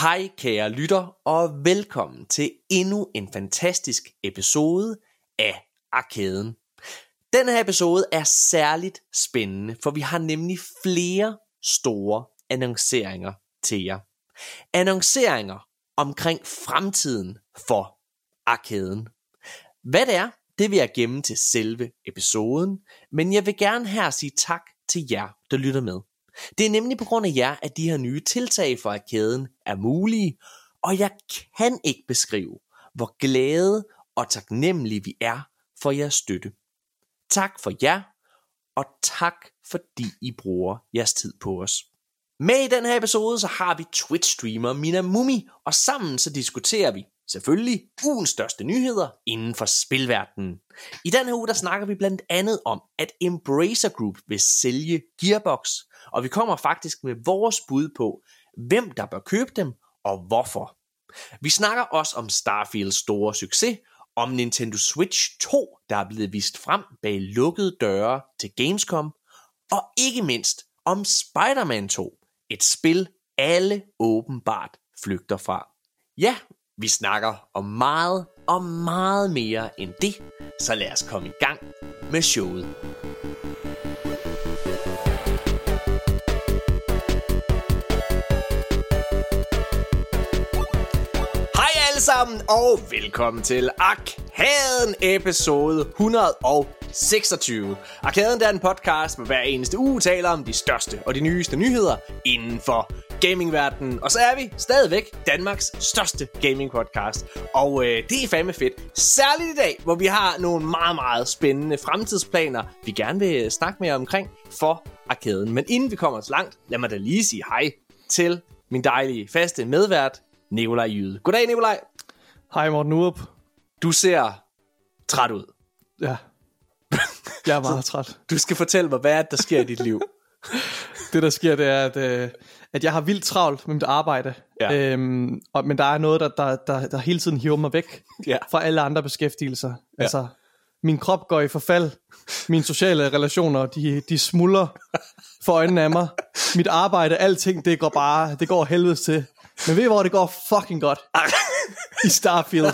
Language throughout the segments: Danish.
Hej kære lytter, og velkommen til endnu en fantastisk episode af Arkaden. Den her episode er særligt spændende, for vi har nemlig flere store annonceringer til jer. Annonceringer omkring fremtiden for Arkaden. Hvad det er, det vil jeg gemme til selve episoden, men jeg vil gerne her sige tak til jer, der lytter med. Det er nemlig på grund af jer, at de her nye tiltag for arkaden er mulige, og jeg kan ikke beskrive, hvor glade og taknemmelige vi er for jeres støtte. Tak for jer, og tak fordi I bruger jeres tid på os. Med i den her episode, så har vi Twitch-streamer Mina Mumi, og sammen så diskuterer vi selvfølgelig ugens største nyheder inden for spilverdenen. I den her uge, der snakker vi blandt andet om, at Embracer Group vil sælge Gearbox, og vi kommer faktisk med vores bud på, hvem der bør købe dem og hvorfor. Vi snakker også om Starfields store succes, om Nintendo Switch 2, der er blevet vist frem bag lukkede døre til Gamescom, og ikke mindst om Spider-Man 2, et spil alle åbenbart flygter fra. Ja, vi snakker om meget og meget mere end det, så lad os komme i gang med showet. Hej alle sammen, og velkommen til Arkaden episode 126. Arkaden er en podcast, hvor hver eneste uge taler om de største og de nyeste nyheder inden for gamingverdenen. Og så er vi stadigvæk Danmarks største gaming podcast. Og øh, det er fandme fedt. Særligt i dag, hvor vi har nogle meget, meget spændende fremtidsplaner, vi gerne vil snakke mere omkring for arkaden. Men inden vi kommer så langt, lad mig da lige sige hej til min dejlige faste medvært, Nikolaj Jyde. Goddag, Nikolaj. Hej Morten Urup. Du ser træt ud. Ja, jeg er meget træt. Du skal fortælle mig, hvad er det, der sker i dit liv? Det der sker, det er, at, øh, at jeg har vildt travlt med mit arbejde. Ja. Øhm, og, men der er noget, der, der, der, der hele tiden hiver mig væk Ja. fra alle andre beskæftigelser. Altså, min krop går i forfald. Mine sociale relationer, de, de smuldrer for øjnene af mig. Mit arbejde, alting, det går bare, det går helvedes til. Men ved I hvor det går fucking godt? I Starfield.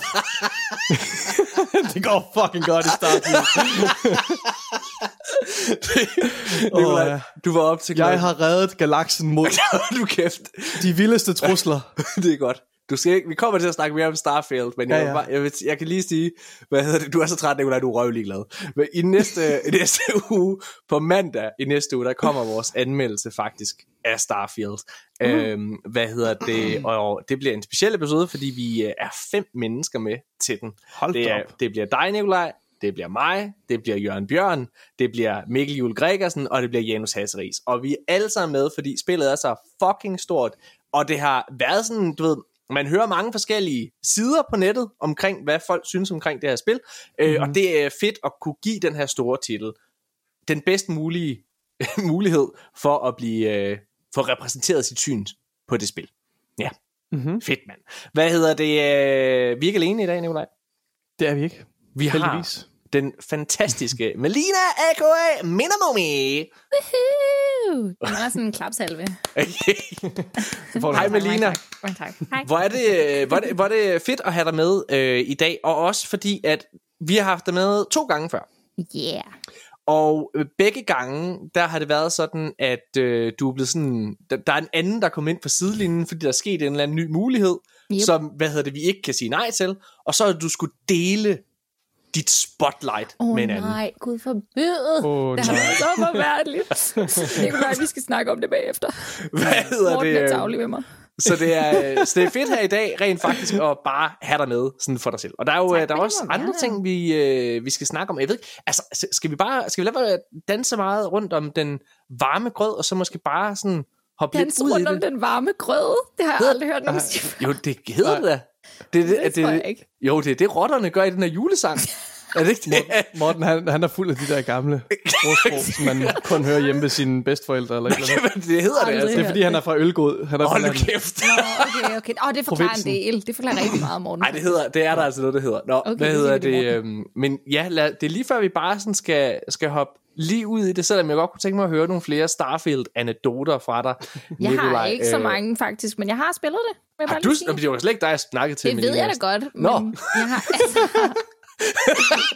det går fucking godt i Starfield. Nikolaj, ja. du var op til Jeg har reddet galaksen mod du kæft. de vildeste trusler. det er godt. Du skal ikke, vi kommer til at snakke mere om Starfield, men jeg, Ja, ja, ja. Bare, jeg, vil, jeg kan lige sige, hvad hedder det, du er så træt, Nikolaj, du er røvlig glad. Men i næste, i næste uge, på mandag i næste uge, der kommer vores anmeldelse faktisk af Starfield. Mm. Øhm, hvad hedder det, og det bliver en speciel episode, fordi vi øh, er fem mennesker med til den. Hold det, er, op. det bliver dig, Nikolaj, det bliver mig, det bliver Jørgen Bjørn, det bliver Mikkel Jule Gregersen, og det bliver Janus Hasseris. Og vi er alle sammen med, fordi spillet er så fucking stort, og det har været sådan, du ved, man hører mange forskellige sider på nettet omkring, hvad folk synes omkring det her spil, mm-hmm. øh, og det er fedt at kunne give den her store titel den bedst mulige mulighed for at blive øh, få repræsenteret sit syn på det spil. Ja, Mm-hmm. fedt mand. Hvad hedder det? Øh, vi er ikke alene i dag, Nikolaj. Det er vi ikke. Vi har Heldigvis. Den fantastiske Melina a.k.a. Minamumi. Woohoo! Det er sådan en klapsalve. Hej Melina. Mange tak. Hej. Hvor er, det, øh, hvor, er det, hvor er det fedt at have dig med øh, i dag, og også fordi, at vi har haft dig med to gange før. Yeah. Og øh, begge gange, der har det været sådan, at øh, du er blevet sådan, der, der er en anden, der kommer ind på sidelinjen, fordi der er sket en eller anden ny mulighed, yep. Yep. som, hvad hedder det, vi ikke kan sige nej til, og så har du skulle dele dit spotlight Åh med oh, en anden. nej, gud forbyde. Åh, det har nej. været så forfærdeligt. Nikolaj, vi skal snakke om det bagefter. Hvad hedder Morten det? er øh, tavlig ved mig. Så det, er, så det er fedt her i dag, rent faktisk, at bare have dig med sådan for dig selv. Og der er jo Tak, øh, der er det også andre være. ting, vi, øh, vi skal snakke om. Jeg ved ikke, altså, skal vi bare skal vi lade være danse meget rundt om den varme grød, og så måske bare sådan hoppe Dans lidt ud i rundt om det? den varme grøde. Det har jeg Hedder- aldrig hørt nogen sige. Jo, det hedder det da. Det, det, Det tror jeg ikke. Jo, det er det, rotterne gør i den her julesang. Er det ikke det? Morten, han, han er fuld af de der gamle ordsprog, som man kun hører hjemme ved sine bedsteforældre. Eller et eller det hedder det altså. Det er fordi, han er fra Ølgod. Han er Hold fra kæft. Nå, okay, okay. Åh, det forklarer Provinsen. en del. Det forklarer rigtig meget, Morten. Nej, det hedder, det er der altså noget, der hedder. Nå, okay, hvad så hedder det? det, Øhm, men ja, lad, det er lige før vi bare sådan skal, skal hoppe lige ud i det, selvom jeg godt kunne tænke mig at høre nogle flere Starfield-anekdoter fra dig, Jeg har ikke så Øh, mange, faktisk, men jeg har spillet det. Jeg Har du, sige. Det var slet ikke dig, jeg snakkede til. Det ved jeg da godt, men Nå. jeg har altså...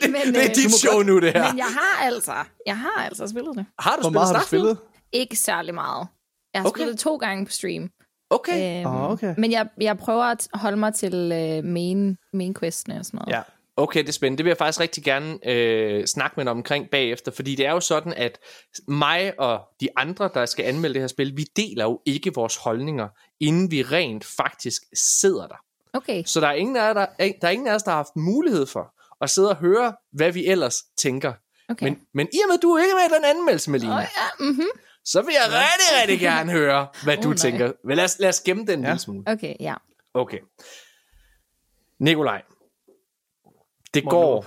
men, Det er øh, dit show nu, det her. Men jeg har altså, jeg har altså spillet det. Har du Hvor spillet meget har du spillet? Ikke særlig meget. Jeg har Okay. spillet to gange på stream. Okay. Øhm, Ah, okay. Men jeg, jeg prøver at holde mig til øh, main, main questene og sådan noget. Ja. Okay, det er spændende. Det vil jeg faktisk rigtig gerne øh, snakke med dig omkring bagefter, fordi det er jo sådan, at mig og de andre, der skal anmelde det her spil, vi deler jo ikke vores holdninger, inden vi rent faktisk sidder der. Okay. Så der er ingen af, jer, der, der, er ingen af os, der har haft mulighed for at sidde og høre, hvad vi ellers tænker. okay. Men, men i og med, at du ikke er med i den anmeldelse, Melina, Åh, ja, mm-hmm. så vil jeg rigtig, rigtig gerne høre, hvad du nej. tænker. Men lad os, lad os gemme den en Ja. lille smule. Okay, ja. Okay. Nikolaj, det Morten går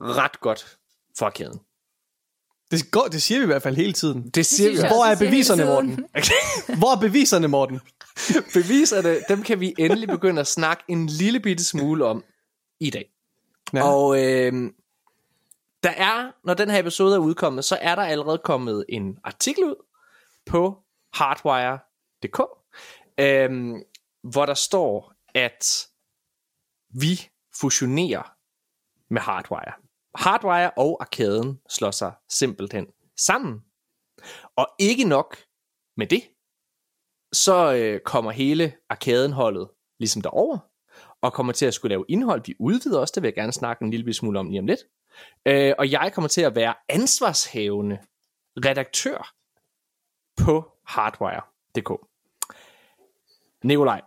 Lup. ret godt for kæden. Det, går, det siger vi i hvert fald hele tiden. Det siger vi jeg også. Hvor er det beviserne, Morten? Hvor er beviserne, Morten? Beviserne, dem kan vi endelig begynde at snakke en lille bitte smule om i dag. Ja. Og øh, der er, når den her episode er udkommet, så er der allerede kommet en artikel ud på hardwire.dk, øh, hvor der står, at vi fusionerer med Hardwire. Hardwire og arkaden slår sig simpelthen sammen. Og ikke nok med det, så øh, kommer hele arkadenholdet ligesom derover og kommer til at skulle lave indhold. Vi udvider også, det vil jeg gerne snakke en lille smule om lige om lidt. Øh, og jeg kommer til at være ansvarshævende redaktør på hardwire.dk. Nikolaj,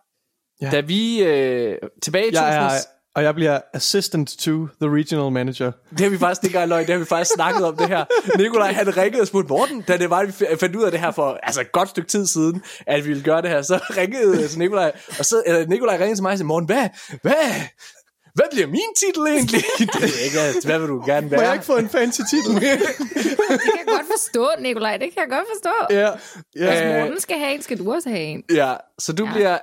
Ja. da vi øh, tilbage i Jeg er, 2000... og jeg bliver assistant to the regional manager. Det har vi faktisk ikke engang løgn, det har vi faktisk snakket om det her. Nikolaj han ringede og spurgte Morten, da det var, at vi fandt ud af det her for altså et godt stykke tid siden, at vi ville gøre det her. Så ringede altså Nikolaj, og så eller Nikolaj ringede til mig og sagde, Morten, hvad, hvad, hvad bliver min titel egentlig? det jeg ikke, altså, hvad vil du gerne Må være? jeg ikke få en fancy titel? Det kan jeg godt forstå, Nikolaj. Det kan jeg godt forstå. ja, ja. Øh, Morten skal have en, skal du også have en. Ja, så du ja. Bliver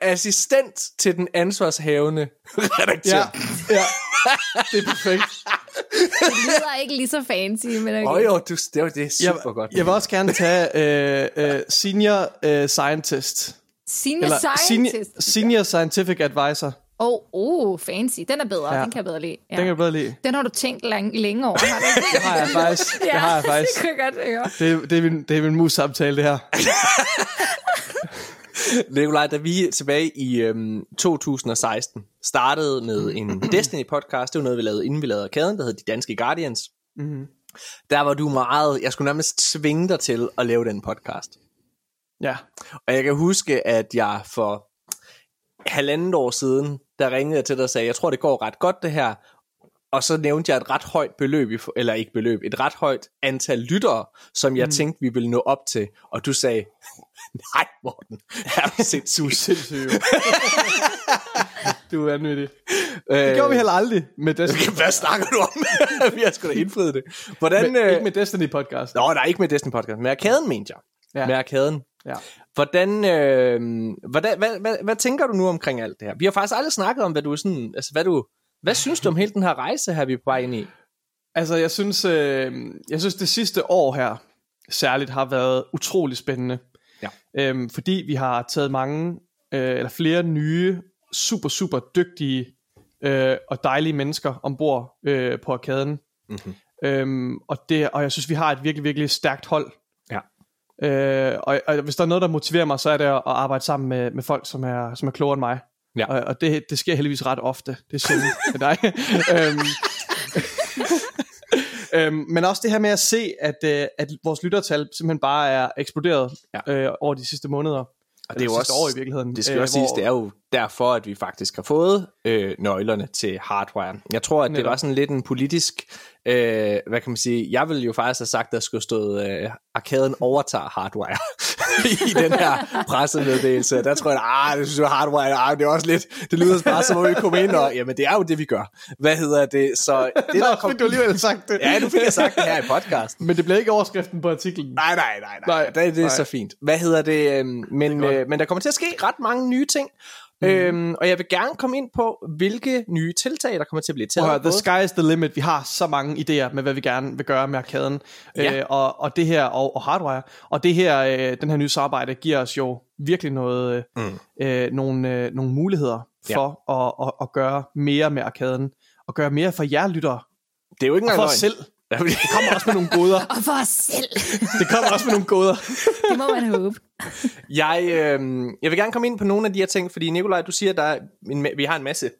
assistent til den ansvarshavende redaktør. ja, ja. Det er perfekt. Det lyder ikke lige så fancy, men okay. Åh oh, jo, du, det, var, det er Jeg, super godt. jeg vil også gerne tage øh, øh, senior øh, scientist. Senior Eller scientist. senior, senior scientific advisor. Åh, oh, oh, fancy. Den er bedre. Ja. Den kan jeg bedre lide. Ja. Den kan jeg bedre lide. Den har du tænkt lang, længe over, har du? Det har jeg faktisk. Det har jeg faktisk. Det kan jeg godt høre. Det, det, er min, det er min mus-samtale, det her. Nikolaj, da vi tilbage i øhm, 2016 startede med en Destiny-podcast, det var noget, vi lavede, inden vi lavede Arkaden, der hed De Danske Guardians. Mm-hmm. Der var du meget, jeg skulle nærmest tvinge dig til at lave den podcast. Ja. Og jeg kan huske, at jeg for halvandet år siden, der ringede jeg til dig og sagde, jeg tror, det går ret godt det her. Og så nævnte jeg et ret højt beløb, eller ikke beløb, et ret højt antal lyttere, som jeg mm. tænkte, vi ville nå op til. Og du sagde, nej Morten, er du sindssyg. Sindssygt. jo. du er vanvittig. Øh, Det gjorde vi heller aldrig med Destiny. Hvad snakker du om? vi har sgu da indfriet det. Hvordan, Men, øh, ikke med Destiny podcast. Nå, nej, ikke med Destiny podcast. Med arkaden, mente jeg. Ja. Med arkaden. Ja. Hvordan, øh, hvordan hvad, hvad, hvad, tænker du nu omkring alt det her? Vi har faktisk aldrig snakket om, hvad du er sådan, altså hvad du, hvad synes du om hele den her rejse her, vi er på vej ind i? Altså, jeg synes, øh, jeg synes, det sidste år her særligt har været utrolig spændende. Ja. Øhm, fordi vi har taget mange, øh, eller flere nye, super, super dygtige øh, og dejlige mennesker ombord øh, på arkaden. Mm-hmm. Øhm, og, det, og jeg synes, vi har et virkelig, virkelig stærkt hold. Ja. Øh, og, og hvis der er noget, der motiverer mig, så er det at arbejde sammen med, med folk, som er, som er klogere end mig. Ja. Og, og det, det sker heldigvis ret ofte. Det er sjældent med dig. øhm, øhm, men også det her med at se, at, øh, at vores lyttertal simpelthen bare er eksploderet Ja. øh, over de sidste måneder. Og det er jo også, år i virkeligheden. det skal jo også siges, det er jo derfor, at vi faktisk har fået øh, nøglerne til hardware. Jeg tror, at det var sådan lidt en politisk, øh, hvad kan man sige, jeg ville jo faktisk have sagt, at der skulle stå, øh, arkaden overtager hardware. i den her pressemeddelelse. Der tror jeg, ah, det synes jeg hardwire, ah, det er også lidt, det lyder bare som om vi kommer ind og, jamen det er jo det, vi gør. Hvad hedder det? Så det, Nå, der kom... du alligevel sagt det. Ja, nu fik jeg sagt det her i podcasten. Men det bliver ikke overskriften på artiklen. Nej, nej, nej, nej. nej det, det er nej. så fint. Hvad hedder det? øhm, Men, det øh, men der kommer til at ske ret mange nye ting. Mm. Øhm, og jeg vil gerne komme ind på, hvilke nye tiltag, der kommer til at blive taget. Høre, the sky is the limit. Vi har så mange idéer med, hvad vi gerne vil gøre med arkaden. Ja. Øh, og, og det her, og, og hardwire. Og det her, øh, den her nye samarbejde giver os jo virkelig noget, mm. øh, nogle, øh, nogle muligheder for ja. at, at, at gøre mere med arkaden. Og gøre mere for jer lyttere. Det er jo ikke engang for os selv. Det kommer også med nogle goder. Og for os selv. Det kommer også med nogle goder. Det må man håbe. Jeg, øh, jeg vil gerne komme ind på nogle af de her ting, fordi Nikolaj, du siger, at der er en, ma- vi har en masse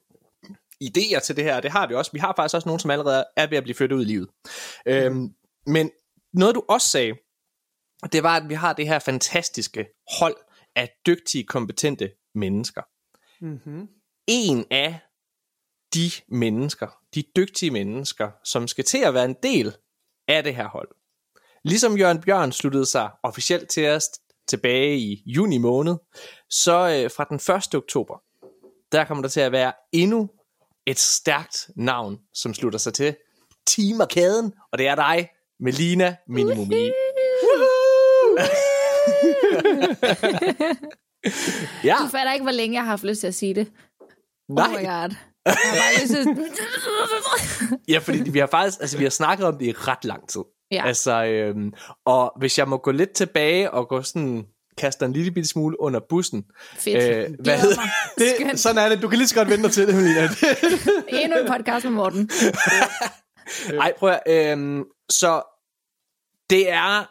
idéer til det her, og det har vi også. Vi har faktisk også nogle, som allerede er ved at blive flyttet ud i livet. Mm. Øhm, men noget du også sagde, det var, at vi har det her fantastiske hold af dygtige, kompetente mennesker. Mm-hmm. En af de mennesker, de dygtige mennesker, som skal til at være en del af det her hold. Ligesom Jørgen Bjørn sluttede sig officielt til os tilbage i juni måned, så øh, fra den 1. oktober, der kommer der til at være endnu et stærkt navn, som slutter sig til Team Arkaden, og det er dig, Melina Minimumi. ja, Du fatter ikke, hvor længe jeg har haft lyst til at sige det. nej. Oh my god. Ja, fordi vi har faktisk, altså vi har snakket om det i ret lang tid. Ja. Altså, øhm, og hvis jeg må gå lidt tilbage og gå sådan, kaste en lille bitte smule under bussen. Fedt. Øh, hvad hedder. Det, Skønt. sådan er det. Du kan lige så godt vente dig til det, Melina. Endnu en podcast med Morten. Ej, prøv at, øhm, så det er,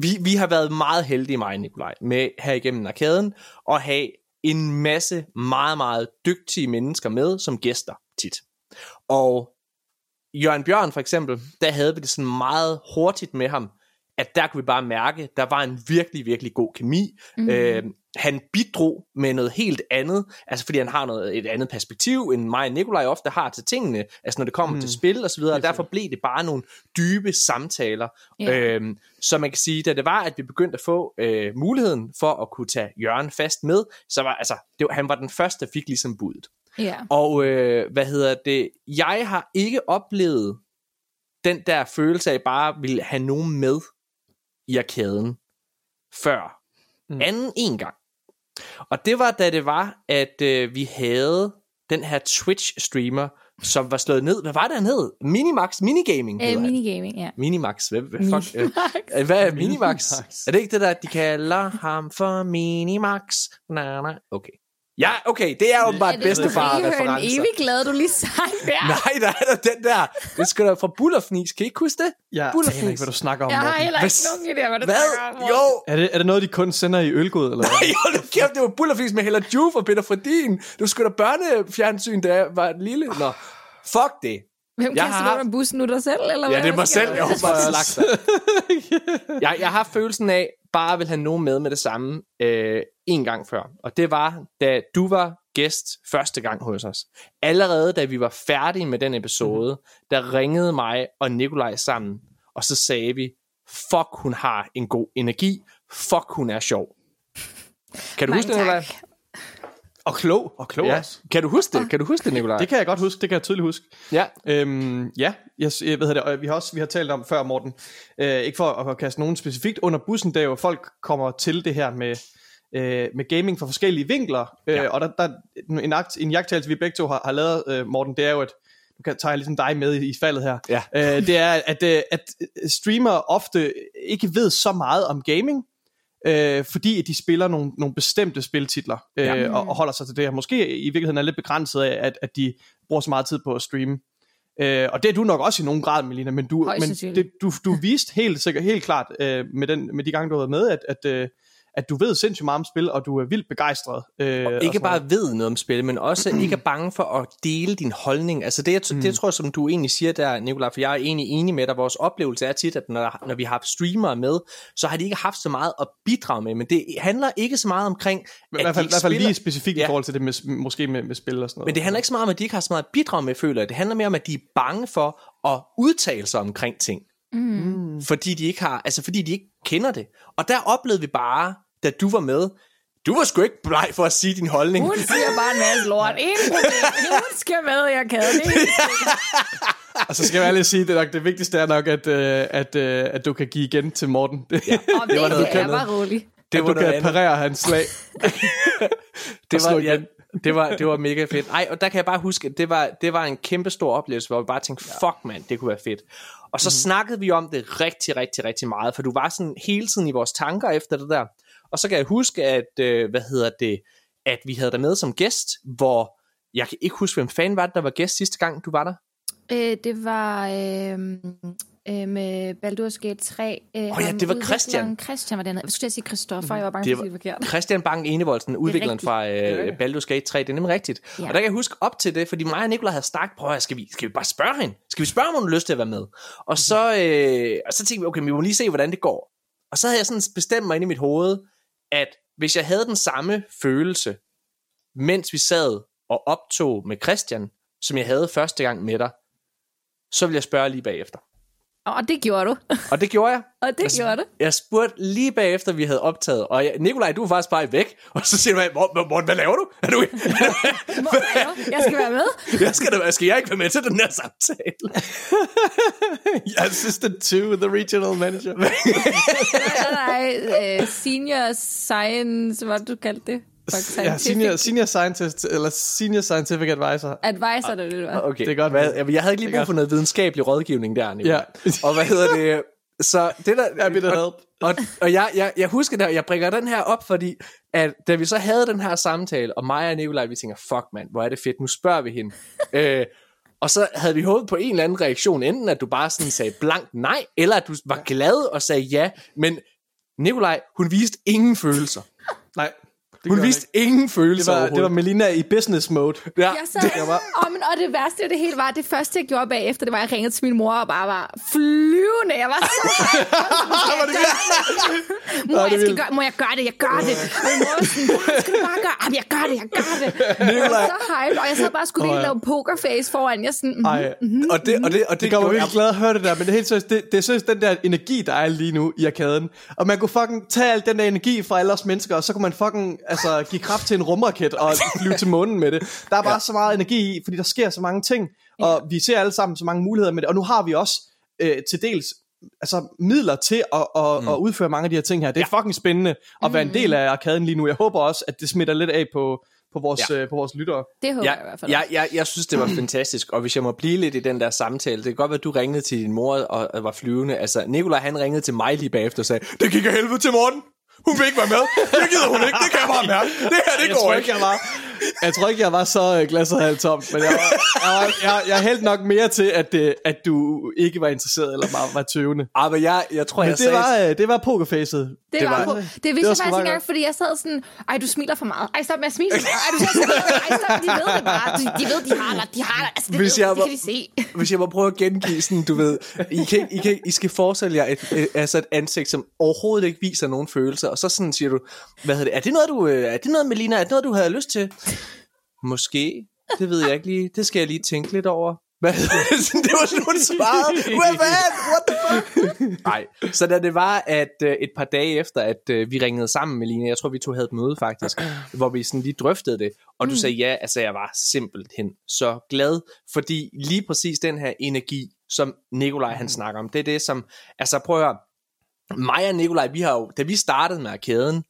vi, vi har været meget heldige, mig og Nikolaj, med her igennem arkaden, at have en masse meget, meget dygtige mennesker med som gæster tit. Og Jørgen Bjørn for eksempel, der havde vi det sådan meget hurtigt med ham, at der kunne vi bare mærke, der var en virkelig, virkelig god kemi. Mm. Øh, han bidrog med noget helt andet, altså fordi han har noget, et andet perspektiv, end mig og Nikolaj ofte har til tingene, altså når det kommer mm. til spil og så videre, og derfor blev det bare nogle dybe samtaler. Ja. Øhm, så man kan sige, da det var, at vi begyndte at få øh, muligheden for at kunne tage Jørgen fast med, så var altså, det var, han var den første, der fik ligesom budet. Ja. Og øh, hvad hedder det? Jeg har ikke oplevet den der følelse af bare ville have nogen med i arkaden før. Mm. Anden en gang. Og det var da det var, at øh, vi havde den her Twitch-streamer, som var slået ned. Hvad var det, han hed? Minimax Minigaming hedder Øh, han. minigaming, ja. Minimax. Hvad, hvad, fuck, øh, øh, hvad er Minimax? Minimax. Er det ikke det der, de kalder ham for Minimax? Na, na. Okay. Ja, okay, det er åbenbart Er det en bedstefar-referencer. evig glad, du lige sang der? Nej, der er der den der. Det skal da fra Bullerfnis. Kan I ikke huske det? Jeg Bullerfnis. aner ikke, hvad du snakker om, Jeg har heller ikke nogen idé, hvad du Hvad? snakker om. Jo. Er det, er det noget, de kun sender i ølgod, eller hvad? Ej, hold nu kæft, det var Bullerfnis med Hella Juf og Peter Fredin. Du skulle da børnefjernsyn, da jeg var lille. Nå, fuck det. Hvem Jeg kaster har under bussen nu dig selv? Eller Ja, hvad? det er mig selv, jeg har bare slagt dig. jeg, jeg har følelsen af, bare at vil have nogen med med det samme øh, en gang før. Og det var, da du var gæst første gang hos os. Allerede da vi var færdige med den episode, mm-hmm. der ringede mig og Nikolaj sammen, og så sagde vi, fuck, hun har en god energi. Fuck, hun er sjov. Kan du Mange huske det, Nikolaj? Og klog. Og klog Ja. også. Kan du huske det? Kan du huske det, Nikolaj? Det kan jeg godt huske, det kan jeg tydeligt huske. Ja. Øhm, ja, jeg, jeg ved det, og vi har også vi har talt om før, Morten, øh, ikke for at, at kaste nogen specifikt under bussen, der jo folk kommer til det her med, øh, med gaming fra forskellige vinkler, øh, Ja. og der, der en, akt, en jagttagelse, vi begge to har, har lavet, øh, Morten, det er jo, at nu kan tager jeg ligesom dig med i, i faldet her, Ja. øh, det er, at, øh, at streamere ofte ikke ved så meget om gaming, øh, fordi de spiller nogle, nogle bestemte spiltitler øh, Ja. og, og holder sig til det her. Måske i virkeligheden er lidt begrænset af, at, at de bruger så meget tid på at streame. Øh, og det er du nok også i nogen grad, Melina, men du, men det, du, du viste helt sikkert, helt klart øh, med, den, med de gange, du har været med, at, at, øh, at du ved sindssygt meget om spil, og du er vildt begejstret. Øh, og ikke sådan bare ved noget om spil, men også ikke er bange for at dele din holdning. Altså det, jeg, mm. det tror jeg, som du egentlig siger der, Nicolaj, for jeg er egentlig enig med dig. Vores oplevelse er tit, at når, når vi har haft streamere med, så har de ikke haft så meget at bidrage med. Men det handler ikke så meget omkring, I at hvert fald, de i hvert fald spiller. lige specifikt Ja. i forhold til det med, måske med, med spil og sådan noget. Men det handler ikke så meget om, at de ikke har så meget at bidrage med, føler jeg. Det handler mere om, at de er bange for at udtale sig omkring ting. Mm. Fordi de ikke har, altså fordi de ikke kender det. Og der oplevede vi bare, da du var med, du var sgu ikke bleg for at sige din holdning. Hun siger bare en masse lort. Ingen problem. Hun skal med, jeg kan det. Og så skal jeg ærligt sige, det, nok, det vigtigste er nok, at, øh, at, øh, at du kan give igen til Morten. Det, ja. Og det, var noget det er bare roligt. Det at du kan parere hans slag. det var, ja, det var, det var mega fedt. Ej, og der kan jeg bare huske, at det var, det var en kæmpe stor oplevelse, hvor vi bare tænkte, fuck mand, det kunne være fedt. Og så mm-hmm. snakkede vi om det rigtig, rigtig, rigtig meget, for du var sådan hele tiden i vores tanker efter det der. Og så kan jeg huske, at, øh, hvad hedder det, at vi havde dig med som gæst, hvor, jeg kan ikke huske, hvem fanden var det, der var gæst sidste gang, du var der? Øh, det var øh, øh, med Baldur's Gate 3. Øh, Åh ja, det var Christian. Christian var den. Jeg skulle sige Christoffer, jeg var bange for at sige forkert. Christian Bang Enevoldsen, udvikleren fra øh, Baldur's Gate 3, det er nemlig rigtigt. Ja. Og der kan jeg huske op til det, fordi mig og Nicolaj havde snakket, prøv skal vi, skal vi bare spørge hende? Skal vi spørge, om hun har lyst til at være med? Og så, øh, og så tænkte vi, okay, vi må lige se, hvordan det går. Og så havde jeg sådan bestemt mig ind i mit hoved, at hvis jeg havde den samme følelse, mens vi sad og optog med Christian, som jeg havde første gang med dig, så vil jeg spørge lige bagefter. Og det gjorde du. Og det gjorde jeg. Og det gjorde du. Jeg spurgte lige bagefter, vi havde optaget, og jeg, Nikolaj, du er faktisk bare væk, og så siger du, Morten, Morten, hvad laver du? Er du Jeg skal være med. jeg skal, da, skal jeg ikke være med til den her samtale? Assistant to the regional manager. Nej, nej, øh, senior science, hvad du kaldte det? Fuck, ja, scientific senior, senior scientist, eller senior scientific advisor. Advisor, det er det, du var. Okay, Det er godt. Hvad, jeg, jeg havde ikke lige brug for noget videnskabelig rådgivning der, Nikolaj. Ja. og hvad hedder det? Så det der... Bit of og, help. og, og jeg, jeg, jeg husker det, jeg bringer den her op, fordi at da vi så havde den her samtale, og mig og Nikolaj, vi tænker, fuck mand, hvor er det fedt, nu spørger vi hende. øh, og så havde vi håbet på en eller anden reaktion, enten at du bare sådan sagde blankt nej, eller at du var glad og sagde ja, men Nikolaj, hun viste ingen følelser. Nej, det Hun viste ingen det følelser var, det var. Melina i business mode. ja, Jeg sad, det var- oh, men, og det værste af det hele var, det første jeg gjorde bagefter, det var, at jeg ringede til min mor og bare var flyvende. Jeg var så Mor, jeg skal gøre, må jeg gøre det? Jeg gør det. Og min mor var sådan, "Mor, skal du bare gøre? Jamen, jeg gør det, jeg gør det. Jeg var så hyped, og jeg sad bare og skulle lige Åh, ja. lave pokerface foran. Jeg sådan, mm, Ej, og det, og det, og det det, gør mig virkelig glad at høre det der, men det er helt seriøst, det, det er seriøst den der energi, der er lige nu i arkaden. Og man kunne fucking tage al den der energi fra alle os mennesker, og så kunne man fucking altså, give kraft til en rumraket og flyve til månen med det. Der er bare ja. så meget energi i, fordi der sker så mange ting, og vi ser alle sammen så mange muligheder med det. Og nu har vi også øh, til dels altså, midler til at, at, mm. at udføre mange af de her ting her. Det er fucking spændende at være en del af arkaden lige nu. Jeg håber også, at det smitter lidt af på, på, vores, Ja. ja. øh, på vores lyttere. det håber Ja, jeg i hvert fald. jeg, jeg, jeg synes, det var fantastisk, og hvis jeg må blive lidt i den der samtale, det kan godt være, at du ringede til din mor og, og var flyvende. Altså, Nikolaj, han ringede til mig lige bagefter og sagde, det gik af helvede til Morten. Hun vil ikke være med. Det gider hun ikke. Det kan jeg bare mærke. Det her, det jeg går tror ikke. jeg var, jeg tror ikke, jeg var så øh, glasset halvt tomt, men jeg, var, jeg, var, jeg, jeg hældte nok mere til, at, øh, at du ikke var interesseret, eller bare var tøvende. Ah, men jeg, jeg tror, Men jeg det sagde... var, øh, det var pokerfacet. Det, Det var, var-. Det vidste var jeg faktisk ikke engang, fordi jeg sad sådan, ej, du smiler for meget. Ej, stop med at smile så meget. Ej, du ser så meget. Ej, stop, de ved det bare. De, de ved, de har dig. De har dig. Altså, det, Hvis ved, jeg det var- kan de se. Hvis jeg må prøve at gengive sådan, du ved, I, kan, I, kan, I skal forestille jer et, et, altså et ansigt, som overhovedet ikke viser nogen følelser, og så sådan siger du, hvad hedder det, er det noget, du, øh, er det noget, Melina, er det noget, du havde lyst til? Måske, det ved jeg ikke lige, det skal jeg lige tænke lidt over. Hvad det? Var sådan, hun svarede. Hvad fanden? What the fuck? Nej, så da det var, at øh, et par dage efter, at øh, vi ringede sammen, Melina, jeg tror, vi to havde et møde faktisk, hvor vi sådan lige drøftede det, og du sagde ja, altså jeg var simpelthen så glad, fordi lige præcis den her energi, som Nikolaj han snakker om, det er det, som, altså prøv at høre, mig og Nikolaj, vi har jo, da vi startede med arkaden,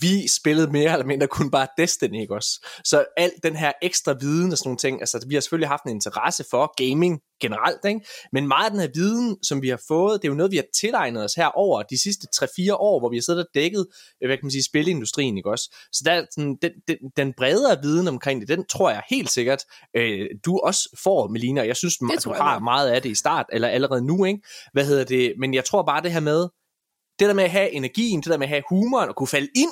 vi spillede mere eller mindre kun bare Destiny, ikke også? Så al den her ekstra viden og sådan nogle ting, altså vi har selvfølgelig haft en interesse for gaming generelt, ikke? men meget af den her viden, som vi har fået, det er jo noget, vi har tilegnet os her over de sidste 3-4 år, hvor vi har siddet og dækket, øh, hvad kan man sige, spilindustrien, ikke også? Så der, er sådan, den, den, den bredere viden omkring det, den tror jeg helt sikkert, øh, du også får, Melina, og jeg synes, det du har meget af det i start, eller allerede nu, ikke? Hvad hedder det? Men jeg tror bare det her med, det der med at have energien, det der med at have humoren og kunne falde ind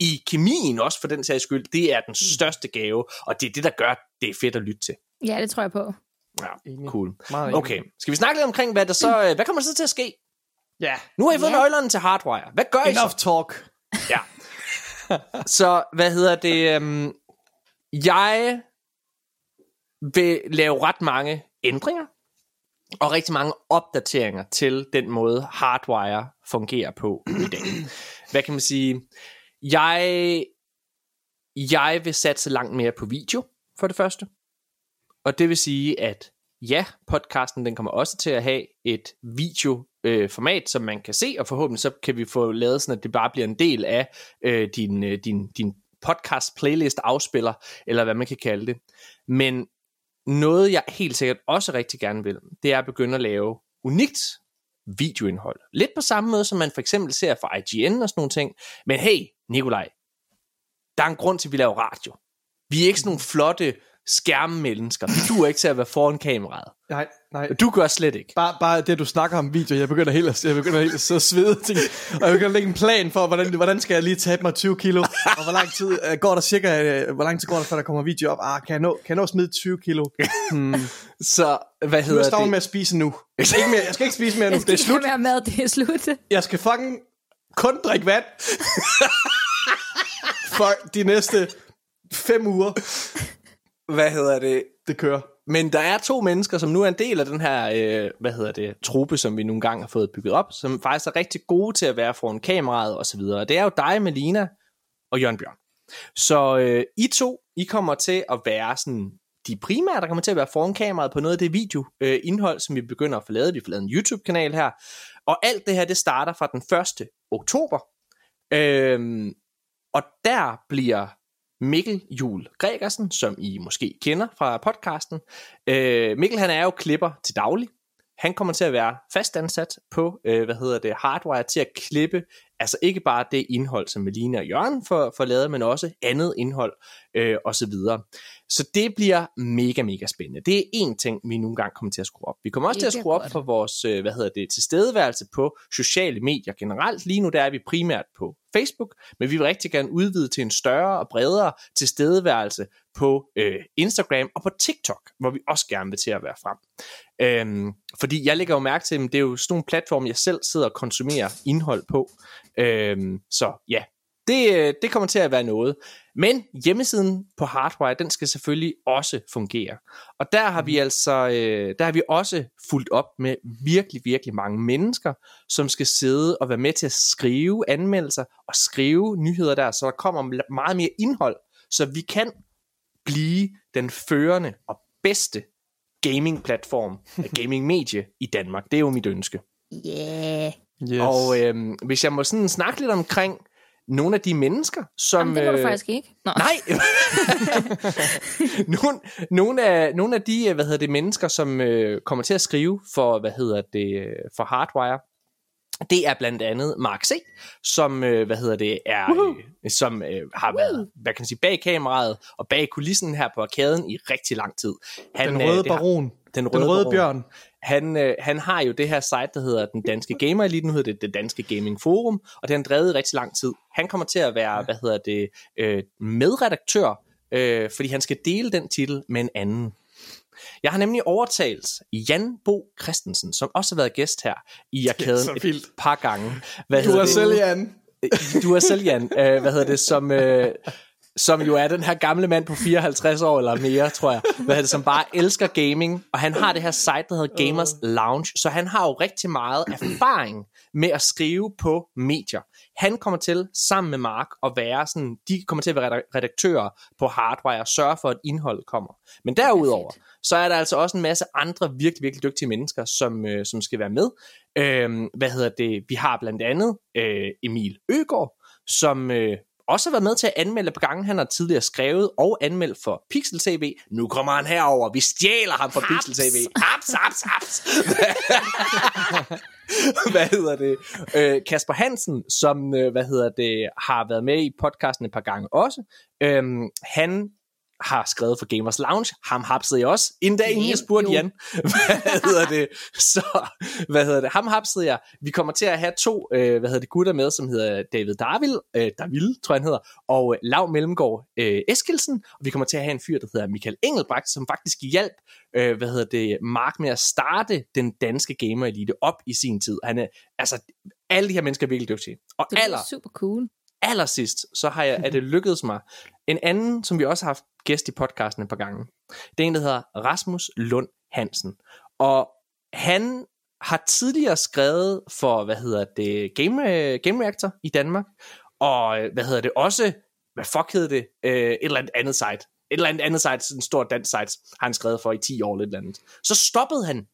i kemien også for den sags skyld, det er den største gave, og det er det, der gør, det er fedt at lytte til. Ja, det tror jeg på. Ja, Enig. cool. Okay, skal vi snakke lidt omkring, hvad der så, øh, hvad kommer der så til at ske? Ja. Nu har I fået Ja. nøglerne til Hardwire. Hvad gør I Enough så? talk. Ja. Så, hvad hedder det? Um, jeg vil lave ret mange ændringer og rigtig mange opdateringer til den måde Hardwire fungerer på i dag. Hvad kan man sige? Jeg, jeg vil satse langt mere på video, for det første. Og det vil sige, at ja, podcasten den kommer også til at have et videoformat, øh, som man kan se, og forhåbentlig så kan vi få lavet sådan, at det bare bliver en del af øh, din, øh, din, din podcast playlist afspiller, eller hvad man kan kalde det. Men noget jeg helt sikkert også rigtig gerne vil, det er at begynde at lave unikt videoindhold. Lidt på samme måde, som man for eksempel ser fra IGN og sådan nogle ting. Men hey, Nikolaj, der er en grund til, at vi laver radio. Vi er ikke sådan nogle flotte skærmmennesker. Du er ikke til at være foran kameraet. Nej, nej. Du gør slet ikke. Bare, bare det, du snakker om video, jeg begynder helt at, jeg begynder helt at sidde og svede ting. Og jeg begynder at lægge en plan for, hvordan, hvordan skal jeg lige tabe mig 20 kilo, og hvor lang tid uh, går der cirka, uh, hvor lang tid går der, før der kommer video op? Ah, kan jeg nå, kan jeg nå at smide 20 kilo? Hmm. Så, hvad Nu hedder er jeg det? med at spise nu. Jeg skal ikke, mere, jeg skal ikke spise mere nu. Jeg Det er skal slut. være med, det er slut. Jeg skal fucking kun drikke vand. For de næste fem uger, Hvad hedder det? det kører. Men der er to mennesker, som nu er en del af den her, øh, hvad hedder det, truppe, som vi nogle gange har fået bygget op, som faktisk er rigtig gode til at være foran kameraet og så videre. Og det er jo dig, Melina og Jørgen Bjørn. Så øh, I to, I kommer til at være sådan de primære, der kommer til at være foran kameraet på noget af det videoindhold, øh, indhold, som vi begynder at få lavet. Vi får lavet en YouTube-kanal her. Og alt det her, det starter fra den 1. oktober. Øhm, og der bliver Mikkel Jul Gregersen, som I måske kender fra podcasten. Øh, Mikkel han er jo klipper til daglig. Han kommer til at være fastansat på, øh, hvad hedder det, hardware til at klippe, altså ikke bare det indhold, som Melina og Jørgen får, får lavet, men også andet indhold øh, og så videre. Så det bliver mega, mega spændende. Det er en ting, vi nogle gange kommer til at skrue op. Vi kommer også til at skrue op godt. for vores, øh, hvad hedder det, tilstedeværelse på sociale medier generelt. Lige nu der er vi primært på Facebook, men vi vil rigtig gerne udvide til en større og bredere tilstedeværelse på øh, Instagram og på TikTok, hvor vi også gerne vil til at være frem. Øhm, fordi jeg lægger jo mærke til, at det er jo sådan nogle platforme, jeg selv sidder og konsumerer indhold på. Øhm, så ja, det, øh, det kommer til at være noget. Men hjemmesiden på Hardwire, den skal selvfølgelig også fungere. Og der har vi altså, øh, der har vi også fulgt op med virkelig, virkelig mange mennesker, som skal sidde og være med til at skrive anmeldelser og skrive nyheder der, så der kommer meget mere indhold, så vi kan blive den førende og bedste gaming-platform, gaming-medie i Danmark. Det er jo mit ønske. Yeah. Yes. Og øhm, hvis jeg må sådan snakke lidt omkring nogle af de mennesker, som... Jamen, det må du øh, faktisk ikke. Nå. Nej! nogle, nogle, af, nogle af de, hvad hedder det, mennesker, som øh, kommer til at skrive for, hvad hedder det, øh, for Hardwire, det er blandt andet Mark C., som, øh, hvad hedder det, er, øh, som øh, har været, hvad kan man sige, bag kameraet og bag kulissen her på arkaden i rigtig lang tid. Han, Den øh, røde det har- baron. Den røde, Den røde baron. bjørn. Han, øh, han har jo det her site, der hedder Den Danske Gamer Elite, nu hedder det Det Danske Gaming Forum, og det har han drevet i rigtig lang tid. Han kommer til at være, hvad hedder det, øh, medredaktør, øh, fordi han skal dele den titel med en anden. Jeg har nemlig overtalt Jan Bo Christensen, som også har været gæst her i arkaden et par gange. Hvad Du er det? selv, Jan. du er selv, Jan, øh, hvad hedder det, som, øh, som jo er den her gamle mand på 54 år eller mere, tror jeg, hvad hedder det, som bare elsker gaming, og han har det her site, der hedder Gamers Lounge, så han har jo rigtig meget erfaring med at skrive på medier. Han kommer til, sammen med Mark, at være sådan, de kommer til at være redak- redaktører på Hardwire og sørge for, at indholdet kommer. Men derudover, så er der altså også en masse andre virkelig, virkelig dygtige mennesker, som, øh, som skal være med. Øhm, hvad hedder det? Vi har blandt andet øh, Emil Øgård, som øh, også har været med til at anmelde på gange. Han har tidligere skrevet og anmeldt for Pixel TV. Nu kommer han herover. Vi stjæler ham fra Pixel TV. Haps, haps, haps. hvad hedder det? Øh, Kasper Hansen, som øh, hvad hedder det, har været med i podcasten et par gange også. Øhm, han har skrevet for Gamers Lounge. Ham hapsede jeg også. En dag inden jeg spurgte. Jan, hvad hedder det? Så, hvad hedder det? Ham hapsede jeg. Vi kommer til at have to, øh, hvad hedder det, gutter med, som hedder David Darvil, øh, Darvil, tror jeg han hedder, og øh, Lav Mellemgaard øh, Eskilsen. Og vi kommer til at have en fyr, der hedder Michael Engelbrecht, som faktisk hjalp, øh, hvad hedder det, Mark med at starte den danske gamer elite op i sin tid. Han er, altså, alle de her mennesker er virkelig dygtige. Og Det aller, er super cool allersidst, så har jeg, er det lykkedes mig. En anden, som vi også har haft gæst i podcasten et par gange, det er en, der hedder Rasmus Lund Hansen. Og han har tidligere skrevet for, hvad hedder det, Game, øh, Game Reactor i Danmark, og øh, hvad hedder det, også, hvad fuck hedder det, øh, et eller andet andet site. Et eller andet andet site, en stor dansk site, har han skrevet for i 10 år eller et eller andet. Så stoppede han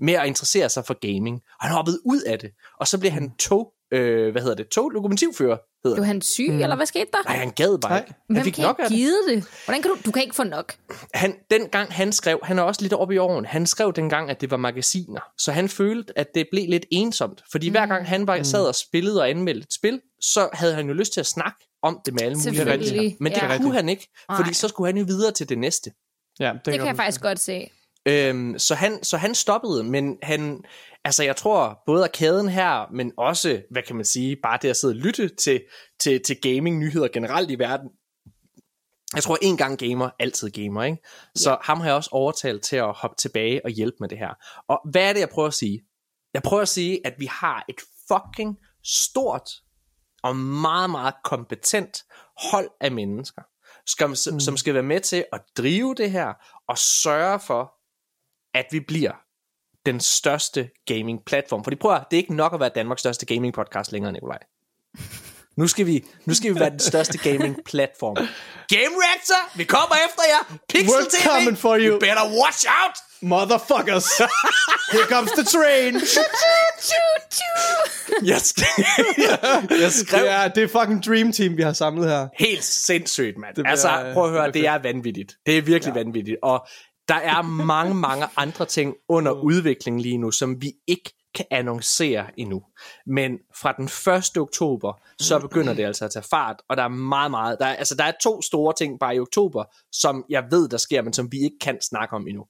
med at interessere sig for gaming, og han hoppede ud af det, og så blev han tog, øh, hvad hedder det, tog lokomotivfører, hedder Blev det. han syg, mm. eller hvad skete der? Nej, han gad bare ikke. Han Hvem fik kan nok ikke det. give det? Hvordan kan du? Du kan ikke få nok. han, dengang han skrev, han er også lidt oppe i åren, han skrev dengang, at det var magasiner, så han følte, at det blev lidt ensomt, fordi mm. hver gang han var sad og spillede og anmeldte et spil, så havde han jo lyst til at snakke om det med alle mulige mennesker. Men det ja. kunne han ikke, fordi Nej. så skulle han jo videre til det næste. Ja, Det kan jeg faktisk godt se. Øhm, så, han, så han stoppede, men han, altså jeg tror, både arkaden her, men også, hvad kan man sige, bare det at sidde og lytte til, til, til gaming-nyheder generelt i verden. Jeg tror, en gang gamer, altid gamer, ikke? Så ham har jeg også overtalt til at hoppe tilbage og hjælpe med det her. Og hvad er det, jeg prøver at sige? Jeg prøver at sige, at vi har et fucking stort og meget, meget kompetent hold af mennesker, som, mm. som skal være med til at drive det her og sørge for, at vi bliver den største gaming-platform. Fordi prøv at, det er ikke nok at være Danmarks største gaming-podcast længere, Nikolaj. Nu skal vi, nu skal vi være den største gaming-platform. Game Reactor, vi kommer efter jer. Pixel We're TV, coming for you. you better watch out. Motherfuckers! Here comes the train! Jeg, sk- jeg skrev Det er, det er fucking dream team, vi har samlet her. helt sindssygt, mand. Altså, prøv at høre, det er vanvittigt. Det er virkelig ja. vanvittigt. Og der er mange, mange andre ting under udvikling lige nu, som vi ikke kan annoncere endnu. Men fra den 1. oktober, så begynder det altså at tage fart, og der er meget, meget, der er, altså der er to store ting bare i oktober, som jeg ved, der sker, men som vi ikke kan snakke om endnu.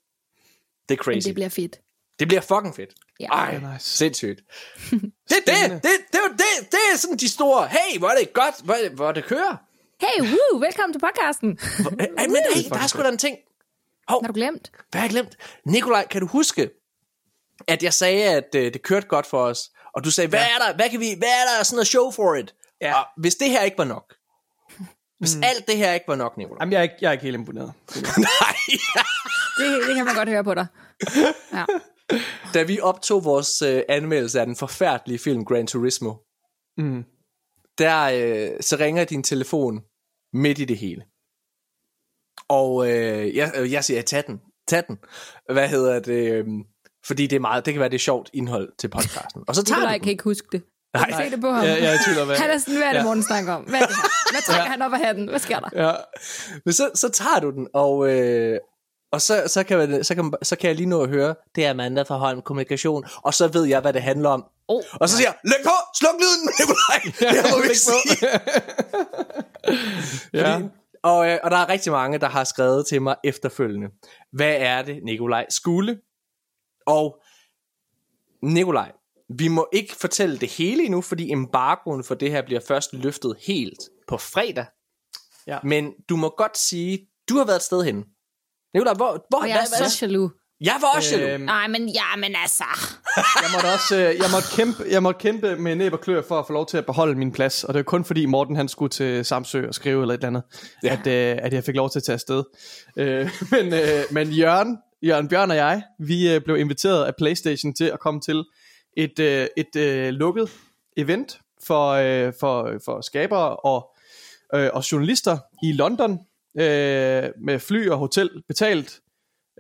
Det er Men crazy. det bliver fedt. Det bliver fucking fedt. Ja. Ej, nice. sindssygt. Det er det, det, det, er det, det er sådan de store, hey, hvor er det godt, hvor, er det- hvor det kører. Hey, woo, velkommen til podcasten. Ej, men hey, der er sgu da en ting. Hov, Har du glemt? hvad har jeg glemt? Nikolaj, kan du huske, at jeg sagde, at øh, det kørte godt for os, og du sagde, hvad er der, hvad kan vi, hvad er der sådan at show for it? Ja. Og hvis det her ikke var nok, hvis mm. alt det her ikke var nok, Nikolaj. Jamen, jeg er ikke, jeg er ikke helt imponeret. Nej, Det, det kan man godt høre på dig. Ja. da vi optog vores øh, anmeldelse af den forfærdelige film Gran Turismo, Mm. der øh, så ringer din telefon midt i det hele. Og øh, jeg, øh, jeg siger, tag den, tag den. Hvad hedder det? Øh, fordi det er meget, det kan være det sjovt indhold til podcasten. Og så tager Nikolaj du kan ikke huske det. Nej. Se det på ham. Jeg, jeg er tvivl om, hvad... Han er sådan, hvad er det, Ja. morgen snakker om? Hvad er det her? Hvad trækker han op af hatten? Hvad sker der? Ja. Men så, så tager du den, og, øh, og så, så, kan man, så, kan, så kan jeg lige nå at høre, det er Amanda fra Holm Kommunikation, og så ved jeg, hvad det handler om. Oh. Og så siger jeg, læg på, sluk lyden, Nikolaj. Det må vi ikke sige. ja. Fordi, og, øh, og der er rigtig mange, der har skrevet til mig efterfølgende, hvad er det, Nikolaj skulle? Og Nikolaj, vi må ikke fortælle det hele endnu, fordi embargoen for det her bliver først løftet helt på fredag. Ja. Men du må godt sige, du har været et sted henne. Nikolaj, hvor, hvor Og jeg er så jaloux. Jeg var også jaloux. Øhm, Nej, men ja, men altså. jeg måtte også øh, jeg måtte kæmpe, jeg måtte kæmpe med næb og klør for at få lov til at beholde min plads. Og det er kun fordi Morten han skulle til Samsø og skrive eller et eller andet, ja. at, øh, at jeg fik lov til at tage afsted. Øh, men, øh, men Jørgen, Jørgen Bjørn og jeg, vi øh, blev inviteret af Playstation til at komme til et, øh, et øh, lukket event for, øh, for, for skabere og, øh, og journalister i London øh, med fly og hotel betalt.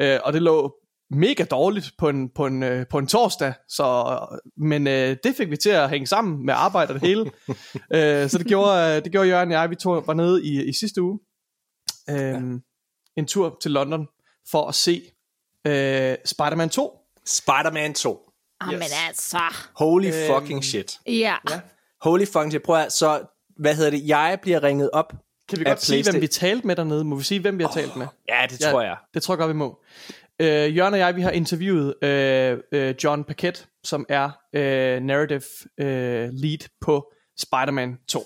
Øh, og det lå mega dårligt på en, på en, øh, på en torsdag, så, men øh, det fik vi til at hænge sammen med arbejde og det hele. øh, så det gjorde, øh, det gjorde Jørgen og jeg, vi tog, var nede i, i sidste uge, øh, ja. en tur til London for at se øh, Spider-Man 2. Spider-Man 2. Ah, men Yes. altså. Holy Øhm, fucking shit. Ja. Ja. Holy fucking shit. Prøv at, så, hvad hedder det? Jeg bliver ringet op. Kan vi godt sige, hvem vi talte med dernede? Må vi sige, hvem vi har talt med? Ja, det tror jeg. Det tror jeg godt, vi må. Øh, Jørgen og jeg, vi har interviewet øh, øh, John Paquette, som er øh, narrative øh, lead på Spider-Man 2.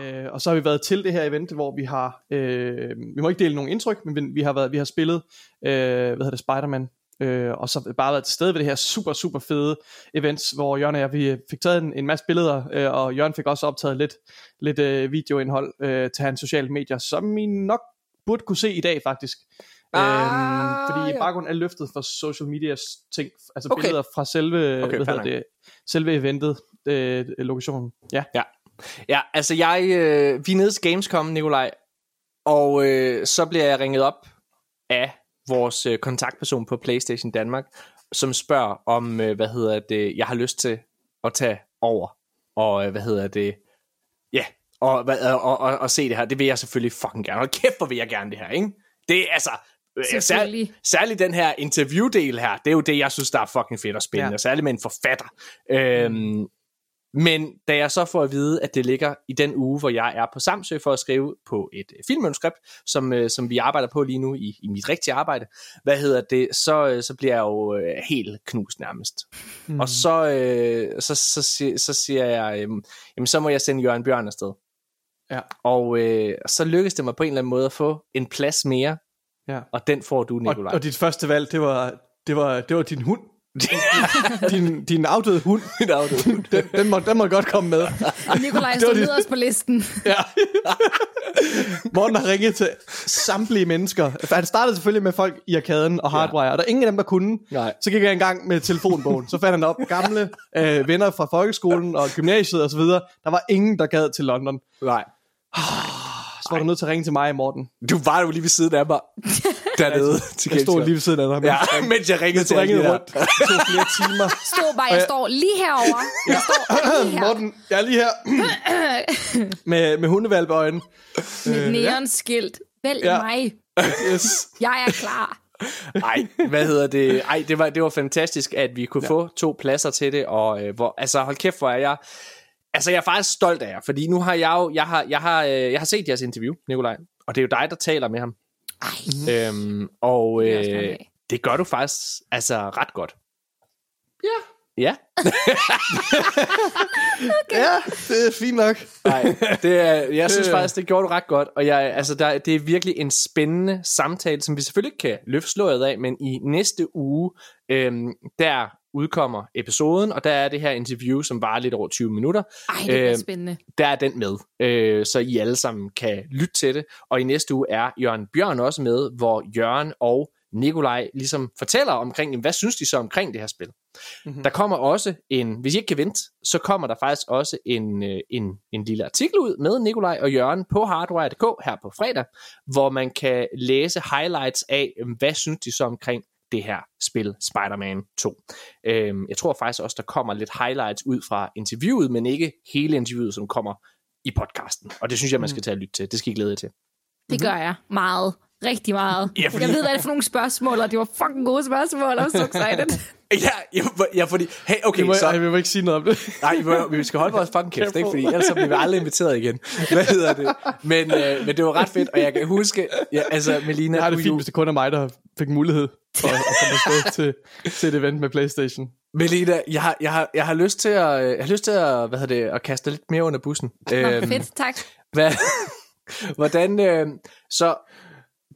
Øh, og så har vi været til det her event, hvor vi har, øh, vi må ikke dele nogen indtryk, men vi, vi har været, vi har spillet, øh, hvad hedder det, Spider-Man, øh, og så bare været til stede ved det her super, super fede events, hvor Jørgen og jeg, vi fik taget en, en masse billeder, øh, og Jørgen fik også optaget lidt, lidt øh, videoindhold øh, til hans sociale medier, som I nok burde kunne se i dag faktisk øhm, fordi ja. baggrunden er løftet for social medias ting, altså Okay. billeder fra selve, Okay, hvad det, selve eventet, øh, lokationen. Ja. Ja, altså jeg, øh, vi er nede til Gamescom, Nikolaj, og øh, så bliver jeg ringet op af vores øh, kontaktperson på PlayStation Danmark, som spørger om, øh, hvad hedder det, jeg har lyst til at tage over, og øh, hvad hedder det, ja, og, hvad- og, og, og, og se det her. Det vil jeg selvfølgelig fucking gerne. Hold kæft, hvor vil jeg gerne det her, ikke? Det er altså... Selvfølgelig. særligt den her interviewdel her, det er jo det, jeg synes, der er fucking fedt og spændende, Ja. særligt med en forfatter. Øhm, men da jeg så får at vide, at det ligger i den uge, hvor jeg er på Samsø for at skrive på et øh, filmmanuskript, som, øh, som vi arbejder på lige nu i, i mit rigtige arbejde, hvad hedder det, så, øh, så bliver jeg jo øh, helt knust nærmest. Mm. Og så, øh, så, så, så, så siger jeg, øh, jamen så må jeg sende Jørgen Bjørn afsted. Ja. Og øh, så lykkedes det mig på en eller anden måde at få en plads mere, ja. og den får du, Og, Nikolaj. og dit første valg, det var, det var, det var din hund. din, din afdøde hund. Din afdøde hund. Den, den, må, den må godt komme med. Nikolaj står nederst på listen. Ja. Morten har ringet til samtlige mennesker. For Han startede selvfølgelig med folk i arkaden og hardwire, og der er ingen af dem, der kunne. Nej. Så gik jeg i gang med telefonbogen. Så fandt han op gamle øh, venner fra folkeskolen og gymnasiet og så videre. Der var ingen, der gad til London. Nej. Så var du nødt til at ringe til mig, Morten. Du var jo lige ved siden af mig. Dernede til Jeg stod lige ved siden af dig. Ja, mens jeg ringede til ringede rundt. Det tog flere timer. Stod bare, jeg står lige herovre. Jeg står lige her. Morten, jeg er lige her. med, med hundevalpeøjne. Med et neonskilt. Vælg Ja. ja. mig. Yes. Jeg er klar. Ej, hvad hedder det? Ej, det var, det var fantastisk, at vi kunne ja. få to pladser til det, og øh, hvor, altså hold kæft, hvor er jeg... Altså, jeg er faktisk stolt af jer, fordi nu har jeg jo, jeg har, jeg har, øh, jeg har set jeres interview, Nikolaj, og det er jo dig, der taler med ham. Ej, Øhm, og øh, det gør du faktisk, altså, ret godt. Ja. Ja, Ja, det er fint nok. Nej, det er, jeg synes faktisk, det gjorde du ret godt, og jeg, altså, der, det er virkelig en spændende samtale, som vi selvfølgelig ikke kan løfte sløret af, men i næste uge, øhm, der udkommer episoden, og der er det her interview, som var lidt over 20 minutter, Ej, det bliver Øh, spændende. der er den med, øh, så I alle sammen kan lytte til det, og i næste uge er Jørgen Bjørn også med, hvor Jørgen og Nikolaj ligesom fortæller omkring, hvad synes de så omkring det her spil. Mm-hmm. Der kommer også en, hvis I ikke kan vente, så kommer der faktisk også en, øh, en, en lille artikel ud med Nikolaj og Jørgen på hardwire.dk her på fredag, hvor man kan læse highlights af, hvad synes de så omkring det her spil, Spider-Man 2. Øhm, jeg tror faktisk også, der kommer lidt highlights ud fra interviewet, men ikke hele interviewet, som kommer i podcasten. Og det synes jeg, man skal tage og lytte til. Det skal I glæde jer til. Det gør jeg meget. Rigtig meget. Ja, fordi- Jeg ved, hvad det er for nogle spørgsmål, og det var fucking gode spørgsmål. I'm so excited. Ja, ja, ja fordi... Hey, okay, Vi må, så... ej, vi må ikke sige noget om det. Nej, vi, må, vi skal holde vores fucking kæft, ikke? Fordi ellers så bliver vi aldrig inviteret igen. Hvad hedder det? Men, øh, men det var ret fedt, og jeg kan huske... Ja, altså, Melina... Jeg har det du fint, jo- hvis det kun er mig, der fik mulighed for at komme afsted til, til et event med Playstation. Melina, jeg har, jeg, har, jeg har lyst til at, øh, jeg har lyst til at, hvad hedder det, at kaste lidt mere under bussen. Nå, Øhm, fedt, tak. Hvad, hvordan, øh, så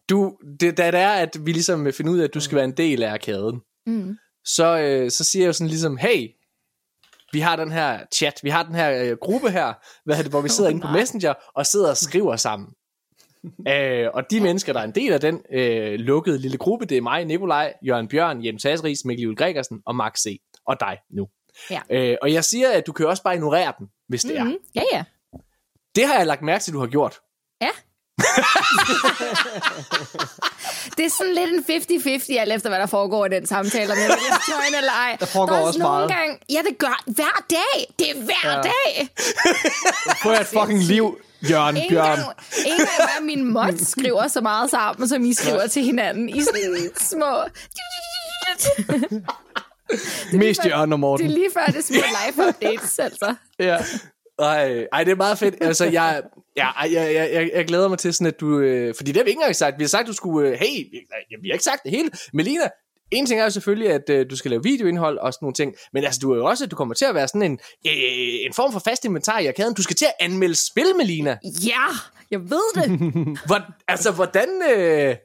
du, det, da det er, at vi ligesom finder ud af, at du skal være en del af arkaden, Mm. så, øh, så siger jeg jo sådan ligesom, hey, vi har den her chat, vi har den her øh, gruppe her, hvad det, hvor vi sidder oh, inde på. Messenger og sidder og skriver sammen. øh, og de mennesker, der er en del af den øh, lukkede lille gruppe, det er mig, Nikolaj, Jørgen Bjørn, Jens Hasris, Mikkel Juhl Gregersen og Max C. Og dig nu. Ja. Øh, og jeg siger, at du kan også bare ignorere den, hvis det er. Mm-hmm. Ja, ja. Det har jeg lagt mærke til, du har gjort. Ja. Det er sådan lidt en 50-50, alt efter hvad der foregår i den samtale, om jeg vil join eller ej. Der foregår er også nogle meget. Gange, ja, det gør hver dag. Det er hver Ja. ja. dag. Jer et fucking liv, Jørgen Ingen Bjørn. gang, ingen gang hvad min mods skriver så meget sammen, som I skriver til hinanden i sådan små... Mest Jørgen og Det er Morten. lige før, det er små live updates, altså. Ja. Ej, ej, det er meget fedt. Altså, jeg, ja, jeg, jeg, jeg, jeg glæder mig til sådan, at du... Øh, fordi det har vi ikke engang sagt. Vi har sagt, at du skulle... Øh, hey, vi, nej, vi har ikke sagt det hele. Melina, en ting er jo selvfølgelig, at øh, du skal lave videoindhold og sådan nogle ting. Men altså, du er jo også... Du kommer til at være sådan en, øh, en form for fast inventar i arkaden. Du skal til at anmelde spil, Melina. Ja, jeg ved det. Hvor, altså, hvordan... Øh,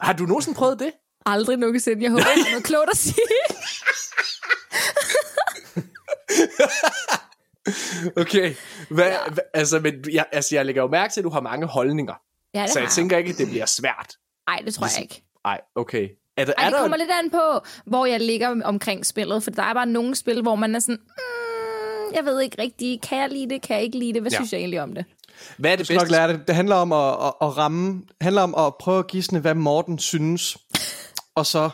har du nogensinde prøvet det? Aldrig nogensinde. Jeg håber, jeg har noget klogt at sige. Okay. Hvad, ja. hva, altså, men jeg, altså, jeg lægger jo mærke til, at du har mange holdninger. Ja, det Så har jeg tænker ikke, at det bliver svært. Nej, det tror jeg ikke. Nej, okay. Er der, Ej, er det der, kommer lidt an på, hvor jeg ligger omkring spillet, for der er bare nogle spil, hvor man er sådan, mm, jeg ved ikke rigtigt, kan jeg lide det, kan jeg ikke lide det, hvad Ja. synes jeg egentlig om det? hvad er det nok bedste? lære det. Det handler om at, at, at ramme, handler om at prøve at gisne, hvad Morten synes, og så,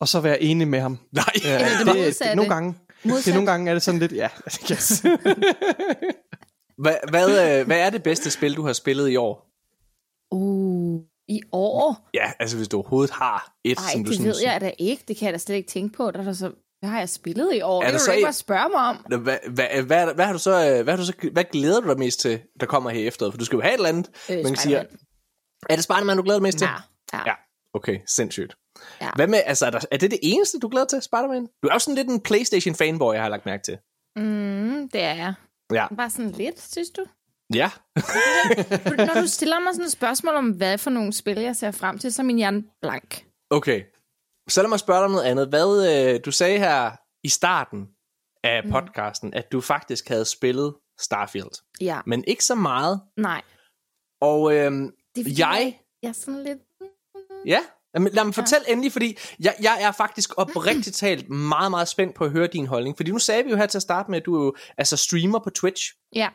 og så være enig med ham. Nej. Ja, det det, modsatte. nogle gange, det, Modsat. nogle gange er det sådan lidt, ja, yes. Hvad, hvad, øh, hvad er det bedste spil, du har spillet i år? Uh, i år? Ja, altså hvis du overhovedet har et, Nej, som du det sådan... ved jeg da ikke. Det kan jeg da slet ikke tænke på. Der er der så, hvad har jeg spillet i år? Er det der kan du ikke bare spørge mig om. Hvad, hvad, hvad, hvad, har du så, øh, hvad, har du så, hvad glæder du dig mest til, der kommer her efter? For du skal jo have et eller andet, Øh, man kan sige. Er det Spider-Man, du glæder dig mest til? Ja, ja. Ja, okay, sindssygt. Ja. Hvad med, altså, er, der, er det det eneste, du glæder til, Spider-Man? Du er jo sådan lidt en Playstation-fanboy, jeg har lagt mærke til. Mm, det er jeg. Ja. Bare sådan lidt, synes du? Ja. Når du stiller mig sådan et spørgsmål om, hvad for nogle spil, jeg ser frem til, så er min hjerne blank. Okay. Så lad mig spørge dig om noget andet. Hvad, øh, du sagde her i starten af podcasten, at du faktisk havde spillet Starfield. Ja, Men ikke så meget. nej. Og øhm, Det er jeg... Jeg er sådan lidt... Ja, Jamen, lad mig fortælle ja. endelig, fordi jeg, jeg er faktisk oprigtigt talt meget, meget spændt på at høre din holdning. Fordi nu sagde vi jo her til at starte med, at du er jo altså streamer på Twitch. Ja,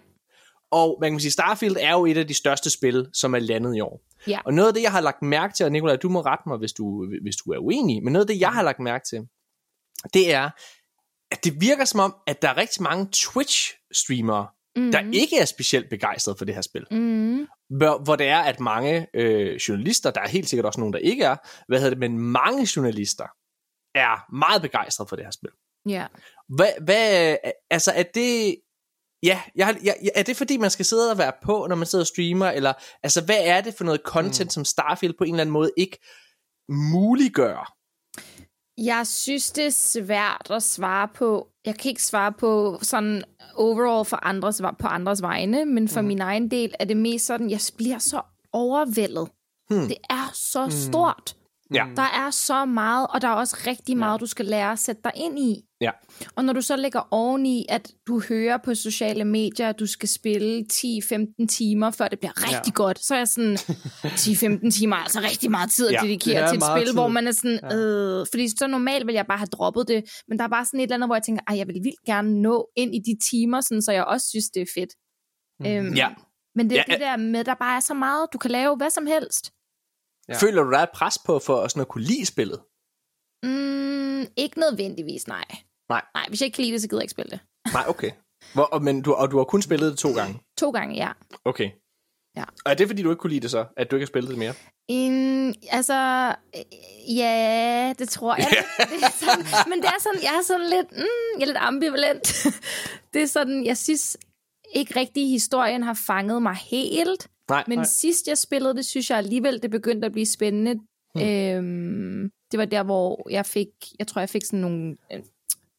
Og man kan sige, Starfield er jo et af de største spil, som er landet i år. ja. Og noget af det, jeg har lagt mærke til, og Nicolaj, du må rette mig, hvis du, hvis du er uenig, men noget af det, jeg har lagt mærke til, det er, at det virker som om, at der er rigtig mange Twitch-streamere, mm. der ikke er specielt begejstrede for det her spil. Mm, Hvor, hvor det er, at mange øh, journalister, der er helt sikkert også nogen, der ikke er, hvad hedder det, men mange journalister er meget begejstrede for det her spil. ja. Hvad, hvad altså er det, ja, jeg, jeg, er det fordi, man skal sidde og være på, når man sidder og streamer, eller altså hvad er det for noget content, mm. som Starfield på en eller anden måde ikke muliggør? Jeg synes, det er svært at svare på. Jeg kan ikke svare på sådan overall for andres, på andres vegne, men for mm. min egen del er det mest sådan, jeg bliver så overvældet. Hmm. Det er så stort. Ja. Der er så meget, og der er også rigtig meget, du skal lære at sætte dig ind i. Ja. Og når du så lægger oveni, at du hører på sociale medier, at du skal spille 10-15 timer, før det bliver rigtig ja. godt, så er jeg sådan, 10-15 timer er altså rigtig meget tid at Ja, ja, dedikere er til et spil, tid. hvor man er sådan, øh, fordi så normalt vil jeg bare have droppet det, men der er bare sådan et eller andet, hvor jeg tænker, ej, jeg vil vildt gerne nå ind i de timer, sådan, så jeg også synes, det er fedt. Mm. Øhm, Ja. Men det er Ja, det der med, der bare er så meget, du kan lave hvad som helst. Ja. Føler du, der er et pres på for at, sådan at kunne lide spillet? Mm, ikke nødvendigvis, nej. Nej. Nej, hvis jeg ikke kan lide det, så gider jeg ikke spille det. Nej, okay. Hvor, og, men du, og du har kun spillet det to gange? To gange, ja. Okay. Ja. Og er det fordi, du ikke kunne lide det så, at du ikke har spillet det mere? En, altså, øh, ja, det tror jeg. det er sådan, men det er sådan, jeg er sådan lidt, mm, jeg er lidt ambivalent. det er sådan, jeg synes ikke rigtig, historien har fanget mig helt. Nej. Men nej. sidst jeg spillede det, synes jeg alligevel, det begyndte at blive spændende. Hmm. Øhm, det var der, hvor jeg fik, jeg tror, jeg fik sådan nogle øh,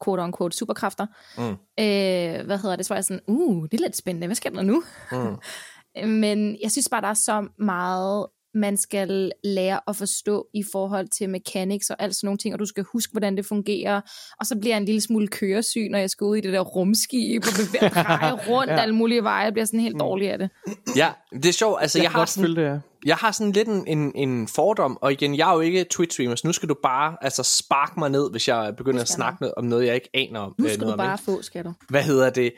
quote-unquote superkræfter. Mm. Øh, hvad hedder det? Så var jeg sådan, uh, det er lidt spændende. Hvad sker der nu? Mm. Men jeg synes bare, der er så meget, man skal lære at forstå i forhold til mechanics og alt sådan nogle ting, og du skal huske, hvordan det fungerer. Og så bliver jeg en lille smule køresyg, når jeg skal ud i det der rumskib og bevæge rundt ja. alle mulige veje. Jeg bliver sådan helt dårlig af det. Ja, det er sjovt. Altså, jeg, Jeg har sådan, følge det, ja. jeg har sådan lidt en, en, en fordom, og igen, jeg er jo ikke Twitch-streamer, så nu skal du bare altså, sparke mig ned, hvis jeg begynder at snakke noget, om noget, jeg ikke aner om. Nu øh, skal noget du bare få, skal du. Hvad hedder det?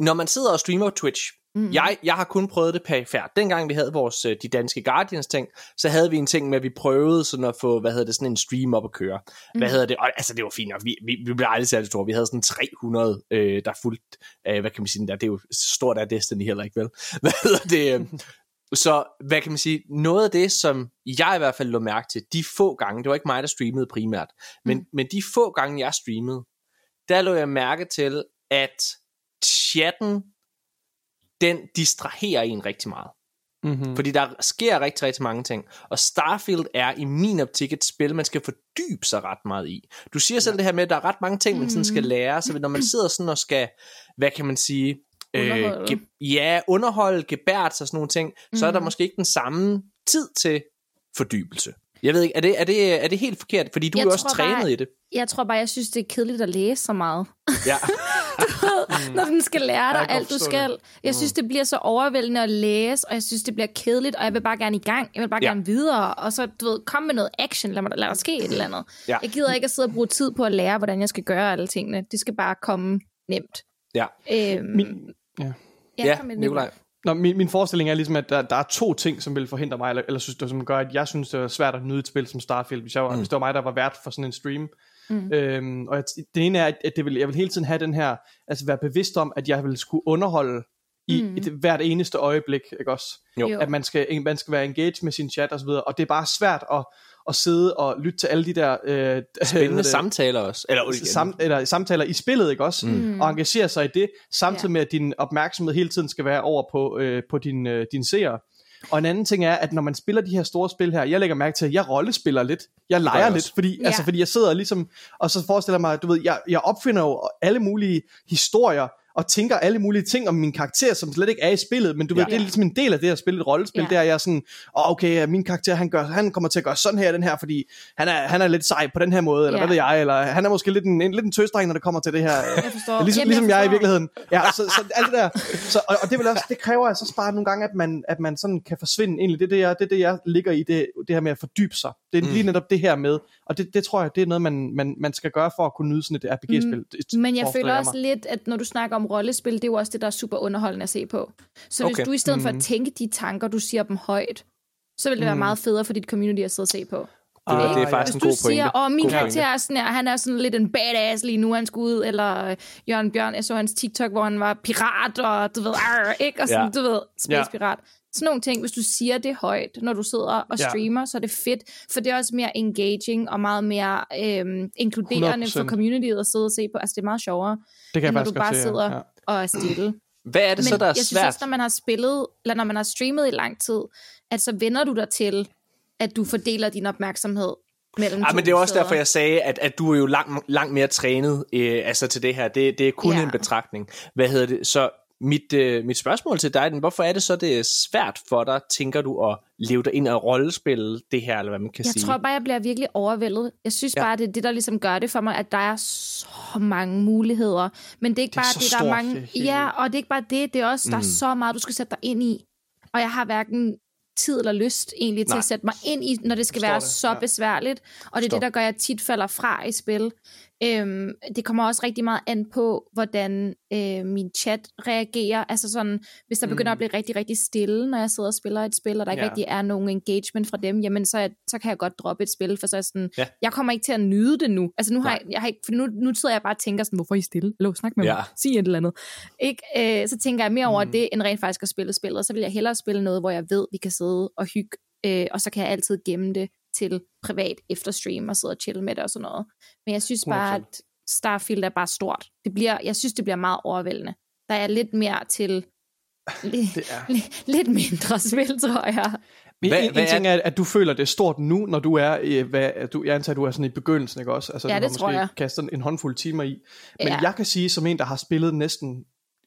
Når man sidder og streamer på Twitch, mm. jeg, jeg har kun prøvet det perifært. Dengang vi havde vores øh, De Danske Guardians ting, så havde vi en ting med, at vi prøvede sådan at få, hvad hedder det, sådan en stream op at køre. Hvad hedder det? Og, altså, det var fint nok. Vi, vi, vi blev aldrig særlig store. Vi havde sådan 300, øh, der fuldt, øh, hvad kan man sige, der, det er jo stort af Destiny heller ikke, vel? Hvad hedder det? øh, Så hvad kan man sige, noget af det, som jeg i hvert fald lå mærke til, de få gange, det var ikke mig, der streamede primært, men, mm. men de få gange, jeg streamede, der lå jeg mærke til, at chatten, den distraherer en rigtig meget. Mm-hmm. Fordi der sker rigtig, rigtig mange ting. Og Starfield er i min optik et spil, man skal fordybe sig ret meget i. Du siger selv det her med, at der er ret mange ting, man sådan skal lære. Så når man sidder sådan og skal, hvad kan man sige, Underholde. Øh, ge- ja, underholde, gebært og sådan nogle ting, mm. så er der Mhm. måske ikke den samme tid til fordybelse. Jeg ved ikke, er det, er det, er det helt forkert? Fordi du Jeg er jo også trænet bare- i det. Jeg tror bare, jeg synes, det er kedeligt at læse så meget. Ja. Mm. Når den skal lære dig alt, du skal. Jeg synes, det bliver så overvældende at læse, og jeg synes, det bliver kedeligt, og jeg vil bare gerne i gang. Jeg vil bare Ja. gerne videre, og så, du ved, kom med noget action. Lad, mig, lad der ske et eller andet. Ja. Jeg gider ikke at sidde og bruge tid på at lære, hvordan jeg skal gøre alle tingene. Det skal bare komme nemt. ja. Øhm, Min, ja. ja, Ja, Nikolaj. Nå, min, min forestilling er ligesom, at der, der er to ting, som vil forhindre mig, eller, eller synes, det, som gør, at jeg synes, det er svært at nyde et spil som Starfield, hvis, jeg var, mm. hvis det var mig, der var vært for sådan en stream. Mm. Øhm, og jeg, den ene er, at det vil, jeg vil hele tiden have den her, altså være bevidst om, at jeg vil skulle underholde i mm. et, hvert eneste øjeblik, ikke også? Jo. Jo. At man skal, man skal være engaged med sin chat og så videre, og det er bare svært at, at sidde og lytte til alle de der øh, Spændende det? samtaler også. Eller, sam, eller samtaler i spillet, ikke også? Mm. Og engagere sig i det, samtidig Ja. med, at din opmærksomhed hele tiden skal være over på, øh, på din, øh, din seere. Og en anden ting er, at når man spiller de her store spil her, jeg lægger mærke til, at jeg rollespiller lidt. Jeg leger lidt, fordi, Ja. altså, fordi jeg sidder ligesom, og så forestiller mig, du ved, jeg, jeg opfinder jo alle mulige historier, og tænker alle mulige ting om min karakter, som slet ikke er i spillet, men du ved, Ja. det er ligesom en del af det at spille et rollespil, Ja. det er jeg sådan, oh, okay, min karakter, han, gør, han kommer til at gøre sådan her, den her, fordi han er, han er lidt sej på den her måde, eller Ja. hvad ved jeg, eller han er måske lidt en, en, lidt en tøsdreng, når det kommer til det her. Jeg forstår. Ligesom, Jamen, ligesom jeg, i forstår. virkeligheden. Ja, så, så alt det der. Så, og, og det, vil også, det kræver altså bare nogle gange, at man, at man sådan kan forsvinde egentlig. Det er det, jeg, det, det, jeg ligger i, det, det her med at fordybe sig. Det er mm. lige netop det her med. Og det, det tror jeg, det er noget, man, man, man skal gøre for at kunne nyde sådan et RPG-spil. Det Men jeg føler også mig. lidt, at når du snakker om rollespil, det er jo også det, der er super underholdende at se på. Så hvis Okay. du i stedet for Mm. at tænke de tanker, du siger dem højt, så vil det være meget federe for dit community at sidde og se på. Det, det er Ah, faktisk Hvis en du god pointe. siger, åh, min God karakter er sådan her, han er sådan lidt en badass lige nu, han skal ud, eller øh, Jørgen Bjørn, jeg så hans TikTok, hvor han var pirat, og du ved, arr, ikke? Og sådan, Ja. du ved, space pirat. Sådan nogle ting, hvis du siger det højt, når du sidder og Ja. streamer, så er det fedt, for det er også mere engaging og meget mere øhm, inkluderende for 100%. communityet at sidde og se på. Altså, det er meget sjovere, Det kan jeg end når faktisk du bare se, sidder ja. og er stille. Hvad er det så, der er jeg synes svært? også, når man har spillet, eller når man har streamet i lang tid, at så vender du dig til, at du fordeler din opmærksomhed mellem Ja, men det er også steder. derfor, jeg sagde, at, at du er jo langt, langt mere trænet øh, altså til det her. Det, det er kun Ja. en betragtning. Hvad hedder det? Så mit, øh, mit spørgsmål til dig, hvorfor er det så, det er svært for dig, tænker du, at leve dig ind og rollespille det her, eller hvad man kan Jeg sige? tror bare, jeg bliver virkelig overvældet. Jeg synes Ja. bare, det er det, der ligesom gør det for mig, at der er så mange muligheder. Men det er ikke Det er bare det, der er mange... det ja, og det er ikke bare det. Det er også, der er så meget, du skal sætte dig ind i. Og jeg har hverken tid eller lyst egentlig til Nej. at sætte mig ind i, når det skal Forstår være det, så ja. besværligt. Og det er Forstår. det, der gør, at jeg tit falder fra i spil. Øhm, det kommer også rigtig meget an på, hvordan øh, min chat reagerer. Altså sådan, hvis der begynder at blive rigtig, rigtig stille, når jeg sidder og spiller et spil, og der ikke Ja. rigtig er nogen engagement fra dem, jamen så, så kan jeg godt droppe et spil, for så er jeg sådan, Ja. jeg kommer ikke til at nyde det nu. Altså nu har Nej. jeg, jeg har ikke, for nu, nu sidder jeg bare og tænker sådan, hvorfor er I stille? Hallo, snak med Ja. mig. Sig et eller andet. Ikke? Øh, så tænker jeg mere over det, end rent faktisk at spille spillet. Og så vil jeg hellere spille noget, hvor jeg ved, vi kan sidde og hygge, øh, og så kan jeg altid gemme det til privat efter stream og sidde og chille med det og sådan noget. Men jeg synes bare, 100%. at Starfield er bare stort. Det bliver, jeg synes, det bliver meget overvældende. Der er lidt mere til lidt, Det er. lidt, mindre spil, tror jeg. Men Hvad- en, hvad en ting er, at du føler, det er stort nu, når du er, hvad, du, jeg antager, at du er sådan i begyndelsen, ikke også? Altså, Ja, du det har tror måske jeg. kastet en håndfuld timer i. Men Ja. jeg kan sige, som en, der har spillet næsten,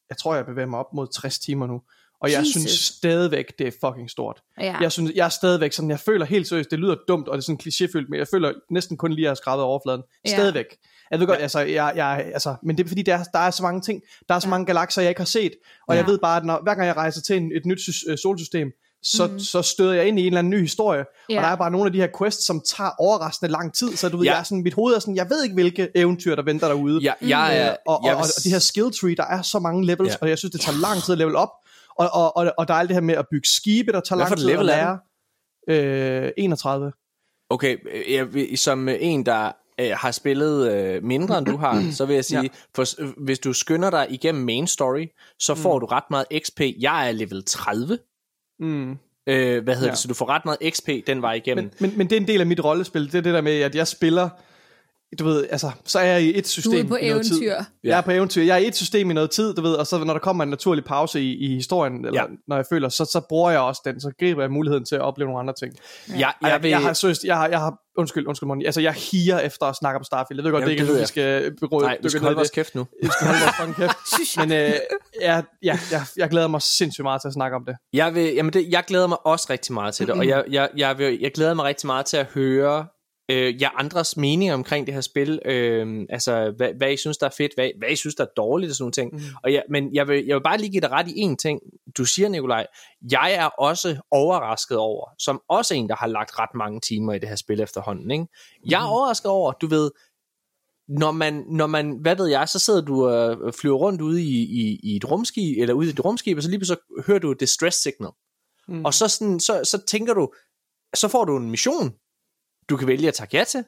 jeg tror, jeg bevæger mig op mod 60 timer nu, og jeg Jesus. synes stadigvæk, det er fucking stort. Ja. Jeg synes, jeg er stadigvæk sådan, jeg føler helt seriøst, det lyder dumt, og det er sådan klichéfyldt, men jeg føler næsten kun lige, at jeg har skrabet overfladen. Ja. Stadigvæk. Jeg ved godt, altså, jeg, jeg, altså, men det er fordi, der er, der er så mange ting, der er så Ja. mange galakser, jeg ikke har set, og Ja. jeg ved bare, at når, hver gang jeg rejser til en, et nyt sys- øh, solsystem, så, mm. så støder jeg ind i en eller anden ny historie. Ja. og der er bare nogle af de her quests, som tager overraskende lang tid, så du ved, Ja. jeg er sådan, mit hoved er sådan, jeg ved ikke, hvilke eventyr, der venter derude. Ja, jeg, er, Øh, og, og, jeg og, og de her skill tree, der er så mange levels, Ja. ja. og jeg synes, det tager lang tid at level op. Og, og, og, og der er alt det her med at bygge skibe, der tager lang tid at level er lære. Øh, 31. Okay, øh, jeg, som øh, en, der øh, har spillet øh, mindre end du har, så vil jeg sige, ja. For, øh, hvis du skynder dig igennem main story, så får du ret meget XP. Jeg er level 30. Mm. Øh, hvad hedder. Ja. det? Så du får ret meget XP den vej igennem. Men, men, men det er en del af mit rollespil. Det er det der med, at jeg spiller du ved, altså, så er jeg i et Du system er på i noget tid. eventyr. Jeg er på eventyr. Jeg er i et system i noget tid, du ved, og så når der kommer en naturlig pause i, i historien, eller Ja. ja. når jeg føler, så, så bruger jeg også den, så griber jeg muligheden til at opleve nogle andre ting. Jeg, jeg, Jeg, vil, jeg, har seriøst, jeg har, jeg har, undskyld, undskyld, Moni, altså jeg higer efter at snakke om Starfield. Jeg ved godt, Jamen, det ikke er vi skal beråde. nej, vi skal holde vores kæft nu. Vi skal holde vores fucking kæft. Men øh, jeg, ja, jeg, jeg glæder mig sindssygt meget til at snakke om det. Jeg, vil, jamen det, jeg glæder mig også rigtig meget til det, og jeg, jeg, jeg, vil, jeg glæder mig rigtig meget til at høre øh, jer andres meninger omkring det her spil. Øh, altså, hvad, hvad I synes, der er fedt, hvad, hvad I synes, der er dårligt og sådan nogle ting. Mm. Og jeg, men jeg vil, jeg vil bare lige give dig ret i én ting. Du siger, Nikolaj, jeg er også overrasket over, som også en, der har lagt ret mange timer i det her spil efterhånden. Ikke? Jeg er overrasket over, du ved, når man, når man, hvad ved jeg, så sidder du og flyver rundt ude i, i, i et rumskib, eller ude i et rumskib, og så lige så hører du et distress signal. Mm. Og så, sådan, så, så tænker du, så får du en mission, du kan vælge at takke ja til.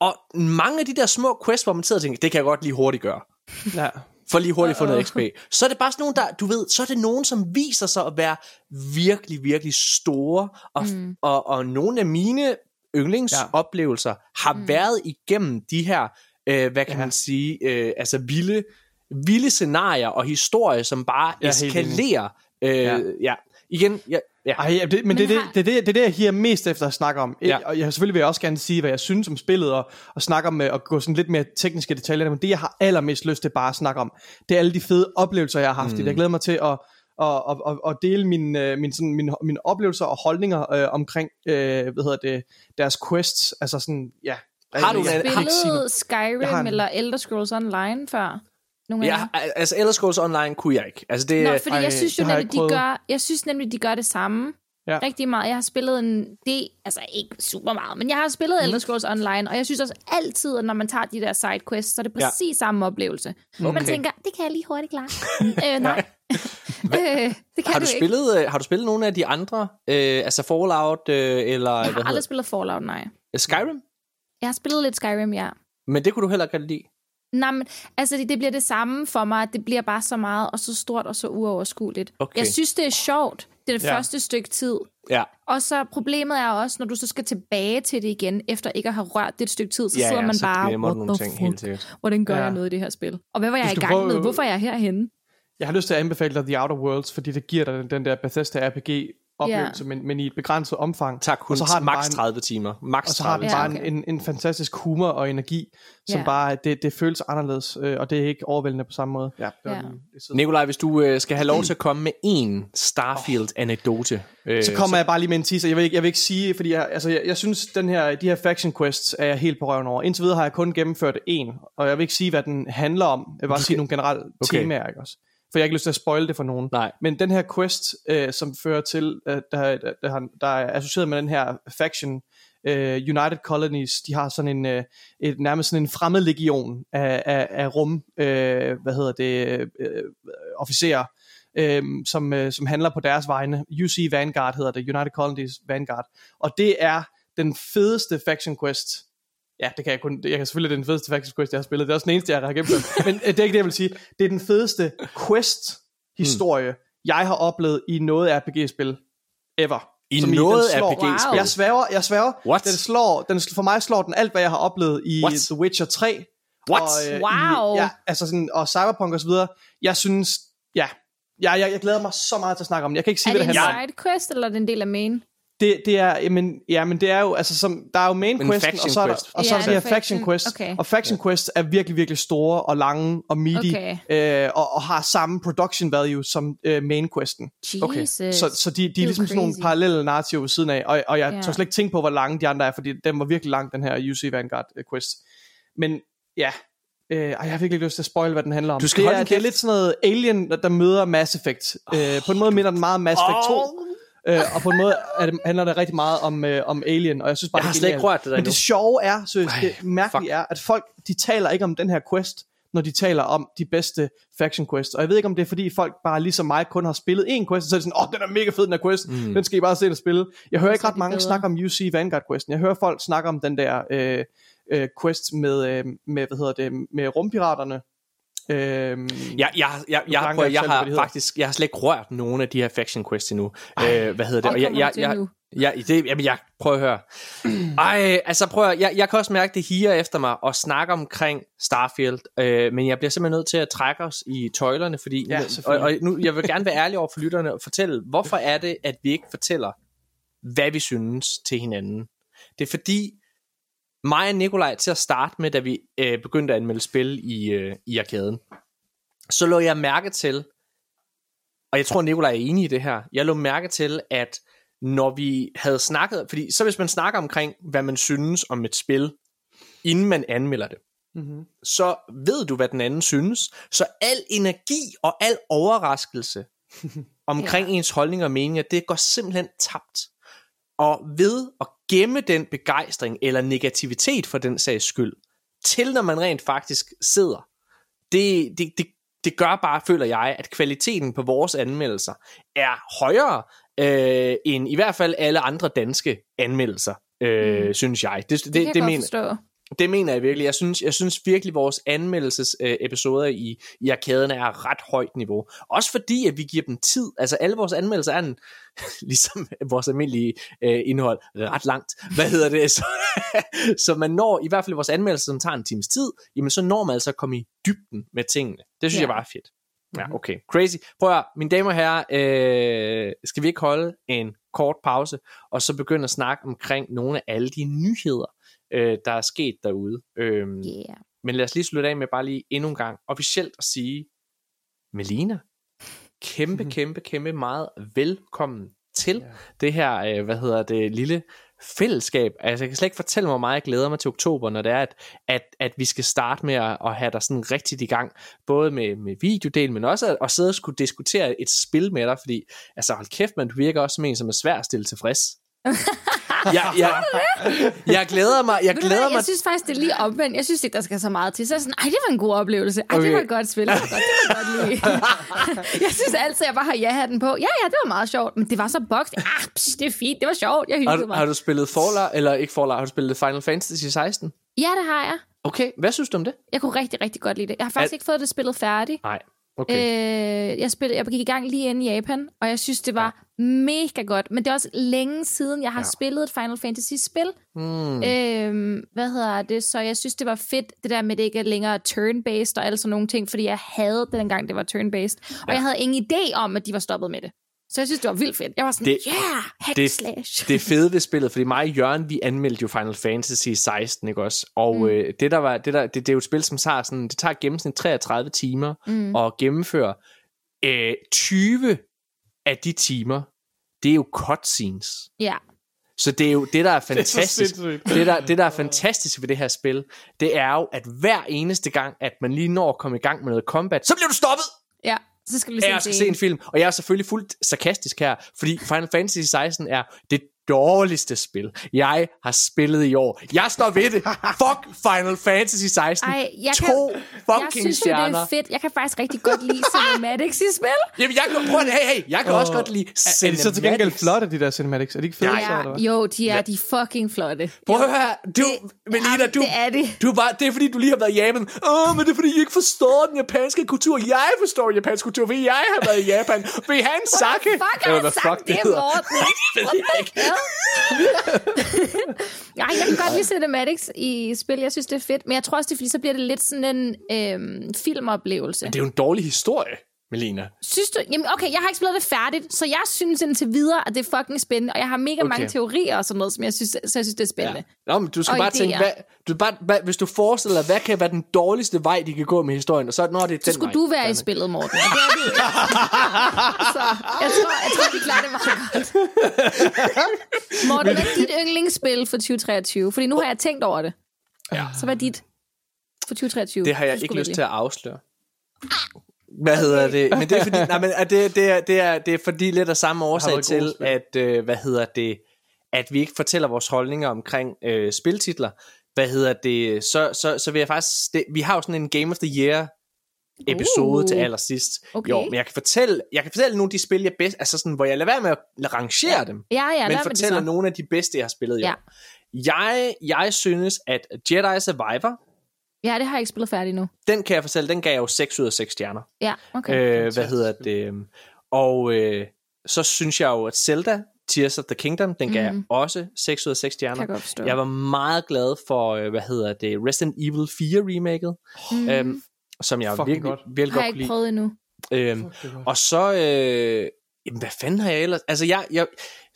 Og mange af de der små quests, hvor man sidder og tænker, det kan jeg godt lige hurtigt gøre. Ja. For lige hurtigt få noget XP. Så er det bare sådan nogle, der, du ved, så er det nogen, som viser sig at være virkelig, virkelig store. Og, mm. og, og nogle af mine yndlingsoplevelser har mm. været igennem de her, øh, hvad kan Ja. man sige, øh, altså vilde, vilde scenarier og historier, som bare Jeg enig. eskalerer. Øh, ja. Ja. ja. Igen, ja, ja. Ej, det, men, Men det, er det, har- det, er det, det er det, jeg higer mest efter at snakke om. Ja. Og jeg, selvfølgelig vil jeg også gerne sige, hvad jeg synes om spillet, og, og snakke om øh, at gå sådan lidt mere tekniske detaljer. Men det, jeg har allermest lyst til bare at snakke om, det er alle de fede oplevelser, jeg har haft. Mm. Jeg glæder mig til at, at, at, at, at dele mine, øh, mine, sådan, mine, mine oplevelser og holdninger øh, omkring øh, hvad hedder det, deres quests. Altså sådan, ja. Har du. Spillet Skyrim Jeg har en- eller Elder Scrolls Online før? Nogle af Ja, jer? altså Elder Scrolls Online kunne jeg ikke. Altså det, Nå, fordi Ej, jeg synes jo nemlig, de prøvet. gør, jeg synes nemlig, de gør det samme. Ja. Rigtig meget. Jeg har spillet en det, altså ikke super meget, men jeg har spillet Mm. Elder Scrolls Online, og jeg synes også altid, at når man tager de der sidequests, så er det Ja. præcis samme oplevelse. Okay. Man tænker, det kan jeg lige hurtigt klare. øh, nej. øh, det kan har, du ikke. spillet, øh, har du spillet nogle af de andre? Øh, altså Fallout øh, eller Jeg hvad har aldrig spillet Fallout, nej. Skyrim? Jeg har spillet lidt Skyrim, ja. Men det kunne du heller ikke lide. Nej, men altså det, det bliver det samme for mig. Det bliver bare så meget og så stort og så uoverskueligt. Okay. Jeg synes, det er sjovt. Det er det Ja. første stykke tid. Ja. Og så problemet er også, når du så skal tilbage til det igen, efter ikke at have rørt det et stykke tid, så ja, sidder ja, man så bare, what nogle ting helt sikkert. Hvordan gør Ja. jeg noget i det her spil? Og hvad var jeg i gang prøve- med? Hvorfor er jeg herhenne? Jeg har lyst til at anbefale dig The Outer Worlds, fordi det giver dig den, den der Bethesda RPG oplevelse, Ja. men, men i et begrænset omfang. Tak kun Og så har den en- 30 timer. Max Og så har 30 den Ja, bare okay. en, en, en fantastisk humor og energi, som Ja. bare, det, det føles anderledes, øh, og det er ikke overvældende på samme måde. Ja, det Ja. det Nikolaj, hvis du øh, skal have lov til at komme med en Starfield-anekdote. Øh, så kommer jeg bare lige med en teaser. Jeg vil ikke, jeg vil ikke sige, fordi jeg, altså, jeg, jeg synes, den her, de her faction quests er jeg helt på røven over. Indtil videre har jeg kun gennemført en, og jeg vil ikke sige, hvad den handler om. Jeg vil bare sige nogle generelle Okay. temaer, ikke også? For jeg har ikke lyst til at spoil det for nogen. Nej. Men den her quest, øh, som fører til, øh, der, der, der, der er associeret med den her faction, øh, United Colonies, de har sådan en, øh, et, nærmest sådan en fremmed legion af, af, af rum, øh, hvad hedder det, øh, officerer, øh, som, øh, som handler på deres vegne. UC Vanguard hedder det, United Colonies Vanguard. Og det er den fedeste faction quest, Ja, det kan jeg kun. Jeg kan selvfølgelig det er den fedeste faction quest, jeg har spillet. Det er også den eneste, jeg har gennemført. Men øh, det er ikke det, jeg vil sige. Det er den fedeste quest-historie, jeg har oplevet i noget RPG-spil ever. I Som noget slår- RPG-spil? Wow. Jeg sværger, jeg sværger. What? Den slår, den, for mig slår den alt, hvad jeg har oplevet i What? The Witcher 3. What? Og, øh, Wow. I, ja, altså sådan, og Cyberpunk og så videre. Jeg synes, ja, jeg, jeg, jeg glæder mig så meget til at snakke om det. Jeg kan ikke sige, Er hvad det det en handler om. sidequest, eller er det en del af main? Det, det er, jamen, ja, men det er jo, altså som, der er jo main Men questen, og så er der, quest. og så Ja, er der de her det er faction faction. quests, Okay. og faction quests er virkelig, virkelig store og lange og meaty, Okay. øh, og, og har samme production value som øh, main questen. Jesus. Så, så de, de er er ligesom sådan nogle crazy. parallelle narrativer ved siden af, og, og jeg Ja. tør slet ikke tænke på, hvor lange de andre er, fordi den var virkelig lang, den her UC Vanguard øh, quest. Men ja, øh, ej, jeg har virkelig ikke lyst til at spoil, hvad den handler om. Du skal det, holde er, det er lidt sådan noget Alien, der, der møder Mass Effect. Øh, på en måde minder den meget om Mass Effect 2. Øh, og på en måde er det, handler det rigtig meget om, øh, om Alien, og jeg synes bare, Jeg har det er slet ikke rørt det der Men endnu. det sjove er, seriøst, Ej, det mærkelige er, at folk, de taler ikke om den her quest, når de taler om de bedste faction quests. Og jeg ved ikke, om det er, fordi folk bare ligesom mig kun har spillet én quest, og så er det sådan, åh, oh, den er mega fed, den her quest, mm. den skal I bare se og spille. Jeg hører ikke Så ret mange bedre. snakke om UC Vanguard questen. Jeg hører folk snakke om den der øh, øh, quest med, øh, med, hvad hedder det, med rumpiraterne, Øhm, Jeg, jeg, jeg, jeg, kan prøv, ikke jeg hvad har faktisk, jeg har slet ikke rørt nogen af de her faction quests endnu. Øh, hvad hedder det? Og jeg, jeg, jeg, jeg, det, jamen, jeg prøver at høre. Ej, altså prøv at, jeg, jeg kan også mærke det higer efter mig og snakke omkring Starfield, øh, men jeg bliver simpelthen nødt til at trække os i tøjlerne, fordi Ja, og, og nu, jeg vil gerne være ærlig over for lytterne og fortælle, hvorfor er det, at vi ikke fortæller, hvad vi synes til hinanden. Det er fordi, mig og Nikolaj til at starte med, da vi øh, begyndte at anmelde spil i, øh, i arkaden, så lå jeg mærke til, og jeg tror Nikolaj er enig i det her, jeg lå mærke til, at når vi havde snakket, fordi så hvis man snakker omkring, hvad man synes om et spil, inden man anmelder det, mm-hmm. så ved du, hvad den anden synes. Så al energi og al overraskelse omkring ja. ens holdninger og meninger, det går simpelthen tabt. Og ved at gemme den begejstring eller negativitet for den sags skyld, til når man rent faktisk sidder, det, det, det, det gør bare, føler jeg, at kvaliteten på vores anmeldelser er højere øh, end i hvert fald alle andre danske anmeldelser, øh, mm. synes jeg. Det, det, Det, det, mener, forstå. Det mener jeg virkelig. Jeg synes, jeg synes virkelig, vores anmeldelses øh, i, i arkaden er ret højt niveau. Også fordi, at vi giver dem tid. Altså alle vores anmeldelser er en, ligesom vores almindelige øh, indhold, ret langt. Hvad hedder det? Så, så man når, i hvert fald vores anmeldelser, som tager en times tid, jamen så når man altså at komme i dybden med tingene. Det synes Ja. jeg bare er fedt. Ja, okay. Crazy. Prøv at, mine damer og herrer, øh, skal vi ikke holde en kort pause, og så begynde at snakke omkring nogle af alle de nyheder, øh, der er sket derude. Øhm, Yeah. Men lad os lige slutte af med bare lige endnu en gang officielt at sige, Melina, kæmpe, kæmpe, kæmpe meget velkommen til Ja. det her, øh, hvad hedder det, lille fællesskab. Altså, jeg kan slet ikke fortælle mig, hvor meget jeg glæder mig til oktober, når det er, at, at, at vi skal starte med at, at have dig sådan rigtigt i gang, både med, med videodelen, men også at, at sidde og skulle diskutere et spil med dig, fordi, altså hold kæft, man, du virker også som en, som er svær at stille tilfreds. jeg, jeg, jeg glæder mig, jeg glæder mig jeg synes faktisk, det er lige omvendt. Jeg synes ikke, der skal så meget til. Så er sådan, ej, det var en god oplevelse. Ej, okay. det var et godt spil. Det var godt, det var godt lide. jeg synes altid, jeg bare har ja-hatten på. Ja, ja, det var meget sjovt. Men det var så bokst. Ah, psh, det er fint. Det var sjovt. Jeg Har hyggede du, mig. har du spillet Fallout, eller ikke Fallout, har du spillet Final Fantasy 16? Ja, det har jeg. Okay, hvad synes du om det? Jeg kunne rigtig, rigtig godt lide det. Jeg har faktisk Al- ikke fået det spillet færdigt. Nej, okay. Øh, jeg, spillede, jeg gik i gang lige inde i Japan, og jeg synes, det var ja. mega godt. Men det er også længe siden, jeg har Ja. spillet et Final Fantasy-spil. Hmm. Øhm, hvad hedder det? Så jeg synes, det var fedt, det der med, at det ikke er længere turn-based og alle sådan nogle ting, fordi jeg havde det dengang, det var turn-based. Og Ja. jeg havde ingen idé om, at de var stoppet med det. Så jeg synes, det var vildt fedt. Jeg var sådan, Det- yeah, hack det- det, slash. det fede ved spillet, fordi mig og Jørgen, vi anmeldte jo Final Fantasy 16, ikke også? Og mm. Øh, det der var, det, der, det, det er jo et spil, som tager sådan, det tager gennemsnit 33 timer mm. at gennemføre. Øh, 20 af de timer, det er jo cutscenes. Ja, Så det er jo det, der er Det er fantastisk. det, der, det, der er fantastisk ved det her spil, det er jo, at hver eneste gang, at man lige når at komme i gang med noget combat, så bliver du stoppet! ja. Så skal vi at jeg skal se en film, og jeg er selvfølgelig fuldt sarkastisk her, fordi Final Fantasy 16 er det dårligste spil, jeg har spillet i år. Jeg står ved det. Fuck Final Fantasy 16. Ej, jeg to kan- Jeg fucking synes jo, det stjerner. er fedt. Jeg kan faktisk rigtig godt lide cinematics i spil. Jamen, jeg kan, prøv hey, hey, jeg kan også godt lide Er, er de så til gengæld cinematics. flotte, de der cinematics? Er de ikke fede, Ja, så, eller hvad? jo, de er de er fucking flotte. Prøv at høre her. Du, Melina, Jamen, du, det er det. du bare, det er fordi, du lige har været i Japan. Åh, men det er fordi, I ikke forstår den japanske kultur. Jeg forstår den japanske kultur, fordi jeg har været i Japan. Vil en sake? Fuck, har hvad sagt det det. Morten? Det ved jeg hell? Nej, jeg kan godt lide cinematics i spil. Jeg synes, det er fedt. Men jeg tror også, det er fordi, så bliver det lidt sådan en øhm, filmoplevelse. Det er jo en dårlig historie, Melina. Synes du? Jamen, okay, jeg har ikke spillet det færdigt, så jeg synes indtil videre, at det er fucking spændende. Og jeg har mega Okay. mange teorier og sådan noget, som jeg synes, så jeg synes, det er spændende. Nå, men du skal Og bare idéer. tænke, hvad, du bare, hvad, hvis du forestiller dig, hvad kan være den dårligste vej, de kan gå med historien, og så når det er Så den skulle vej. du være i spillet, Morten. Og det ikke. så jeg tror, jeg tror, vi klarer det meget godt. Morten, hvad er dit yndlingsspil for 2023? Fordi nu har jeg tænkt over det. Ja. Så hvad er dit for 2023? Det har jeg ikke lyst vælge. til at afsløre. Hvad hedder det? Men det er fordi, nej, men er det, det, er, det, er, det er fordi lidt af samme årsag til, at, øh, hvad hedder det, at vi ikke fortæller vores holdninger omkring øh, spiltitler. Hvad hedder det? Så, så, så vil jeg faktisk, det, vi har jo sådan en Game of the Year episode Uh. til allersidst. Okay. Jo, men jeg kan fortælle, jeg kan fortælle nogle af de spil, jeg bedst, altså sådan, hvor jeg lader være med at rangere ja. dem, Ja, ja, men fortæller nogle af de bedste, jeg har spillet i Ja. år. Jeg, jeg synes, at Jedi Survivor Ja, det har jeg ikke spillet færdigt nu. Den kan jeg fortælle, den gav jeg jo 6 ud af 6 stjerner. Ja, okay. Øh, hvad hedder det? Og øh, så synes jeg jo, at Zelda, Tears of the Kingdom, den gav mm. jeg også 6 ud af 6 stjerner. Kan jeg. Jeg var meget glad for, øh, hvad hedder det, Resident Evil 4 remaket, Mm. øhm, som jeg Fucking virkelig, godt. virkelig har godt jeg kunne ikke lide. prøvet endnu. Øhm, og så, øh, jamen, hvad fanden har jeg ellers? Altså, jeg, jeg,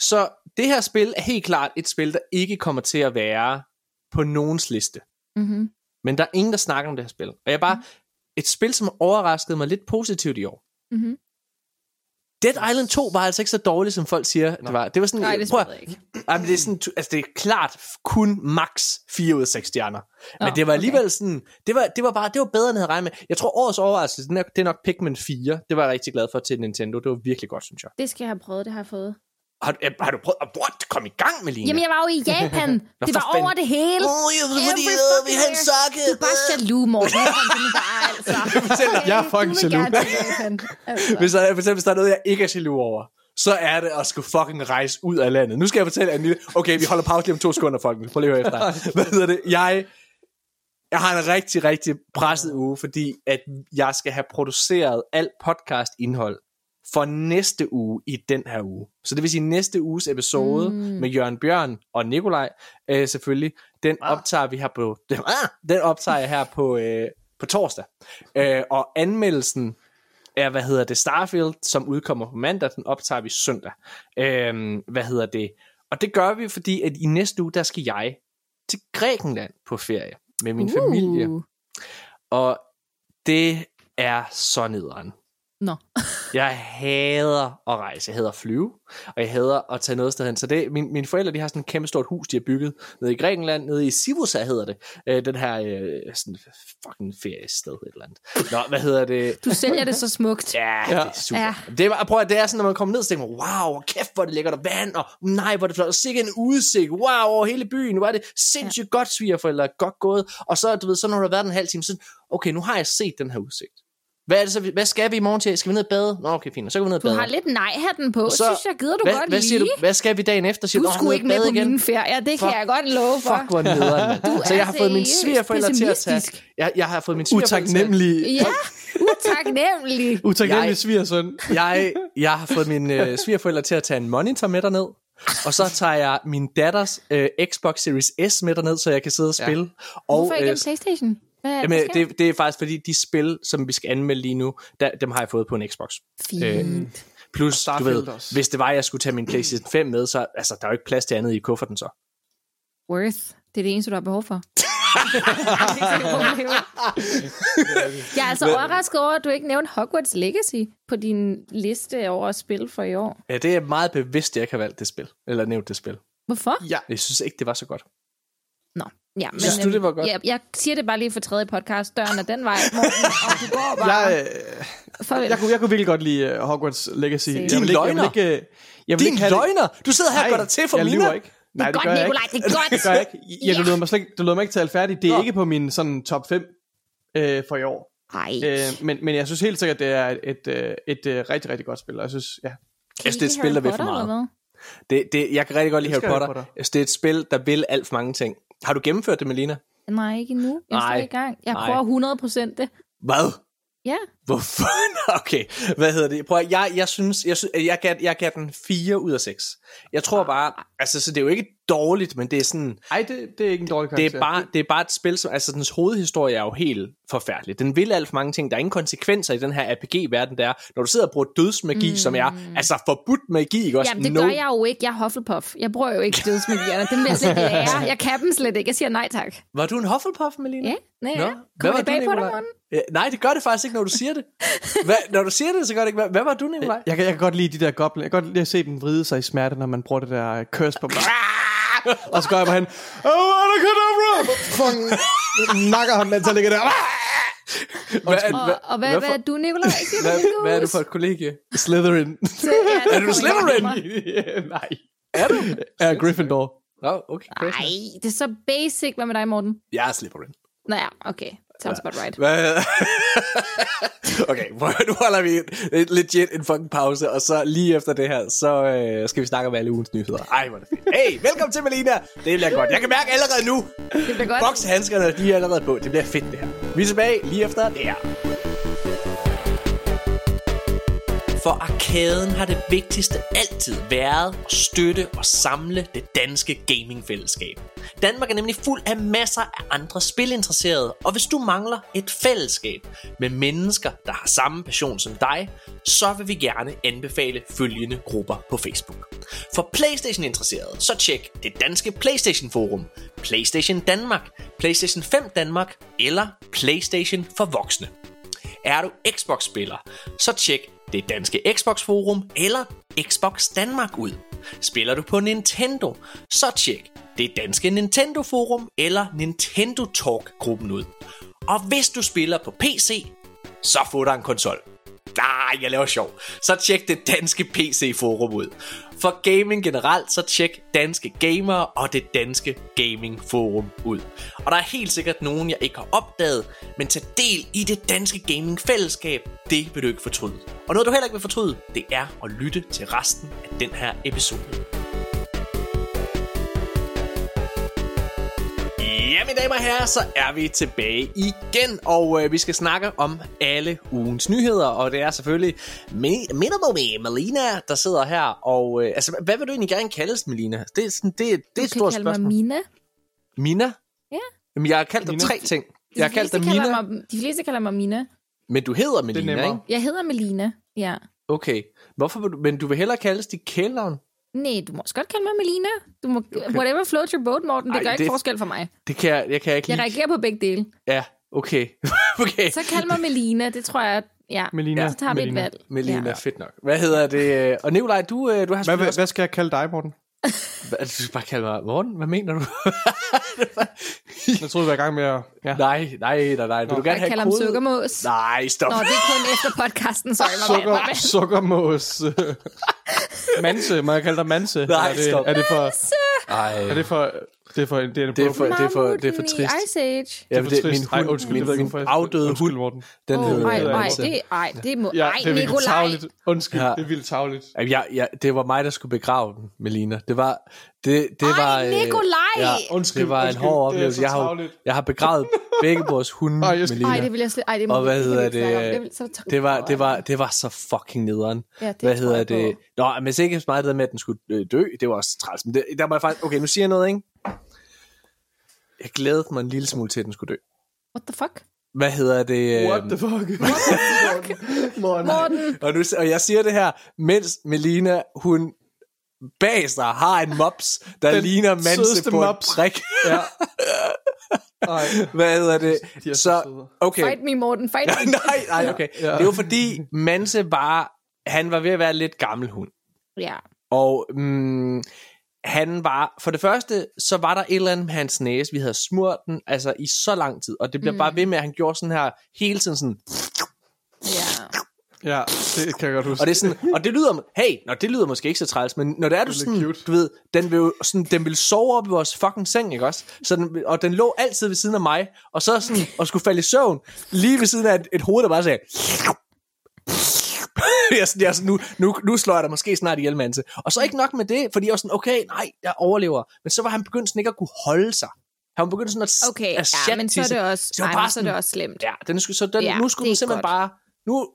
så det her spil er helt klart et spil, der ikke kommer til at være på nogens liste. Mm-hmm. Men der er ingen, der snakker om det her spil. Og jeg er bare, et spil, som overraskede mig lidt positivt i år. Mm-hmm. Dead Island 2 var altså ikke så dårligt, som folk siger, det var. Det var sådan, Nej, det prøv ikke. Jamen, det er sådan, altså det er klart kun max 4 ud af 6 stjerner. Men Nå, det var okay. alligevel sådan, det var, det var bare, det var bedre end jeg havde regnet med. Jeg tror årets overraskelse, den er, det er nok Pikmin 4. Det var jeg rigtig glad for til Nintendo. Det var virkelig godt, synes jeg. Det skal jeg have prøvet, det har jeg fået. Har, du- har du prøvet, what? Kom i gang med Line. Jamen, jeg var jo i Japan. Nå, det var over det hele. Åh, jeg ved, fordi Every øh, vi fucking havde en sokke. Du er bare jaloux, Morten. Bare, altså. Jeg er fucking Du vil jaloux. Altså. Hvis der, for eksempel, hvis der er noget, jeg ikke er jaloux over, så er det at skulle fucking rejse ud af landet. Nu skal jeg fortælle en lille... Okay, vi holder pause lige om to sekunder, folkens. Prøv lige at høre efter. Hvad hedder det? Jeg, jeg har en rigtig, rigtig presset uge, fordi at jeg skal have produceret alt podcast-indhold for næste uge i den her uge. Så det vil sige næste uges episode mm. med Jørgen Bjørn og Nikolaj øh, selvfølgelig. Den optager vi her på den, ah, den optager jeg her på øh, på torsdag. Øh, og anmeldelsen er, hvad hedder det, Starfield, som udkommer på mandag, den optager vi søndag. Øh, hvad hedder det? Og det gør vi, fordi at i næste uge, der skal jeg til Grækenland på ferie med min uh. familie. Og det er så nederen. Nå. Jeg hader at rejse. Jeg hader at flyve, og jeg hader at tage noget sted hen. Så det, min, mine forældre de har sådan et kæmpe stort hus, de har bygget nede i Grækenland, nede i Sivusa hedder det. Øh, den her øh, sådan fucking feriested et eller andet. Nå, hvad hedder det? Du sælger det så smukt. Ja, ja. det er super. Ja. Det, er, prøv at, det er sådan, når man kommer ned, så tænker man, wow, kæft, hvor det lækkert, og vand, og nej, hvor det flot, og sikke en udsigt, wow, over hele byen, hvor er det sindssygt ja. godt, svigerforældre, godt gået, og så, du ved, så når du har været en halv time, så, okay, nu har jeg set den her udsigt. Hvad, er det så, vi- hvad skal vi i morgen til? Skal vi ned og bade? Nå, okay, fint, så går vi ned og Du bade. har lidt nej-hatten på, Så- synes jeg, gider du hvad, godt hvad siger lige. du? Hvad skal vi dagen efter? Siger Du "Nå, skulle ned ikke og med bade på igen? mine ferier, det kan Fuck. jeg godt love for. Fuck, hvor nederen, mand. Du Så jeg er har fået min seriøst svigerforældre til at tage... pessimistisk. Jeg, jeg har fået min svigerforældre til at- Utaknemmelig, Ja, utaknemmelig. utaknemmelig Jeg- svigersøn. jeg, jeg har fået mine øh, svigerforældre til at tage en monitor med derned. Og så tager jeg min datters øh, Xbox Series S med derned, så jeg kan sidde og spille. Ja. Og, Hvorfor ikke øh, en Playstation? Hvad, Jamen, hvad sker? det, det er faktisk fordi, de spil, som vi skal anmelde lige nu, der, dem har jeg fået på en Xbox. Fint. Øh, plus, du ved, også. hvis det var, at jeg skulle tage min PlayStation 5 med, så altså, der er jo ikke plads til andet i kufferten så. Worth. Det er det eneste, du har behov for. jeg er altså overrasket over, at du ikke nævnte Hogwarts Legacy på din liste over spil for i år. Ja, det er meget bevidst, at jeg ikke har valgt det spil, eller nævnt det spil. Hvorfor? Ja. Jeg synes ikke, det var så godt. Ja, men, Synes du, det var godt? Ja, jeg siger det bare lige for tredje podcast. Døren er den vej, Morten, og du går bare. Jeg, øh, Farvel. jeg, kunne, jeg kunne virkelig godt lide uh, Hogwarts Legacy. Din Jeg vil ikke- jeg vil løgner. ikke, øh, jeg vil Din ikke det- løgner! Du sidder her og Nej, gør dig til for jeg mine. ikke. Nej, det det gør godt, jeg Nikolaj, ikke. det er godt. Det gør jeg ikke. Ja, du Ja. lød mig slet ikke, du lød mig ikke tale færdigt. Det er Nå. ikke på min sådan top 5 øh, for i år. Ej, Øh, men, men jeg synes helt sikkert, det er et, et, øh, et, et rigtig, rigtig godt spil. Og Jeg synes, ja. kan jeg synes, det er et spil, der vil for meget. Det, det, jeg kan rigtig godt lide Harry Potter. Potter. Jeg synes, det er et spil, der vil alt for mange ting. Har du gennemført det, Melina? Nej, ikke endnu. Jeg er i gang. Jeg prøver 100 procent det. Hvad? Ja. Hvorfor? Okay, hvad hedder det? Prøv at, jeg, jeg synes, jeg, synes jeg, gav, jeg gav den 4 ud af 6. Jeg tror bare, altså så det er jo ikke dårligt, men det er sådan, Ej, det, det er ikke en dårlig det karakter. er bare, det er bare et spil, som, altså dens hovedhistorie er jo helt forfærdelig. Den vil alt for mange ting. Der er ingen konsekvenser i den her RPG-verden, der er, når du sidder og bruger dødsmagi, mm. som er, altså forbudt magi, ikke også? Jamen, det no. gør jeg jo ikke. Jeg er Hufflepuff. Jeg bruger jo ikke dødsmagierne. Dem vil jeg slet ikke lære. Jeg kan dem slet ikke. Jeg siger nej tak. Var du en Hufflepuff, Melina? Ja, nej, ja. Kommer det du, bag på dig? Ja, nej, det gør det faktisk ikke, når du siger det. Hvad, når du siger det, så gør det ikke. Hvad, hvad var du, Nikolaj? Jeg kan, jeg kan godt lide de der goblin. Jeg kan godt lide at se dem vride sig i smerte, når man bruger det der øh, curse på dem. og så går jeg bare hen. Oh, Abracadabra! Fucking nakker ham, mens han ligger der. Hvad, Og, og hvad, hvad er du, Nicolaj? Siger hvad, hvad er du for et kollegie? Slytherin. Er du Slytherin? Nej. Er du? Ja, Gryffindor. Nå, okay. Nej, det er så basic. Hvad med dig, Morten? Jeg er Slytherin. Nå ja, okay. Sounds about right. Okay, nu holder vi en, legit en fucking pause, og så lige efter det her, så øh, skal vi snakke om alle ugens nyheder. Ej, hvor er det fedt. Hey, velkommen til Melina. Det bliver godt. Jeg kan mærke allerede nu, Det bliver godt. bokshandskerne, de er allerede på. Det bliver fedt det her. Vi er tilbage lige efter det her. For arkaden har det vigtigste altid været at støtte og samle det danske gamingfællesskab. Danmark er nemlig fuld af masser af andre spilinteresserede, og hvis du mangler et fællesskab med mennesker, der har samme passion som dig, så vil vi gerne anbefale følgende grupper på Facebook. For Playstation-interesserede, så tjek det danske Playstation Forum, Playstation Danmark, Playstation 5 Danmark eller Playstation for voksne. Er du Xbox-spiller, så tjek det danske Xbox Forum eller Xbox Danmark ud. Spiller du på Nintendo, så tjek det danske Nintendo Forum eller Nintendo Talk-gruppen ud. Og hvis du spiller på PC, så få dig en konsol. Nej, jeg laver sjov. Så tjek det danske PC-forum ud. For gaming generelt, så tjek danske gamere og det danske gaming forum ud. Og der er helt sikkert nogen, jeg ikke har opdaget, men tag del i det danske gaming fællesskab, det vil du ikke fortryde. Og noget du heller ikke vil fortryde, det er at lytte til resten af den her episode. Ja, mine damer og herrer, så er vi tilbage igen, og øh, vi skal snakke om alle ugens nyheder, og det er selvfølgelig Mi- Minimum Melina, der sidder her, og øh, altså, hvad vil du egentlig gerne kaldes, Melina? Det er, sådan, det, det er Du et kan stort kalde mig spørgsmål. Mina. Mina? Ja. Jamen, jeg har kaldt dig tre ting. De Jeg har kaldt dig fleste kalder Mina, Mig, de fleste kalder mig Mina. men du hedder Melina, ikke? Jeg hedder Melina, ja. Okay. Hvorfor vil du, men du vil hellere kaldes dit kælenavn? Nej, du må også godt kalde mig Melina. Du må, okay. Whatever floats your boat, Morten. Det Ej, gør ikke det- forskel for mig. Det kan jeg, jeg kan ikke Jeg reagerer på begge dele. Ja, okay. okay. Så kald mig Melina. Det tror jeg, ja. Melina. Så tager vi et Melina. valg. Melina, Ja. fedt nok. Hvad hedder det? Og Nikolaj, du, øh, du har Hvad, hvad, hvad skal jeg kalde dig, Morten? Hvad- Du skal bare kalde mig Morten. Hvad mener du? Jeg troede, vi var i gang med at... Ja. nej, nej, nej, nej. Vil du gerne Jeg have kalder ham kode? sukkermås. Nej, stop. Nå, det er kun efter podcasten. Sorry, my Sukker, sukkermås. Manse. Må jeg kalde dig Manse? Nej, er det, stop. Er det for... Ej, Er det for... Det er for... Det er, det er for, det er for, det er for trist. Ice Age. Ja, det er det, trist. min Ej, undskyld, min, jeg ved ikke, min jeg- afdøde Undskyld, hund, den Åh, hedder ej, ej, det, ej, det må... Ja, ej, det er vildt Nikolaj. tavligt. Undskyld, Ja. det er vildt tavligt. Jamen, Jeg, jeg, det var mig, der skulle begrave den, Melina. Det var, det, det Ej, var, øh, Nikolaj! ja, Undskyld, det var en undskyld, hård det er oplevelse. Jeg har, jeg har begravet begge vores hunde, Ej, Melina. Ej, det vil jeg slet... Ej, det må Og hvad hedder det? Det var, det var, det var så fucking nederen. Ja, det Hvad hedder det? Nå, men ikke så meget det der med, at den skulle øh, dø. Det var også træls. Men det, der var jeg faktisk... Okay, nu siger jeg noget, ikke? Jeg glædede mig en lille smule til, at den skulle dø. What the fuck? Hvad hedder det? øh, What the fuck? Morten. Morten, Og, nu, og jeg siger det her, mens Melina, hun bag sig har en mops, der Den ligner Manse på mops. en prik. Ja. Ej. Hvad hedder det? De så okay. fight me, Morten, fight me. nej, nej, okay. Ja. Det var fordi Manse bare, han var ved at være lidt gammel hund. Ja, Og mm, han var, for det første, så var der et eller andet med hans næse, vi havde smurt den, altså i så lang tid, og det bliver mm. bare ved med, at han gjorde sådan her, hele tiden sådan, ja. Ja, det kan jeg godt huske. og det er sådan, og det lyder, hey, nå, det lyder måske ikke så træls, men når det er du Det er sådan, cute. du ved, den vil, sådan, den vil sove op i vores fucking seng, ikke også? Så den, og den lå altid ved siden af mig, og så sådan, og skulle falde i søvn, lige ved siden af et, et hoved, der bare sagde, jeg, sådan- jeg, sådan, nu, nu, nu slår jeg dig måske snart ihjel, Manse. Og så ikke nok med det, fordi jeg var sådan, okay, nej, jeg overlever. Men så var han begyndt sådan ikke at kunne holde sig. Han var begyndt sådan at, Okay, at ja, men så er det også, var ej, bare men så er det sådan- også slemt. Ja, den skulle, så den, Ja, nu skulle er simpelthen godt. bare, nu,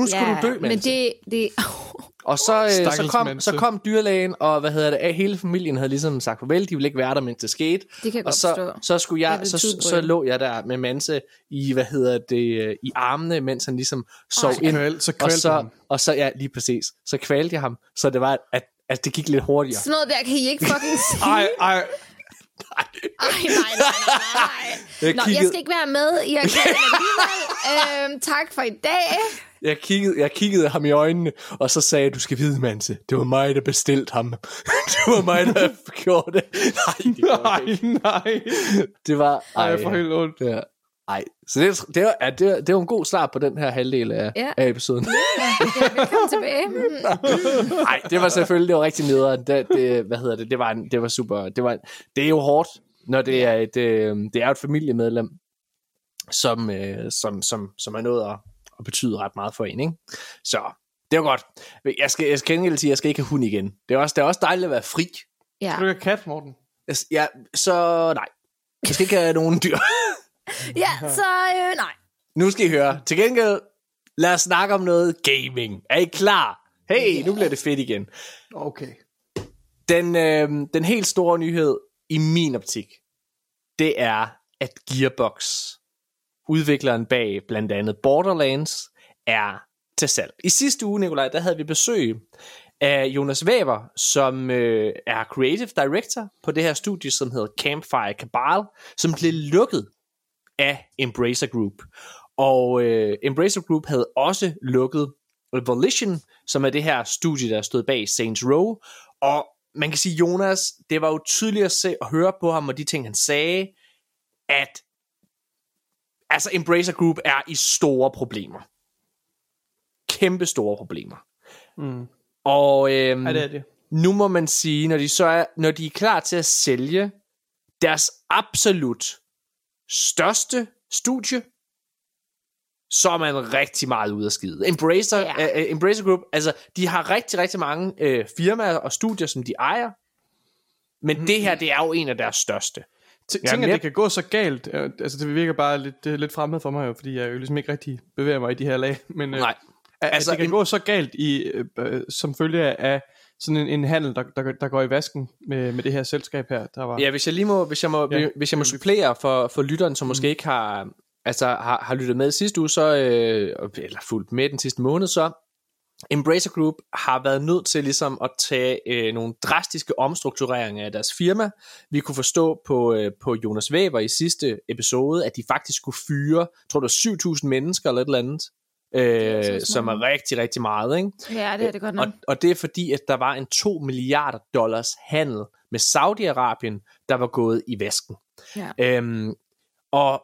nu skulle ja, du dø, men Manse. det, det, Og så, øh, så, kom, så kom dyrlægen, og hvad hedder det, hele familien havde ligesom sagt farvel, de ville ikke være der, mens det skete. det kan jeg Og godt så, forstå. så, skulle jeg, så, så det. lå jeg der med Manse i, hvad hedder det, øh, i armene, mens han ligesom sov Ej. ind. Kvæl, så Og kvælte så, ham. og så, ja, lige præcis, så kvalte jeg ham, så det var, at, at det gik lidt hurtigere. Sådan noget der kan I ikke fucking sige. Ej, ej. Ej, nej, nej, nej, nej. Jeg Nå, jeg kiggede- skal ikke være med i øhm, tak for i dag. Jeg kiggede, jeg kiggede ham i øjnene, og så sagde jeg, du skal vide, Manse, det var mig, der bestilte ham. det var mig, der gjorde det. Nej, det var, Nej, ikke. nej. det var Ej, jeg får helt ondt. Ja. Ej, så det, det, ja, det, var, det var en god start på den her halvdel af, Ja. af episoden. Ja, velkommen tilbage. Nej, det var selvfølgelig, det var rigtig nederen. Det, det, hvad hedder det, det var, en, det var super, det var, det er jo hårdt, når det er et, øh, det er et familiemedlem. som, øh, som, som, som er noget at, at betyde ret meget for en. Ikke? Så det var godt. Jeg skal, jeg skal sige, at jeg skal ikke have hund igen. Det er også, det er også dejligt at være fri. Ja. Skal du ikke have kat, Morten? Jeg, ja, så nej. Jeg skal ikke have nogen dyr. ja, så øh, nej. nu skal I høre. Til gengæld, lad os snakke om noget gaming. Er I klar? Hey, nu bliver det fedt igen. Okay. Den, øh, den helt store nyhed i min optik, det er, at Gearbox, udvikleren bag blandt andet Borderlands, er til salg. I sidste uge, Nikolaj, der havde vi besøg af Jonas Weber, som øh, er creative director på det her studie, som hedder Campfire Cabal, som blev lukket af Embracer Group. Og øh, Embracer Group havde også lukket Volition, som er det her studie, der stod bag Saints Row. Og man kan sige, Jonas, det var jo tydeligt at se og høre på ham, og de ting, han sagde, at altså Embracer Group er i store problemer. Kæmpe store problemer. Mm. Og øhm, Ja, det er det. nu må man sige, når de så er, når de er klar til at sælge deres absolut største studie, så er man rigtig meget ude af skide. Embracer, Ja. uh, Embracer Group, altså, de har rigtig, rigtig mange uh, firmaer og studier, som de ejer, men mm. det her, det er jo en af deres største. T- Ja, at jeg- det kan gå så galt. øh, Altså, det virker bare lidt, det er lidt fremmed for mig, jo, fordi jeg jo ligesom ikke rigtig bevæger mig i de her lag. Men øh, Nej. at, Altså, at det kan en- gå så galt i, øh, øh, som følge af sådan en, en handel, der, der, der går i vasken med, med det her selskab her. Der var, Ja, hvis jeg lige må, hvis jeg må, Ja. hvis jeg må supplere for, for lytteren, som måske ikke har, altså, har, har lyttet med sidste uge, så, øh, eller fulgt med den sidste måned, så Embracer Group har været nødt til ligesom at tage øh, nogle drastiske omstruktureringer af deres firma. Vi kunne forstå på, øh, på Jonas Weber i sidste episode, at de faktisk skulle fyre, tror var 7.000 mennesker eller et eller andet, er så øh, som meget. er rigtig, rigtig meget. Ikke? Ja, det er det godt nok. Og, og det er fordi, at der var en 2 milliarder dollars handel med Saudi-Arabien, der var gået i vasken. Ja. Øhm, og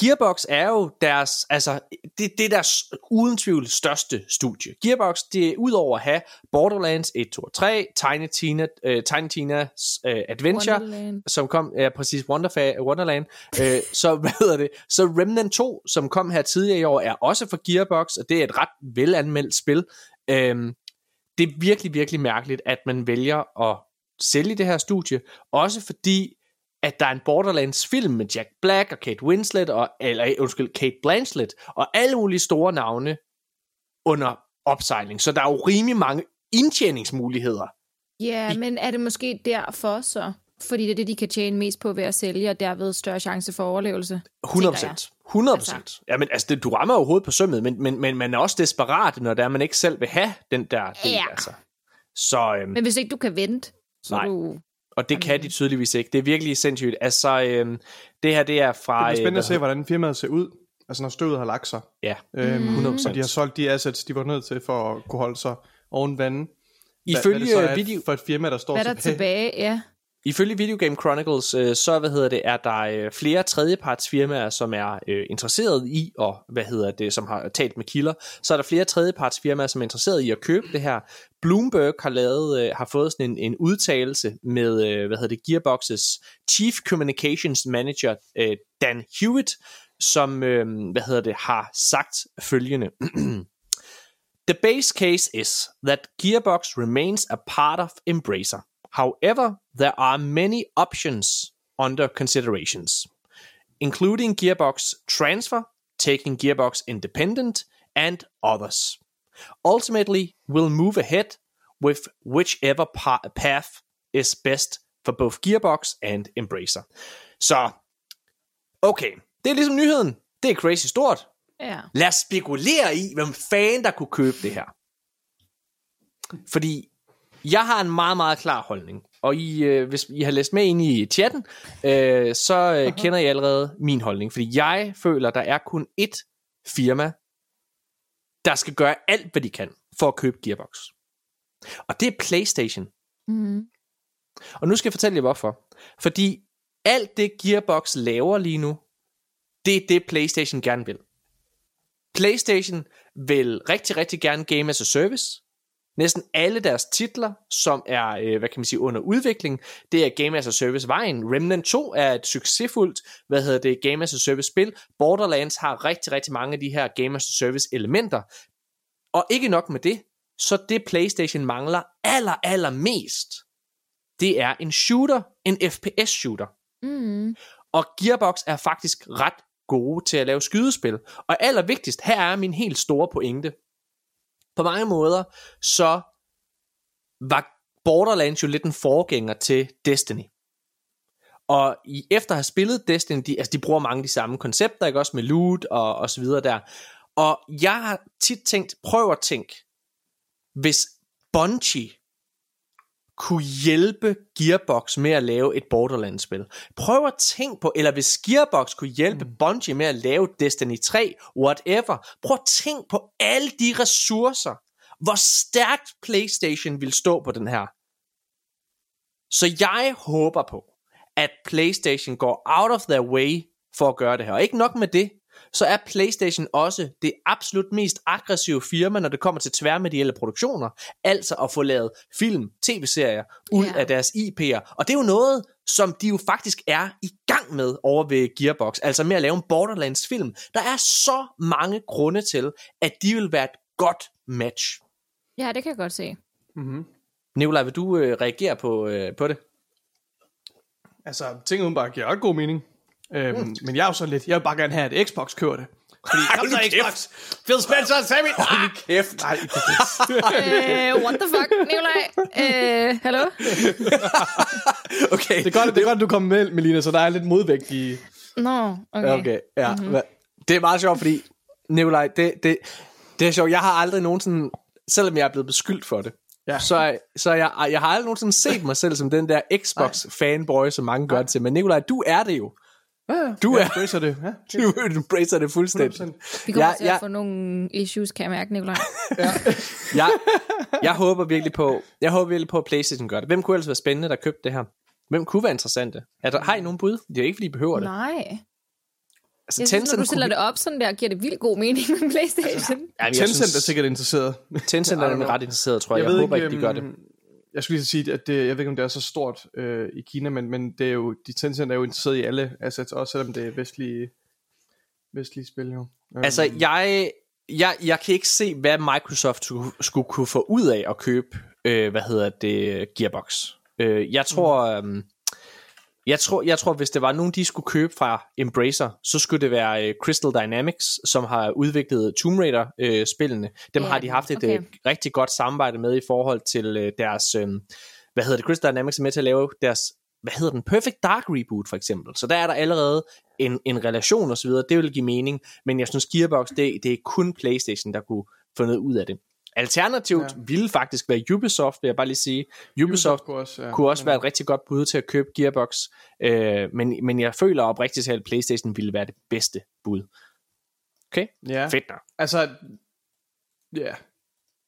Gearbox er jo deres, altså, det, det er deres uden tvivl største studie. Gearbox, det er udover at have Borderlands 1, 2 og 3, Tiny Tina, uh, Tiny Tina's uh, Adventure, Wonderland. som kom, ja præcis, Wonderfa- Wonderland, øh, så hvad hedder det, så Remnant 2, som kom her tidligere i år, er også for Gearbox, og det er et ret velanmeldt spil. Øhm, det er virkelig, virkelig mærkeligt, at man vælger at sælge det her studie, også fordi, at der er en Borderlands film med Jack Black og Kate Winslet, og, eller undskyld, Kate Blanchett, og alle mulige store navne under opsejling. Så der er jo rimelig mange indtjeningsmuligheder Ja, men er det måske derfor så? Fordi det er det, de kan tjene mest på ved at sælge, og derved større chance for overlevelse. 100 tænker jeg. procent. 100 procent. Altså. Ja, men altså, det, du rammer jo hovedet på sømmet, men, men, men man er også desperat, når det er, man ikke selv vil have den der del, Ja. altså. Så, øhm, Men hvis ikke du kan vente, så Nej. du... og det kan de tydeligvis ikke. Det er virkelig sindssygt. Altså, øhm, det her, det er fra... det bliver spændende øh, at se, hvordan firmaet ser ud, altså når støvet har lagt sig. Ja, Øhm, 100%. Og de har solgt de assets, de var nødt til for at kunne holde sig oven vandet. ifølge, hvad, hvad det så er video, for et firma, der står Hvad er der tilbage? Ja ifølge Video Game Chronicles, øh, så hvad hedder det, er der øh, flere tredjepartsfirmaer, som er øh, interesseret i, og hvad hedder det, som har talt med kilder, så er der flere tredjepartsfirmaer, som er interesseret i at købe det her. Bloomberg har lavet, øh, har fået sådan en, en udtalelse med, øh, hvad hedder det, Gearboxes Chief Communications Manager, øh, Dan Hewitt, som, øh, hvad hedder det, har sagt følgende. The base case is that Gearbox remains a part of Embracer. However, there are many options under considerations, including Gearbox transfer, taking Gearbox independent, and others. Ultimately, we'll move ahead with whichever pa- path is best for both Gearbox and Embracer. Så, okay, det er ligesom nyheden. Det er crazy stort. ja. Lad os spekulere i, hvem fanden der kunne købe det her. Fordi jeg har en meget, meget klar holdning. Og I, øh, hvis I har læst med ind i chatten, øh, så øh, kender I allerede min holdning. Fordi jeg føler, der er kun ét firma, der skal gøre alt, hvad de kan for at købe Gearbox. Og det er PlayStation. Mm. Og nu skal jeg fortælle jer hvorfor. Fordi alt det Gearbox laver lige nu, det er det PlayStation gerne vil. PlayStation vil rigtig, rigtig gerne Game as a Service. Næsten alle deres titler, som er, øh, hvad kan man sige, under udvikling, det er Game as a Service vejen. Remnant 2 er et succesfuldt, hvad hedder det, Game as a Service spil. Borderlands har rigtig, rigtig mange af de her Game as a Service elementer. Og ikke nok med det, så det PlayStation mangler aller, aller mest, det er en shooter, en FPS shooter. Mm. Og Gearbox er faktisk ret gode til at lave skydespil. Og allervigtigst, her er min helt store pointe. På mange måder, så var Borderlands jo lidt en forgænger til Destiny. Og i, efter at have spillet Destiny, de, altså de bruger mange af de samme koncepter, ikke også med loot og, og så videre der. Og jeg har tit tænkt, prøv at tænke, hvis Bungie kunne hjælpe Gearbox med at lave et Borderlands-spil. Prøv at tænke på, eller hvis Gearbox kunne hjælpe mm. Bungie med at lave Destiny 3, whatever. Prøv at tænke på alle de ressourcer, hvor stærkt PlayStation vil stå på den her. Så jeg håber på, at PlayStation går out of their way for at gøre det her. Og ikke nok med det, så er PlayStation også det absolut mest aggressive firma, når det kommer til tværmedielle produktioner. Altså at få lavet film, tv-serier ud Ja. af deres IP'er. Og det er jo noget, som de jo faktisk er i gang med over ved Gearbox. Altså med at lave en Borderlands film. Der er så mange grunde til, at de vil være et godt match. Ja, det kan jeg godt se. Mm-hmm. Nikolaj, vil du øh, reagere på, øh, på det? Altså, ting udenbart giver også god mening. Øhm, mm. Men jeg er jo sådan lidt, jeg vil bare gerne have, at Xbox kører det. Fordi, kom så Xbox! Phil Spencer, Sammy! Hold Kæft. Nej, det er Øh, what the fuck, Nikolaj? Øh, hallo? Okay. det er godt, det er godt, at du kommer med, Melina, så der er lidt modvægt i... Nå, okay. Okay, ja. Mm-hmm. Det er meget sjovt, fordi, Nikolaj, det, det, det er sjovt. Jeg har aldrig nogensinde, selvom jeg er blevet beskyldt for det, Ja. så, så jeg, jeg har aldrig nogensinde set mig selv som den der Xbox-fanboy, som mange gør det til. Men Nikolaj, du er det jo. Ja, Du jeg er- embracer det. Ja, Du embracer det fuldstændig. 100%. Vi kommer Ja, til ja. at få nogle issues, kan jeg mærke, Nikolaj. Jeg, jeg håber virkelig på, jeg håber virkelig på, at PlayStation gør det. Hvem kunne ellers være spændende, der købte det her? Hvem kunne være interessante? Er der, har I nogen bud? Det er ikke, fordi I behøver det. Nej. Altså, Jeg synes, når du Tencent, stiller kunne, det op sådan der, giver det vildt god mening med Playstation. Jamen, jeg Tencent er synes, sikkert interesseret. Tencent er nemlig ret interesseret, tror jeg. Jeg, jeg håber ikke, de gør det. Øhm, Jeg skulle lige sige, at det, jeg ved ikke, om det er så stort øh, i Kina, men, men det er jo, de Tencent er jo interesseret i alle assets, også selvom det er vestlige, vestlige spil jo. Øhm, Altså, jeg, jeg, jeg kan ikke se, hvad Microsoft skulle, skulle kunne få ud af at købe, øh, hvad hedder det, Gearbox. Øh, jeg tror, Mm. øh, jeg tror, jeg tror, hvis det var nogen, de skulle købe fra Embracer, så skulle det være øh, Crystal Dynamics, som har udviklet Tomb Raider-spillene. Dem Ja, har de haft et okay. øh, rigtig godt samarbejde med i forhold til øh, deres, øh, hvad hedder det, Crystal Dynamics er med til at lave deres, hvad hedder den, Perfect Dark reboot for eksempel. Så der er der allerede en, en relation osv., det vil give mening, men jeg synes Gearbox, det, det er kun Playstation, der kunne få noget ud af det. Alternativt ja. Ja. ville faktisk være Ubisoft, vil jeg bare lige sige. Ubisoft kunne også, ja. kunne også være et rigtig godt bud til at købe Gearbox, øh, men, men jeg føler oprigtigt talt, at Playstation ville være det bedste bud. Okay, Ja, fedt nok. altså, ja,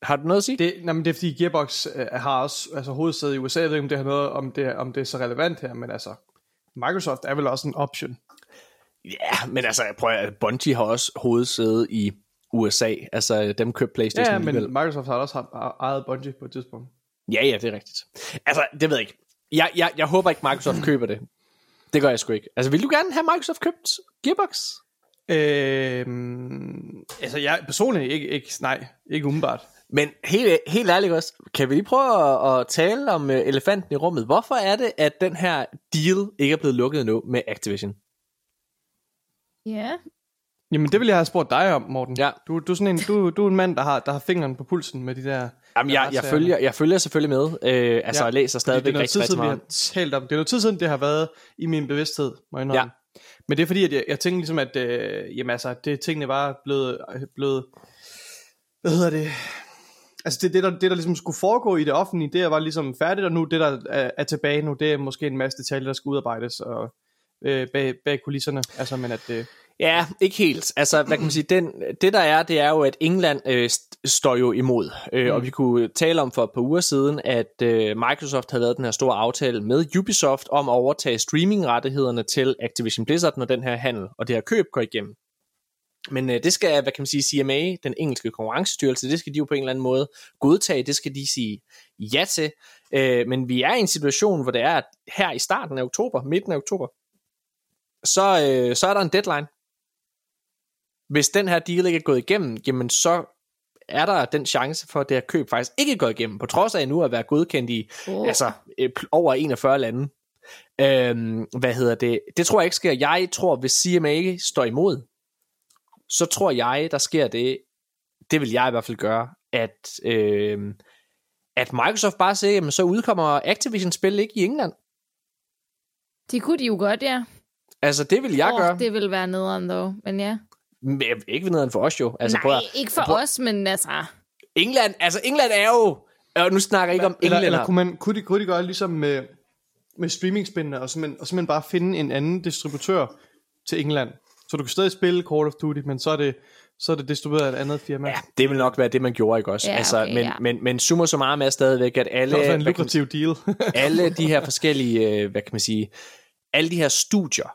Har du noget at sige? det, nej, men det er fordi Gearbox øh, har også altså, hovedsæde i USA, jeg ved ikke, om det har noget, om det, om det er så relevant her, men altså, Microsoft er vel også en option. Ja, men altså, jeg prøver, at Bungie har også hovedsæde i USA. Altså, dem købte Playstation Ja, men alligevel. Microsoft har også haft ejet Bungie på et tidspunkt. Ja, ja, det er rigtigt. Altså, det ved jeg ikke. Jeg, jeg, jeg håber ikke, Microsoft køber det. Det gør jeg sgu ikke. Altså, vil du gerne have Microsoft købt Gearbox? Øhm, altså, jeg personligt ikke, ikke, nej, ikke umiddelbart. Men helt, helt ærligt også, kan vi lige prøve at, at tale om øh, elefanten i rummet? Hvorfor er det, at den her deal ikke er blevet lukket endnu med Activision? Ja. Jamen, det vil jeg have spurgt dig om, Morten. Ja. Du, du, er sådan en, du, du er en mand, der har, der har fingeren på pulsen med de der... Jamen, jeg, jeg, følger, jeg følger selvfølgelig med. Øh, altså, Ja, jeg læser stadigvæk det er noget tid siden, vi har talt om. Det er noget tid siden, det har været i min bevidsthed, må jeg indrømme. Men det er fordi, at jeg, jeg tænker ligesom, at øh, jamen, altså, det tingene bare blevet, blevet... Hvad hedder det? Altså det, det, der, det, der ligesom skulle foregå i det offentlige, det var ligesom færdigt, og nu det, der er, er tilbage nu, det er måske en masse detaljer, der skal udarbejdes og, øh, bag, bag kulisserne. Altså, men at det... Ja, ikke helt. Altså, hvad kan man sige, den, det der er, det er jo, at England øh, st- står jo imod. Øh, mm. Og vi kunne tale om for et par uger siden, at øh, Microsoft havde lavet den her store aftale med Ubisoft om at overtage streamingrettighederne til Activision Blizzard, når den her handel og det her køb går igennem. Men øh, det skal, hvad kan man sige, CMA, den engelske konkurrencestyrelse, det skal de jo på en eller anden måde godtage, det skal de sige ja til. Øh, men vi er i en situation, hvor det er, at her i starten af oktober, midten af oktober, så, øh, så er der en deadline. Hvis den her deal ikke er gået igennem, jamen så er der den chance for, at det her køb faktisk ikke er gået igennem, på trods af nu at være godkendt i Oh. altså, over 41 lande. Øhm, hvad hedder det? Det tror jeg ikke sker. Jeg tror, hvis CMA ikke står imod, så tror jeg, der sker det, det vil jeg i hvert fald gøre, at, øh, at Microsoft bare siger, jamen så udkommer Activision-spil ikke i England. Det kunne de jo godt, ja. Altså, det vil jeg Åh, gøre. Det vil være nederen, dog. Men ja. Men ikke ved nederen for os jo. Altså, Nej, prøv at- ikke for prøv- os, men altså... England, altså England er jo, og nu snakker jeg ikke om Eller, englænder. eller kunne, man, kunne, de, kunne de gøre ligesom med, med streamingspændene, og simpelthen, og simpelthen bare finde en anden distributør til England? Så du kan stadig spille Call of Duty, men så er det, så er det distribueret af et andet firma. Ja, det vil nok være det, man gjorde, ikke også? Ja, altså, okay, men, ja. men, men summer så meget med stadigvæk, at alle, Det er en lukrativ deal. alle de her forskellige, øh, hvad kan man sige, alle de her studier,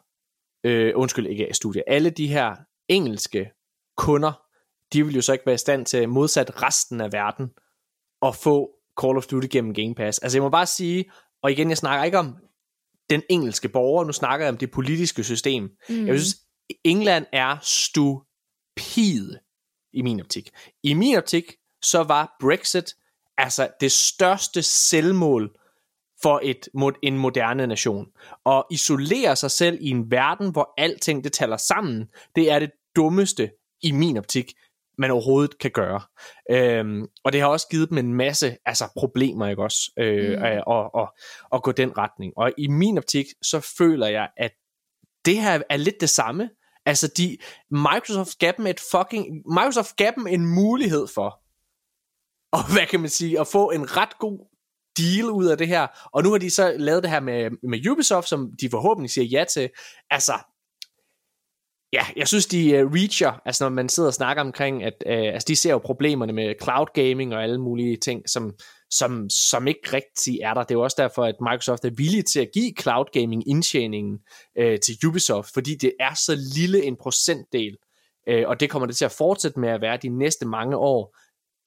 øh, undskyld ikke studier, alle de her engelske kunder, de vil jo så ikke være i stand til, modsat resten af verden, at få Call of Duty gennem Game Pass. Altså jeg må bare sige, og igen, jeg snakker ikke om den engelske borger, nu snakker jeg om det politiske system. Mm. Jeg synes, England er stupid i min optik. I min optik, så var Brexit altså det største selvmål for et, mod- en moderne nation. Og isolere sig selv i en verden, hvor alting det taler sammen, det er det dummeste i min optik, man overhovedet kan gøre. Øhm, og det har også givet dem en masse altså, problemer, ikke også? Øh, Mm. mm. og, og, og gå den retning. Og i min optik, så føler jeg, at det her er lidt det samme. Altså, de, Microsoft gav dem et fucking, Microsoft gav dem en mulighed for, og hvad kan man sige, at få en ret god deal ud af det her. Og nu har de så lavet det her med, med Ubisoft, som de forhåbentlig siger ja til. Altså, ja, jeg synes, de uh, reacher, altså når man sidder og snakker omkring, at uh, altså, de ser jo problemerne med cloud gaming og alle mulige ting, som, som, som ikke rigtig er der. Det er jo også derfor, at Microsoft er villig til at give cloud gaming indtjeningen uh, til Ubisoft, fordi det er så lille en procentdel, uh, og det kommer det til at fortsætte med at være de næste mange år,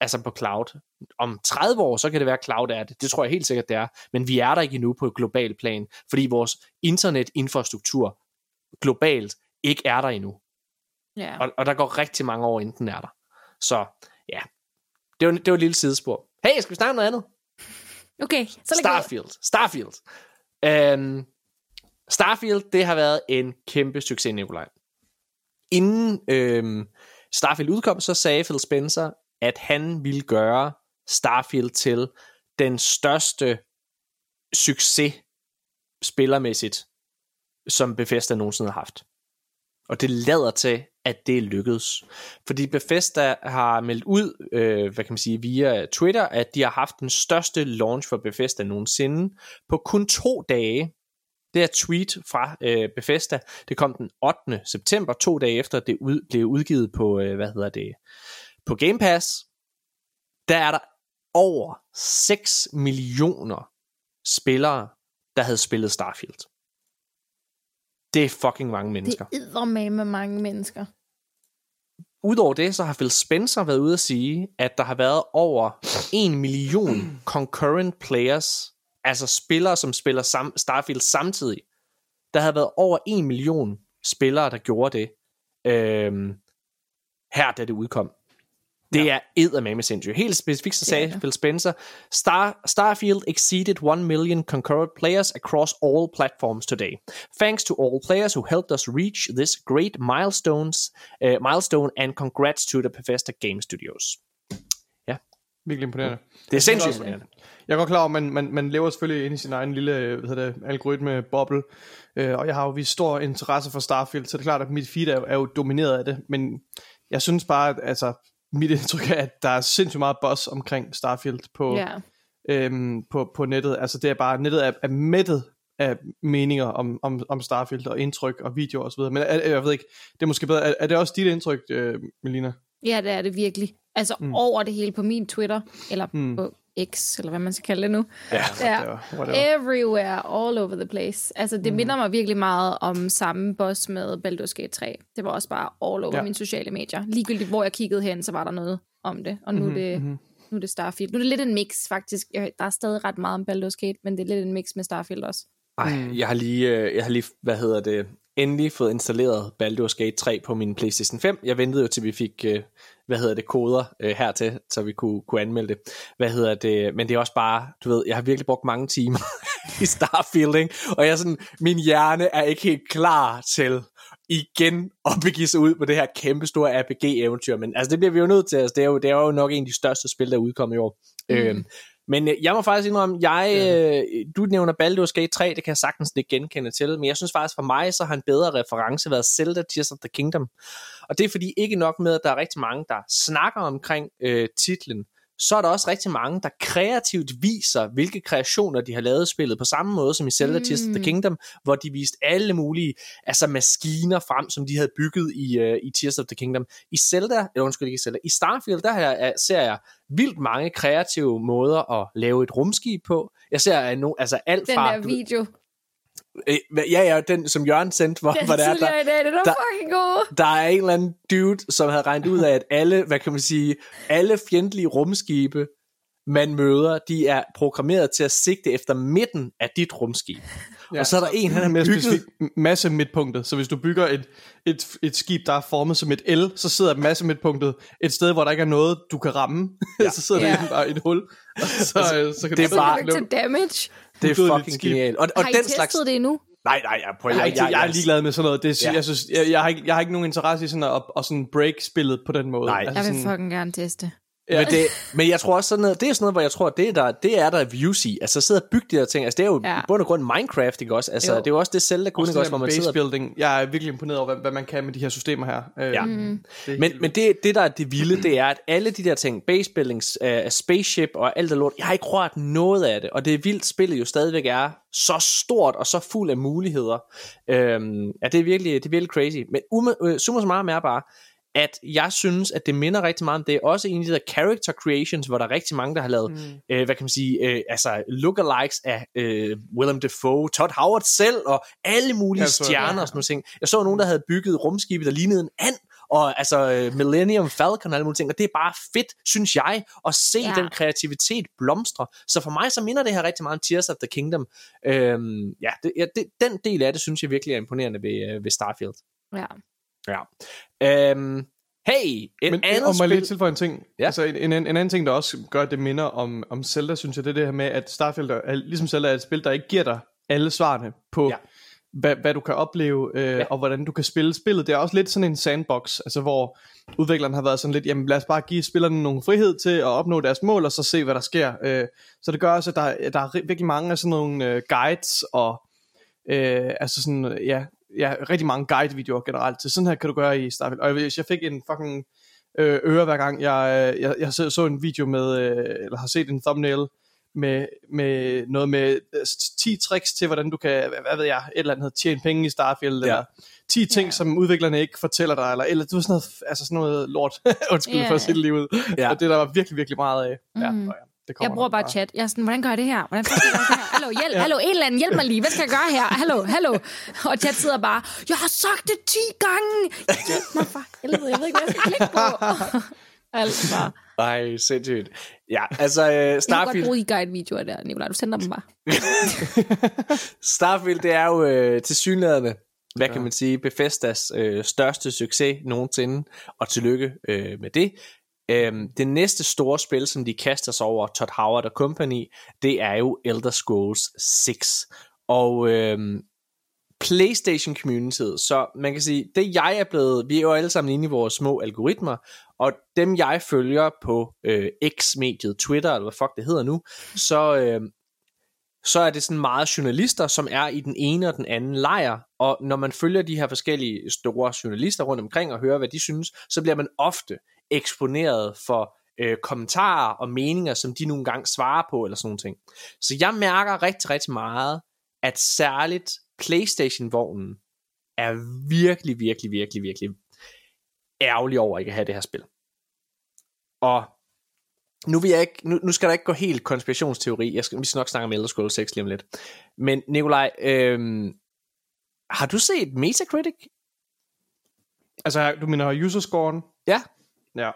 altså på cloud. Om 30 år, så kan det være, at cloud er det. Det tror jeg helt sikkert, det er. Men vi er der ikke endnu på et globalt plan, fordi vores internetinfrastruktur globalt ikke er der endnu. Ja. Og, og der går rigtig mange år, inden den er der. Så ja, det var, det var et lille sidespor. Hey, skal vi snakke om noget andet? Okay, så. Starfield. Starfield. Øhm, Starfield, det har været en kæmpe succes, Nikolaj. Inden øhm, Starfield udkom, så sagde Phil Spencer, at han ville gøre Starfield til den største succes spillermæssigt, som Bethesda nogensinde har haft. Og det lader til, at det lykkedes. Fordi Bethesda har meldt ud, øh, hvad kan man sige, via Twitter, at de har haft den største launch for Bethesda nogensinde på kun to dage. Det er tweet fra øh, Bethesda. Det kom den 8. september, to dage efter det ud, blev udgivet på, øh, hvad hedder det, på Game Pass. Der er der over 6 millioner spillere, der havde spillet Starfield. Det er fucking mange mennesker. Det er med mange mennesker. Udover det, så har Phil Spencer været ude at sige, at der har været over 1 million concurrent players, altså spillere, som spiller sam- Starfield samtidig. Der har været over 1 million spillere, der gjorde det øhm, her, da det udkom. Det ja. er eddermame sindssygt. Helt specifikt så sagde. Phil Spencer, Star, Starfield exceeded 1 million concurrent players across all platforms today. Thanks to all players who helped us reach this great milestones, uh, milestone and congrats to the Bethesda Game Studios. Virkelig imponerende. Det er sindssygt imponerende. Jeg er godt klar over, at man, man, man lever selvfølgelig inde i sin egen lille hvad hedder det, algoritme-boble, øh, og jeg har jo vist stor interesse for Starfield, så det er klart, at mit feed er, er jo domineret af det, men jeg synes bare, at altså, mit indtryk er, at der er sindssygt meget buzz omkring Starfield på, Ja. øhm, på, på nettet. Altså det er bare, nettet er, er mættet af meninger om, om, om Starfield og indtryk og videoer osv. Men er, jeg ved ikke, det er måske bedre. Er, er det også dit indtryk, øh, Melina? ja, det er det virkelig. Altså Mm. over det hele på min Twitter, eller mm. på X, eller hvad man skal kalde det nu. Ja, Ja, whatever, whatever. everywhere, all over the place. Altså, det mm. minder mig virkelig meget om samme boss med Baldur's Gate 3. Det var også bare all over Ja. mine sociale medier. Ligegyldigt, hvor jeg kiggede hen, så var der noget om det. Og nu, mm-hmm, det, mhm. nu er det Starfield. Nu er det lidt en mix, faktisk. Der er stadig ret meget om Baldur's Gate, men det er lidt en mix med Starfield også. Ej, jeg har lige, øh, jeg har lige, hvad hedder det, endelig fået installeret Baldur's Gate 3 på min PlayStation 5. Jeg ventede jo til vi fik, øh, hvad hedder det, koder øh, hertil, så vi kunne, kunne anmelde det. Hvad hedder det, men det er også bare, du ved, jeg har virkelig brugt mange timer i Starfield, ikke? og jeg er sådan, min hjerne er ikke helt klar til igen at begive sig ud på det her kæmpe store RPG-eventyr, men altså det bliver vi jo nødt til, altså det er jo, det er jo nok en af de største spil, der er udkommet i år. Mm. Øhm, men øh, jeg må faktisk indrømme, jeg, øh, du nævner Baldur's Gate 3, det kan jeg sagtens ikke genkende til, men jeg synes faktisk for mig, så har en bedre reference været Zelda Tears of the Kingdom. Og det er fordi ikke nok med, at der er rigtig mange, der snakker omkring øh, titlen, så er der også rigtig mange, der kreativt viser, hvilke kreationer de har lavet spillet, på samme måde som i Zelda mm. Tears of the Kingdom, hvor de viste alle mulige altså maskiner frem, som de havde bygget i, uh, i Tears of the Kingdom. I Zelda, eller undskyld ikke Zelda, i Starfield, der her, ser jeg vildt mange kreative måder at lave et rumskib på. Jeg ser no, altså alt Den fra... der video, ja, ja, den som Jørgen sendte, hvor, den hvor der, er, der, dag, den er der- fucking god. der er en eller anden dude, som havde regnet ud af, at alle, hvad kan man sige, alle fjendtlige rumskibe, man møder, de er programmeret til at sigte efter midten af dit rumskib. Ja, og så er der en, han mere bygget... specifikt masse midtpunktet. Så hvis du bygger et, et, et skib, der er formet som et L, så sidder masse midtpunktet et sted, hvor der ikke er noget, du kan ramme. Ja. så sidder Ja. der bare et hul. Og så, øh, så kan det er bare- tage damage. Det er fucking skib. genialt. Og, og Har I den testet slags... det endnu? Nej, nej, jeg prøver... jeg, jeg, jeg, jeg er ligeglad med sådan noget. Det, Ja. jeg, synes, jeg, jeg, har ikke, jeg har ikke nogen interesse i sådan at, at sådan break spillet på den måde. Nej. Jeg vil sådan, fucking gerne teste. Ja. Men, det, men jeg tror også sådan noget, det er sådan noget, hvor jeg tror, det er der, det er der views i. Altså sidde og bygge de her ting. Altså det er jo ja. I bund og grund Minecraft, ikke også? Altså Jo. det er jo også det Zelda kunne, også ikke også, hvor det man der sidder base building. Jeg er virkelig imponeret over, hvad, hvad man kan med de her systemer her. Øh, Ja. Mm. det Men, men det, det, der er det vilde, det er, at alle de der ting, base buildings, uh, spaceship og alt det lort, jeg har ikke rørt noget af det, og det er vildt, spillet jo stadigvæk er så stort og så fuld af muligheder. Øhm, ja, det er virkelig, det er virkelig crazy. Men um, uh, summa summarum er bare, at jeg synes, at det minder rigtig meget om det. Også en af de der character creations, hvor der er rigtig mange, der har lavet, mm. øh, hvad kan man sige, øh, altså lookalikes af øh, Willem Dafoe, Todd Howard selv, og alle mulige Jeg så- stjerner og sådan noget ting. Jeg så nogen, der havde bygget rumskibet, der lignede en and, og altså øh, Millennium Falcon og alle mulige ting, og det er bare fedt, synes jeg, at se ja. Ja. den kreativitet blomstre. Så for mig så minder det her rigtig meget om Tears of the Kingdom. Øhm, ja, det, ja det, den del af det, synes jeg virkelig er imponerende ved, øh, ved Starfield. Ja. Ja. Øhm, hey, et Men andet og jeg lige spil... tilføje en ting? Ja. Altså en, en, en anden ting, der også gør, at det minder om, om Zelda, synes jeg, det er det her med, at Starfield, er, ligesom Zelda, er et spil, der ikke giver dig alle svarene på, Ja. hvad, hvad du kan opleve, øh, Ja. og hvordan du kan spille spillet. Det er også lidt sådan en sandbox, altså hvor udvikleren har været sådan lidt, jamen lad os bare give spillerne nogle frihed til at opnå deres mål, og så se, hvad der sker. Øh, så det gør også, at der, der er virkelig mange af sådan nogle øh, guides, og øh, altså sådan, ja, ja, rigtig mange guide-videoer generelt til. Sådan her kan du gøre i Starfield. Og hvis jeg fik en fucking øh, øre hver gang, jeg, øh, jeg, jeg så, så en video med, øh, eller har set en thumbnail med, med noget med øh, 10 tricks til, hvordan du kan, hvad, hvad ved jeg, et eller andet, tjene penge i Starfield, Ja. eller 10 ting, Ja. som udviklerne ikke fortæller dig, eller, eller du ved sådan noget, altså sådan noget lort, undskyld Ja. for at sige det lige ud. Ja. Ja. Og det der var virkelig, virkelig meget af. Ja, Mhm. og ja, det Jeg bruger bare chat. Jeg er sådan, hvordan gør jeg det her? Hvordan skal jeg det her? Hallo, hjælp, ja. hallo, en eller anden, hjælp mig lige. Hvad skal jeg gøre her? Hallo, hallo. Og chat sidder bare, jeg har sagt det 10 gange. Hjælp mig for helvede, jeg ved ikke, hvad jeg skal klikke på. Alt bare. Ej, sindssygt. Ja, altså uh, Jeg kan godt Starfield, bruge de guide-videoer der, Nicolaj. Du sender dem bare. Starfield, det er jo øh, til hvad kan man sige, Bethesdas øh, største succes nogensinde, og tillykke øh, med det. Øhm, det næste store spil, som de kaster sig over, Todd Howard og Company, det er jo Elder Scrolls 6. Og øhm, PlayStation community, så man kan sige, det jeg er blevet, vi er jo alle sammen inde i vores små algoritmer, og dem jeg følger på øh, X-mediet, Twitter, eller hvad fuck det hedder nu, så, øh, så er det sådan meget journalister, som er i den ene og den anden lejr, og når man følger de her forskellige store journalister rundt omkring og hører, hvad de synes, så bliver man ofte eksponeret for øh, kommentarer og meninger, som de nogle gange svarer på, eller sådan ting. Så jeg mærker rigtig, rigtig meget, at særligt Playstation-vognen er virkelig, virkelig, virkelig, virkelig ærgerlig over ikke at have det her spil. Og nu, vil jeg ikke, nu, nu skal der ikke gå helt konspirationsteori. Jeg skal, vi skal nok snakke om Elder Scrolls 6 lige om lidt. Men Nikolaj, øhm, har du set Metacritic? Altså, du mener user-scoren? Ja. Ja.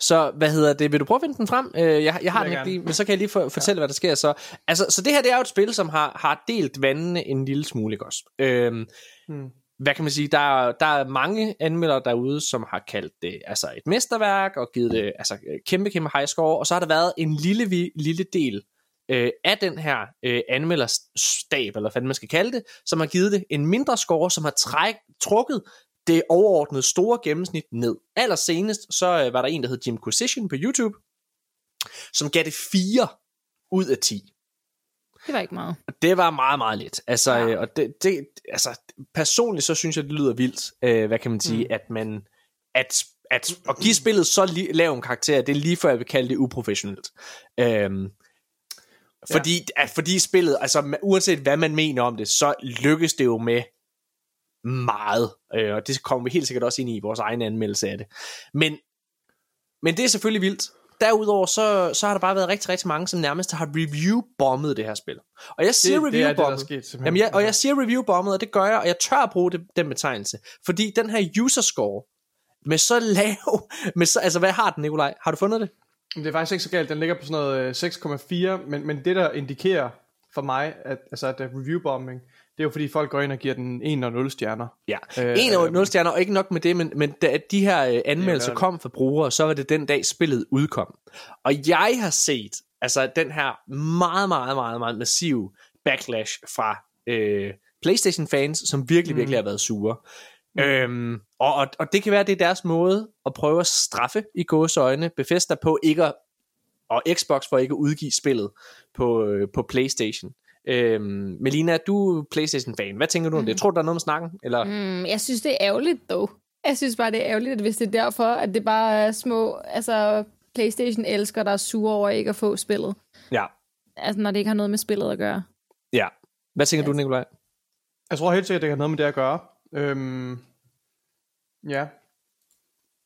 Så hvad hedder det? Vil du prøve at finde den frem? Øh, jeg, jeg har vil den jeg ikke lige, men så kan jeg lige for, fortælle, ja. hvad der sker. Så, altså, så det her det er jo et spil, som har, har delt vandene en lille smule, ikke også? Øhm, Hmm. hvad kan man sige, der er, der er mange anmeldere derude, som har kaldt det altså et mesterværk, og givet det altså, kæmpe, kæmpe high score, og så har der været en lille, lille del øh, af den her øh, anmelderstab, eller hvad man skal kalde det, som har givet det en mindre score, som har træk, trukket det overordnede store gennemsnit ned. Allersenest, så øh, var der en, der hed Jim Quisition på YouTube, som gav det 4 ud af 10. Det var ikke meget. Det var meget, meget lidt. Altså, Ja. ja. og det, det, altså, personligt så synes jeg, det lyder vildt, øh, hvad kan man sige, mm. at man, at, at, at give spillet så li- lav en karakter, det er lige før jeg vil kalde det uprofessionelt. Øhm, fordi, ja. at, fordi spillet, altså uanset hvad man mener om det, så lykkes det jo med meget, øh, og det kommer vi helt sikkert også ind i i vores egen anmeldelse af det. Men, men det er selvfølgelig vildt. Derudover så, så har der bare været rigtig, rigtig mange, som nærmest har review-bommet det her spil. Og jeg siger er er review-bommet. Jamen, jeg, og jeg siger review-bommet, og det gør jeg, og jeg tør at bruge det, den betegnelse. Fordi den her user score, med så lav, med så, altså hvad har den, Nikolaj? Har du fundet det? Det er faktisk ikke så galt. Den ligger på sådan noget øh, 6,4, men, men det der indikerer for mig, at, altså, at der er review-bombing, det er jo fordi folk går ind og giver den 1 og 0 stjerner. Ja, Øh, en af øh, 0 stjerner, og ikke nok med det, men, men da de her øh, anmeldelser det. kom fra brugere, så var det den dag spillet udkom. Og jeg har set, altså den her meget, meget, meget, meget massive backlash fra øh, Playstation-fans, som virkelig, Mm. virkelig har været sure. Øhm, og, og, og det kan være, det er deres måde at prøve at straffe i gåseøjne Bethesda på ikke at, og Xbox for ikke at udgive spillet på, øh, på Playstation. Øhm, Melina, du er Playstation-fan. Hvad tænker du om det? Tror du, der er noget om snakken? Eller? Mm, jeg synes, det er ærgerligt, dog. Jeg synes bare, det er ærgerligt, at hvis det er derfor, at det bare er små... Altså, Playstation elsker, der er sure over ikke at få spillet. Ja. Altså, når det ikke har noget med spillet at gøre. Ja. Hvad tænker du, Nikolaj? Jeg tror helt sikkert, det har noget med det at gøre. Øhm, ja.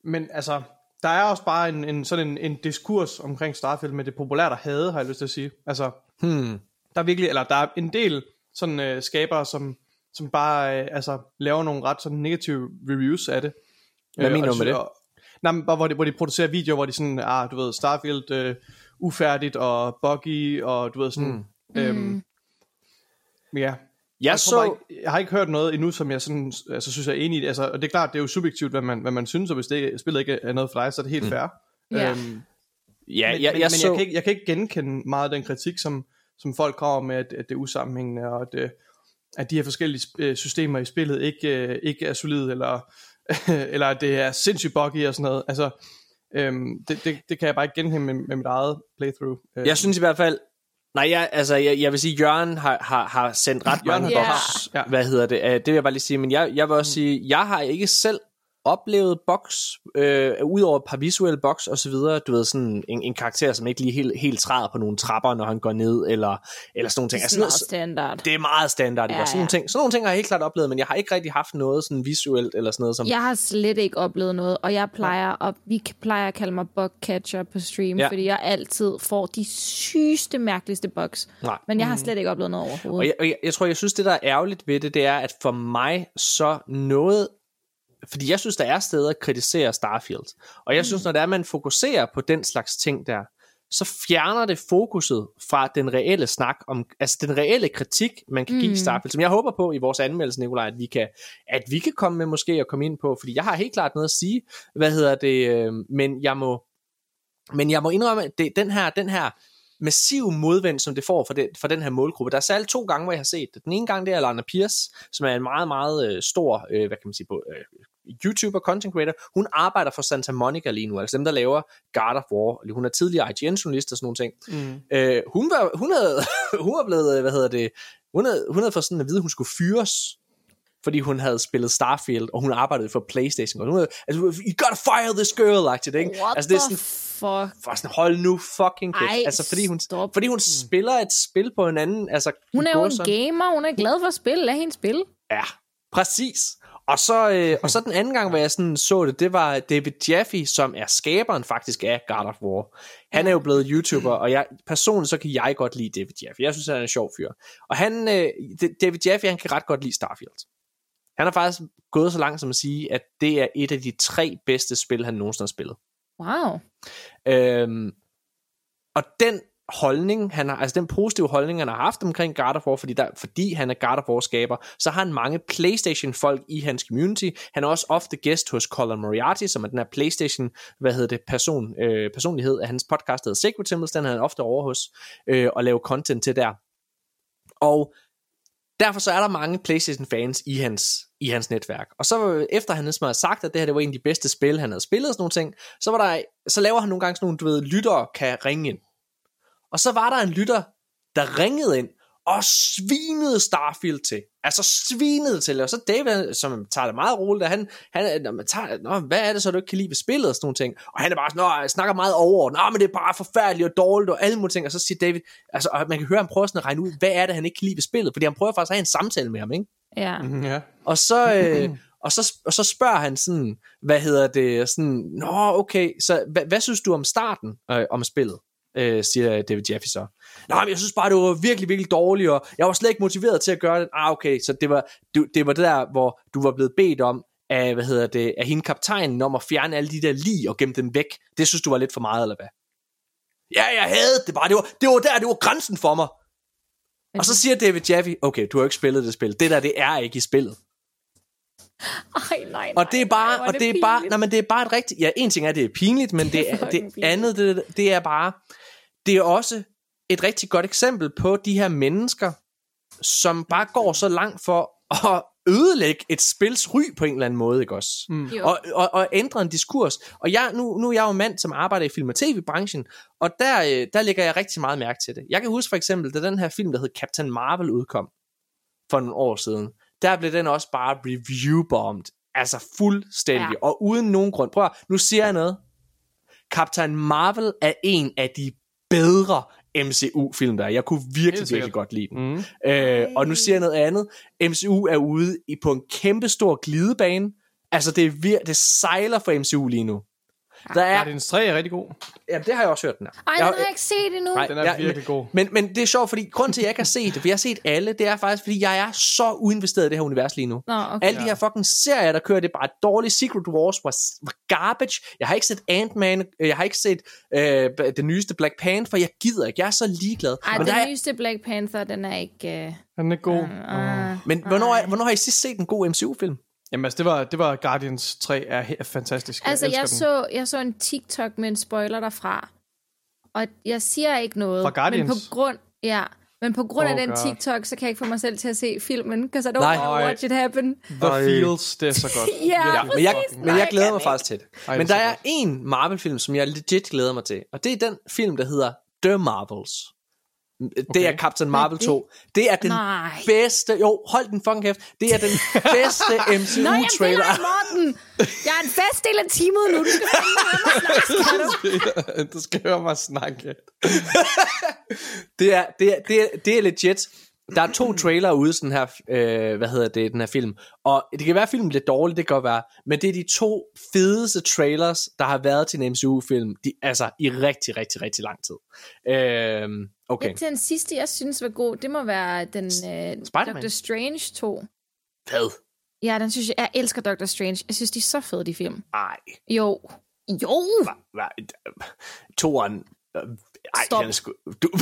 Men altså, der er også bare en, en sådan en, en diskurs omkring Starfield med det populære, der havde, har jeg lyst til at sige. Altså, Hmm. Der er virkelig, eller der er en del sådan øh, skabere, som, som bare øh, altså, laver nogle ret sådan negative reviews af det. Hvad Øh, mener du med det? Og, nej, men bare hvor de, hvor de producerer videoer, hvor de sådan, ah, du ved, Starfield øh, ufærdigt og buggy, og du ved sådan, mm. øhm, Mm. ja. Jeg jeg, så... ikke, jeg har ikke hørt noget endnu, som jeg sådan, altså, synes jeg er enig i. Altså, og det er klart, det er jo subjektivt, hvad man, hvad man synes, og hvis det spillet ikke er noget for dig, så er det helt Mm. fair. Ja. Øhm, Ja, men, jeg, men, jeg men så... jeg, kan ikke, jeg kan ikke genkende meget af den kritik, som, som folk kommer med, at, at det er usammenhængende, og at, øh, at de her forskellige øh, systemer i spillet ikke, øh, ikke er solide, eller, eller at det er sindssygt buggy og sådan noget. Altså, øhm, det, det, det kan jeg bare ikke genkende med, med mit eget playthrough. Jeg synes i hvert fald... Nej, jeg, altså, jeg, jeg vil sige, Jørgen har, har, har sendt ret mange har- boks. Hvad hedder det? Det vil jeg bare lige sige. Men jeg, jeg vil også sige, jeg har ikke selv oplevet boks, øh, udover et par visuelle boks og så videre, du ved, sådan en, en karakter, som ikke lige helt, helt træder på nogle trapper, når han går ned, eller, eller sådan nogle ting. Det er Altså, sådan meget standard. det er meget standard, ja, Ja. Sådan, nogle ting, sådan nogle ting har jeg helt klart oplevet, men jeg har ikke rigtig haft noget sådan visuelt, eller sådan noget som... Jeg har slet ikke oplevet noget, og jeg plejer at, vi plejer at kalde mig bugcatcher på stream, Ja. ja. fordi jeg altid får de sygeste, mærkeligste bugs. Nej. Men jeg har slet ikke oplevet noget overhovedet. Og jeg, og jeg, jeg tror, jeg synes, det der er ærgerligt ved det, det er, at for mig så noget... Fordi jeg synes, der er steder at kritisere Starfield. Og jeg synes, når det er, man fokuserer på den slags ting der, så fjerner det fokuset fra den reelle snak om, altså den reelle kritik, man kan give Mm. Starfield, som jeg håber på i vores anmeldelse, Nikolaj, at vi kan, at vi kan komme med måske at komme ind på, fordi jeg har helt klart noget at sige, hvad hedder det, øh, men jeg må, men jeg må indrømme, at det, den her, den her massiv modvind, som det får for, det, for den her målgruppe. Der er særligt to gange, hvor jeg har set det. Den ene gang, det er Lana Pierce, som er en meget, meget øh, stor, øh, hvad kan man sige, på, øh, YouTuber, content creator. Hun arbejder for Santa Monica lige nu, altså dem, der laver God of War. Hun er tidligere IGN-journalist og sådan nogle ting. Mm. Øh, hun, var, hun, havde, hun var blevet, øh, hvad hedder det, hun havde, hun havde fået sådan at vide, at hun skulle fyres, fordi hun havde spillet Starfield, og hun arbejdede for Playstation. Og hun havde, altså, you gotta fire this girl, agtigt, ikke? What altså, det er sådan, fuck? for sådan, hold nu fucking kæft. Ej, altså, fordi hun, stop. fordi hun spiller et spil på en anden, altså, Hun er jo en gamer, hun er glad for at spille. Lad hende spille. Ja, præcis. Og så, øh, og så den anden gang, hvor jeg sådan så det, det var David Jaffe, som er skaberen faktisk af God of War. Han er jo blevet YouTuber, og jeg, personligt så kan jeg godt lide David Jaffe. Jeg synes, han er en sjov fyr. Og han, øh, David Jaffe, han kan ret godt lide Starfield. Han har faktisk gået så langt som at sige, at det er et af de tre bedste spil, han nogensinde har spillet. Wow. Øhm, og den holdning, han har, altså den positive holdning, han har haft omkring God of War, fordi, der, fordi han er God of War skaber, så har han mange Playstation folk i hans community. Han er også ofte gæst hos Colin Moriarty, som er den her Playstation, hvad hedder det, person, øh, personlighed af hans podcast, der hedder Sacred Temples, den er han ofte over hos, øh, og lave content til der. Og derfor så er der mange Playstation fans i hans, i hans netværk. Og så efter han ligesom havde sagt, at det her det var en af de bedste spil, han havde spillet og sådan nogle ting, så, var der, så laver han nogle gange sådan nogle, du ved, lyttere kan ringe ind. Og så var der en lytter, der ringede ind og svinede Starfield til. Altså svinede til. Og så David, som tager det meget roligt, han, han når man tager, Nå, hvad er det så, du ikke kan lide ved spillet og sådan nogle ting. Og han er bare sådan, Nå, jeg snakker meget over, Nå, men det er bare forfærdeligt og dårligt og alle mulige ting. Og så siger David, altså, og man kan høre ham prøve sådan at regne ud, hvad er det, han ikke kan lide ved spillet. Fordi han prøver faktisk at have en samtale med ham, ikke? Ja. Mm, ja. Og så, øh, og så, og så spørger han sådan, hvad hedder det, sådan, nå okay, så hvad, hvad synes du om starten øh, om spillet? Øh, siger David Jaffe så. Nej, men jeg synes bare, det var virkelig, virkelig dårligt, og jeg var slet ikke motiveret til at gøre det. Ah, okay, så det var det, det, var det der, hvor du var blevet bedt om, af, hvad hedder det, af hende kaptajnen, om at fjerne alle de der lig og gemme dem væk. Det synes du var lidt for meget, eller hvad? Ja, jeg havde det bare. Det var, det var der, det var grænsen for mig. Og så siger David Jaffe, okay, du har ikke spillet det spil. Det der, det er ikke i spillet. Ej, nej, nej, Og det er bare, nej, og det, det er bare, nej, men det er bare et rigtigt, ja, en ting er, det er pinligt, men det, er, det andet, det, det er bare, det er også et rigtig godt eksempel på de her mennesker, som bare går så langt for at ødelægge et spils ry på en eller anden måde, ikke også? Mm. Og, og, og ændre en diskurs. Og jeg, nu, nu er jeg jo mand, som arbejder i film- og tv-branchen, og der, øh, der lægger jeg rigtig meget mærke til det. Jeg kan huske for eksempel, da den her film, der hed Captain Marvel udkom for nogle år siden, der blev den også bare review-bombed. Altså fuldstændig. Ja. Og uden nogen grund. Prøv at, nu siger jeg noget. Captain Marvel er en af de bedre MCU-film, der er. Jeg kunne virkelig, virkelig godt lide den. Mm. Øh, og nu siger jeg noget andet. MCU er ude i, på en kæmpe stor glidebane. Altså, det, er vir- det sejler for MCU lige nu. Der er... Guardians 3 er rigtig god. Ja, det har jeg også hørt den her. Ej, den har jeg ikke set endnu. Nej, den er ja, virkelig men, god. Men, men det er sjovt, fordi grund til, at jeg ikke har set det, for jeg har set alle, det er faktisk, fordi jeg er så uinvesteret i det her univers lige nu. Nå, okay. Alle de her fucking serier, der kører, det er bare dårligt. Secret Wars var, var garbage. Jeg har ikke set Ant-Man, jeg har ikke set øh, det nyeste Black Panther, jeg gider ikke. Jeg er så ligeglad. Ej, men den der er, nyeste Black Panther, den er ikke... Uh... Den er god. Uh, uh, men hvornår, er, hvornår har I sidst set en god MCU-film? Jamen altså, det var, det var Guardians 3 er, er fantastisk. Altså, jeg, jeg, så, jeg så en TikTok med en spoiler derfra, og jeg siger ikke noget. Fra Guardians? Men på grund, ja, men på grund Oh af den God. TikTok, så kan jeg ikke få mig selv til at se filmen, because I don't Nej. want to watch it happen. The Feels, det er så godt. Ja, Ja, men jeg, men jeg glæder mig faktisk til det. Ej, Men er der er en Marvel-film, som jeg legit glæder mig til, og det er den film, der hedder The Marvels. Det Okay. er Captain Marvel det? 2. Det er den Nej. bedste... Jo, hold den fucking kæft. Det er den bedste Nå, MCU-trailer. er Morten. Jeg er en fast del af teamet nu. Du skal høre mig snakke, du? skal høre mig snakke. det, er, det, er, det, er, det er legit. Der er to trailere ude, sådan her, øh, hvad hedder det, den her film. Og det kan være, at filmen er lidt dårlig, det kan godt være. Men det er de to fedeste trailers, der har været til en MCU-film, de, altså i rigtig, rigtig, rigtig lang tid. Øh, okay. Ja, til den sidste, jeg synes var god, det må være den Spider-Man. Doctor Strange 2. Hvad? Ja, den synes jeg, jeg elsker Doctor Strange. Jeg synes, de er så fede, de film. Ej. Jo. Jo. Hva- hva- Toren... øh, Ej, Stop. er sgu, du, Morten,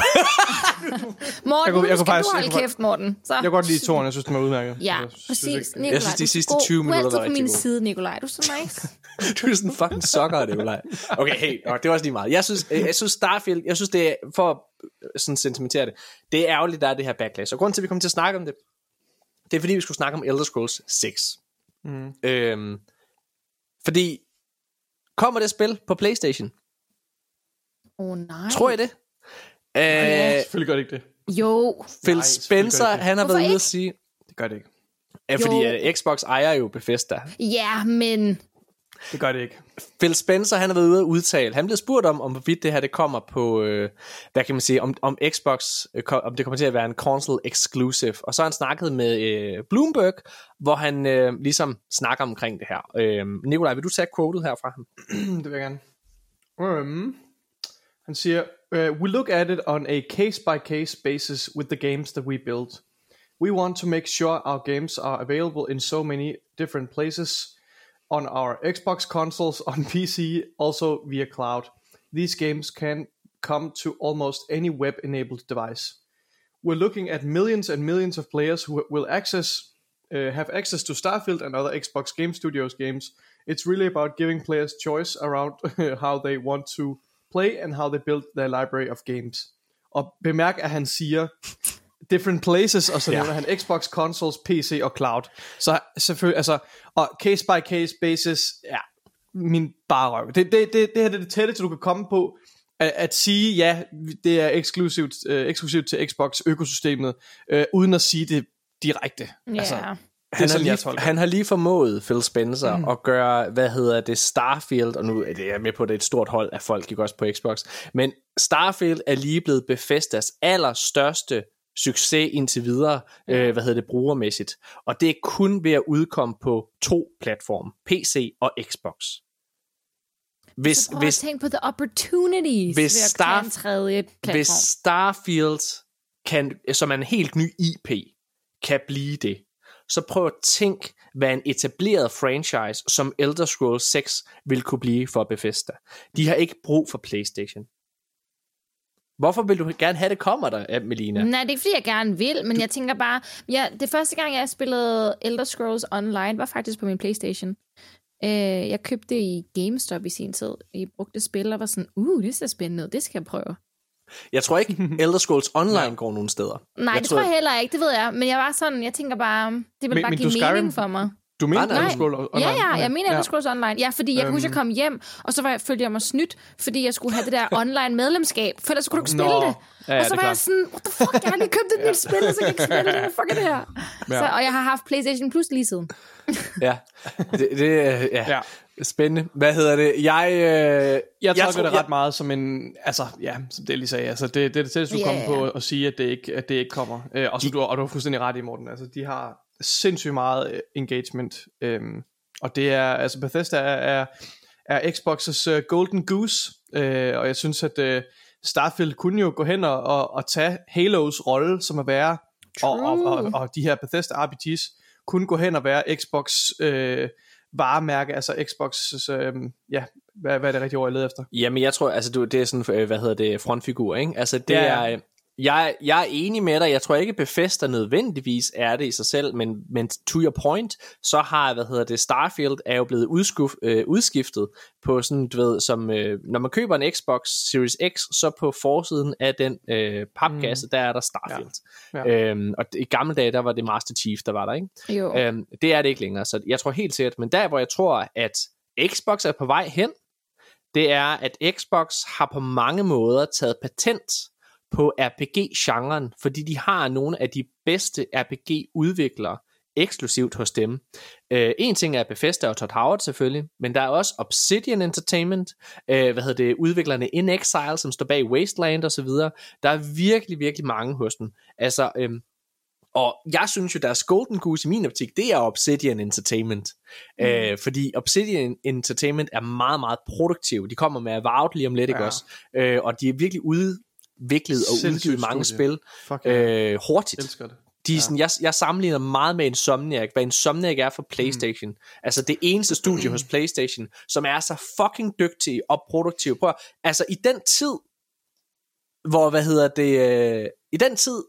Jeg kunne- jeg kunne, kunne faktisk- du jeg holde kunne- kæft, Morten. Så. Jeg kan godt lide toren, jeg synes, den er udmærket. Ja, Jeg synes præcis. Nikolaj, Jeg synes, de du er sidste god. 20 minutter Du er var altid på rigtig min gode. side, Nikolaj. Du er så nice. du er sådan en fucking sokker, det er Okay, hey, og det var også lige meget. Jeg synes, jeg synes Starfield, jeg synes det er, for at øh, sådan sentimentere det, det er ærgerligt, der er det her backlash. Og grunden til, at vi kommer til at snakke om det, det er fordi, vi skulle snakke om Elder Scrolls 6. Mm. Øhm, fordi, kommer det spil på Playstation? Oh, nej. Tror jeg det? Øh, Ja, selvfølgelig gør det ikke det. Jo. Phil Nej, Spencer, han har Hvorfor været ude at sige, Det gør det ikke. ja, fordi uh, Xbox ejer jo Bethesda. Ja, men... Det gør det ikke. Phil Spencer, han har været ude at udtale, han blev spurgt om, om hvorvidt det her det kommer på, øh, hvad kan man sige, om, om Xbox, øh, om det kommer til at være en console exclusive. Og så har han snakket med øh, Bloomberg, hvor han øh, ligesom snakker omkring det her. Øh, Nikolaj, vil du tage quotet her fra ham? det vil jeg gerne. Um, han siger, uh, We look at it on a case-by-case basis with the games that we build. We want to make sure our games are available in so many different places on our Xbox consoles, on PC, also via cloud. These games can come to almost any web enabled device. We're looking at millions and millions of players who will access uh, have access to Starfield and other Xbox Game Studios games. It's really about giving players choice around how they want to play and how they build their library of games. Og bemærk, at han siger different places, og så Ja. nævner han Xbox consoles, PC og cloud. Så selvfølgelig, altså, og case by case basis, ja, min bare røv. Det, det, det, det her det er det tætteste, du kan komme på, at, at sige, ja, det er eksklusivt, øh, eksklusivt til Xbox økosystemet, øh, uden at sige det direkte. Ja. Altså, det er jeg lige, tolker. han har lige formået, Phil Spencer, mm. at gøre, hvad hedder det, Starfield, og nu er det jeg er med på, at det er et stort hold af folk, ikke også på Xbox, men Starfield er lige blevet Bethesdas allerstørste succes indtil videre, øh, hvad hedder det, brugermæssigt. Og det er kun ved at udkomme på to platforme, PC og Xbox. Hvis, så prøv hvis, at tænke på the opportunities hvis ved at Star- en tredje platform. hvis Starfield, kan, som er en helt ny IP, kan blive det, så prøv at tænk, hvad en etableret franchise som Elder Scrolls 6 vil kunne blive for Bethesda. De har ikke brug for PlayStation. Hvorfor vil du gerne have det kommer der, Melina? Nej, det er ikke fordi, jeg gerne vil, men jeg tænker bare... Ja, det første gang, jeg spillede Elder Scrolls Online, var faktisk på min Playstation. Øh, jeg købte det i GameStop i sin tid. I brugte spil og var sådan, uh, det ser spændende ud, det skal jeg prøve. Jeg tror ikke, Elder Scrolls Online går nogen steder. Nej, jeg det tror jeg heller ikke, det ved jeg. Men jeg var sådan, jeg tænker bare, det vil Men- bare men give mening Skyrim? for mig. Du mener. Elder Scrolls Online? Ja, ja, jeg mener Elder. Scrolls Online. Ja, fordi jeg kan huske, at jeg kom hjem, og så var jeg, følte jeg mig snydt, fordi jeg skulle have det der online medlemskab, for ellers kunne du ikke spille Nå. det. Ja, ja, og så var jeg klart. sådan, what the fuck, jeg har lige købt et nyt spil, og så kan jeg ikke spille det. Fuck er det her? Ja. Så, og jeg har haft PlayStation Plus lige siden. Ja, det, det er ja. Ja. Spændende. Hvad hedder det? Jeg, øh, Jeg tolker tror- det ret meget som en, altså ja, som det lige sagde, altså det, det er det tætteste, du Ja, kommer på at sige, at det ikke, at det ikke kommer. Øh, og, så, du, og du har fuldstændig ret i, Morten, altså de har sindssygt meget øh, engagement, øhm, og det er, altså Bethesda er, er, er Xbox's uh, golden goose, øh, og jeg synes, at øh, Starfield kunne jo gå hen og, og, og tage Halos rolle, som at være, og, og, og, og de her Bethesda RPGs, kunne gå hen og være Xbox øh, varemærke, altså Xbox, øh, ja, hvad, hvad er det rigtige ord, jeg leder efter? Jamen, jeg tror, altså, du, det er sådan, øh, hvad hedder det, frontfigur, ikke? Altså, det Ja, ja, ja. er... Jeg, jeg er enig med dig. Jeg tror ikke, Bethesda nødvendigvis er det i sig selv, men, men to your point, så har, hvad hedder det, Starfield er jo blevet udskuf, øh, udskiftet på sådan, du ved, som, øh, når man køber en Xbox Series X, så på forsiden af den øh, papkasse, mm. der er der Starfield. Ja. Ja. Øhm, og i gamle dage, der var det Master Chief, der var der, ikke? Jo. Øhm, det er det ikke længere, så jeg tror helt sikkert, men der hvor jeg tror, at Xbox er på vej hen, det er, at Xbox har på mange måder taget patent på RPG-genren, fordi de har nogle af de bedste RPG-udviklere eksklusivt hos dem. Øh, en ting er Bethesda og Todd Howard selvfølgelig, men der er også Obsidian Entertainment, øh, hvad hedder det, udviklerne In Exile, som står bag Wasteland og så videre. Der er virkelig, virkelig mange hos dem. Altså, øhm, og jeg synes jo, deres golden goose i min optik, det er Obsidian Entertainment. Mm. Øh, fordi Obsidian Entertainment er meget, meget produktiv. De kommer med Avowed lige om lidt, ikke Ja. også? Øh, og de er virkelig udviklet og Sindssygt udgivet mange studie. spil øh, hurtigt. elsker det. De er sådan, jeg, jeg sammenligner meget med Insomniac, hvad Insomniac er for Playstation. Mm. Altså det eneste studie hos Playstation, som er så fucking dygtig og produktiv. Prøv, altså i den tid, hvor, hvad hedder det, øh, i den tid,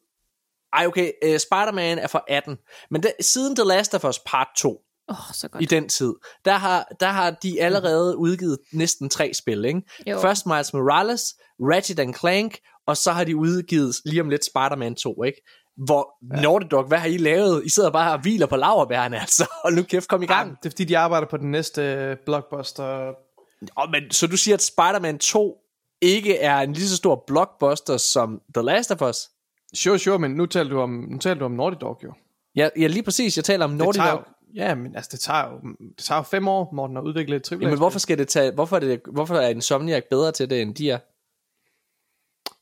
ej okay, øh, Spider-Man er fra 18, men det, siden The Last of Us Part 2, Åh, oh, så godt. i den tid, der har, der har de allerede udgivet næsten tre spil, ikke? Jo. Først Miles Morales, Ratchet and Clank, og så har de udgivet lige om lidt Spider-Man 2, ikke? Hvor ja. Naughty Dog, hvad har I lavet? I sidder bare og hviler på laverbærene, altså. Og nu kæft, kom i gang. Det er fordi, de arbejder på den næste øh, blockbuster. Oh, men, så du siger, at Spider-Man 2 ikke er en lige så stor blockbuster som The Last of Us? Sure, sure, men nu taler du om, nu taler du om Naughty Dog jo. Ja, ja lige præcis. Jeg taler om Det Naughty tager, Dog. Ja, men altså, det tager jo, det tager jo fem år, Morten, at udvikle et AAA. Jamen, hvorfor skal det tage, hvorfor er, det, hvorfor er Insomniac bedre til det, end de er?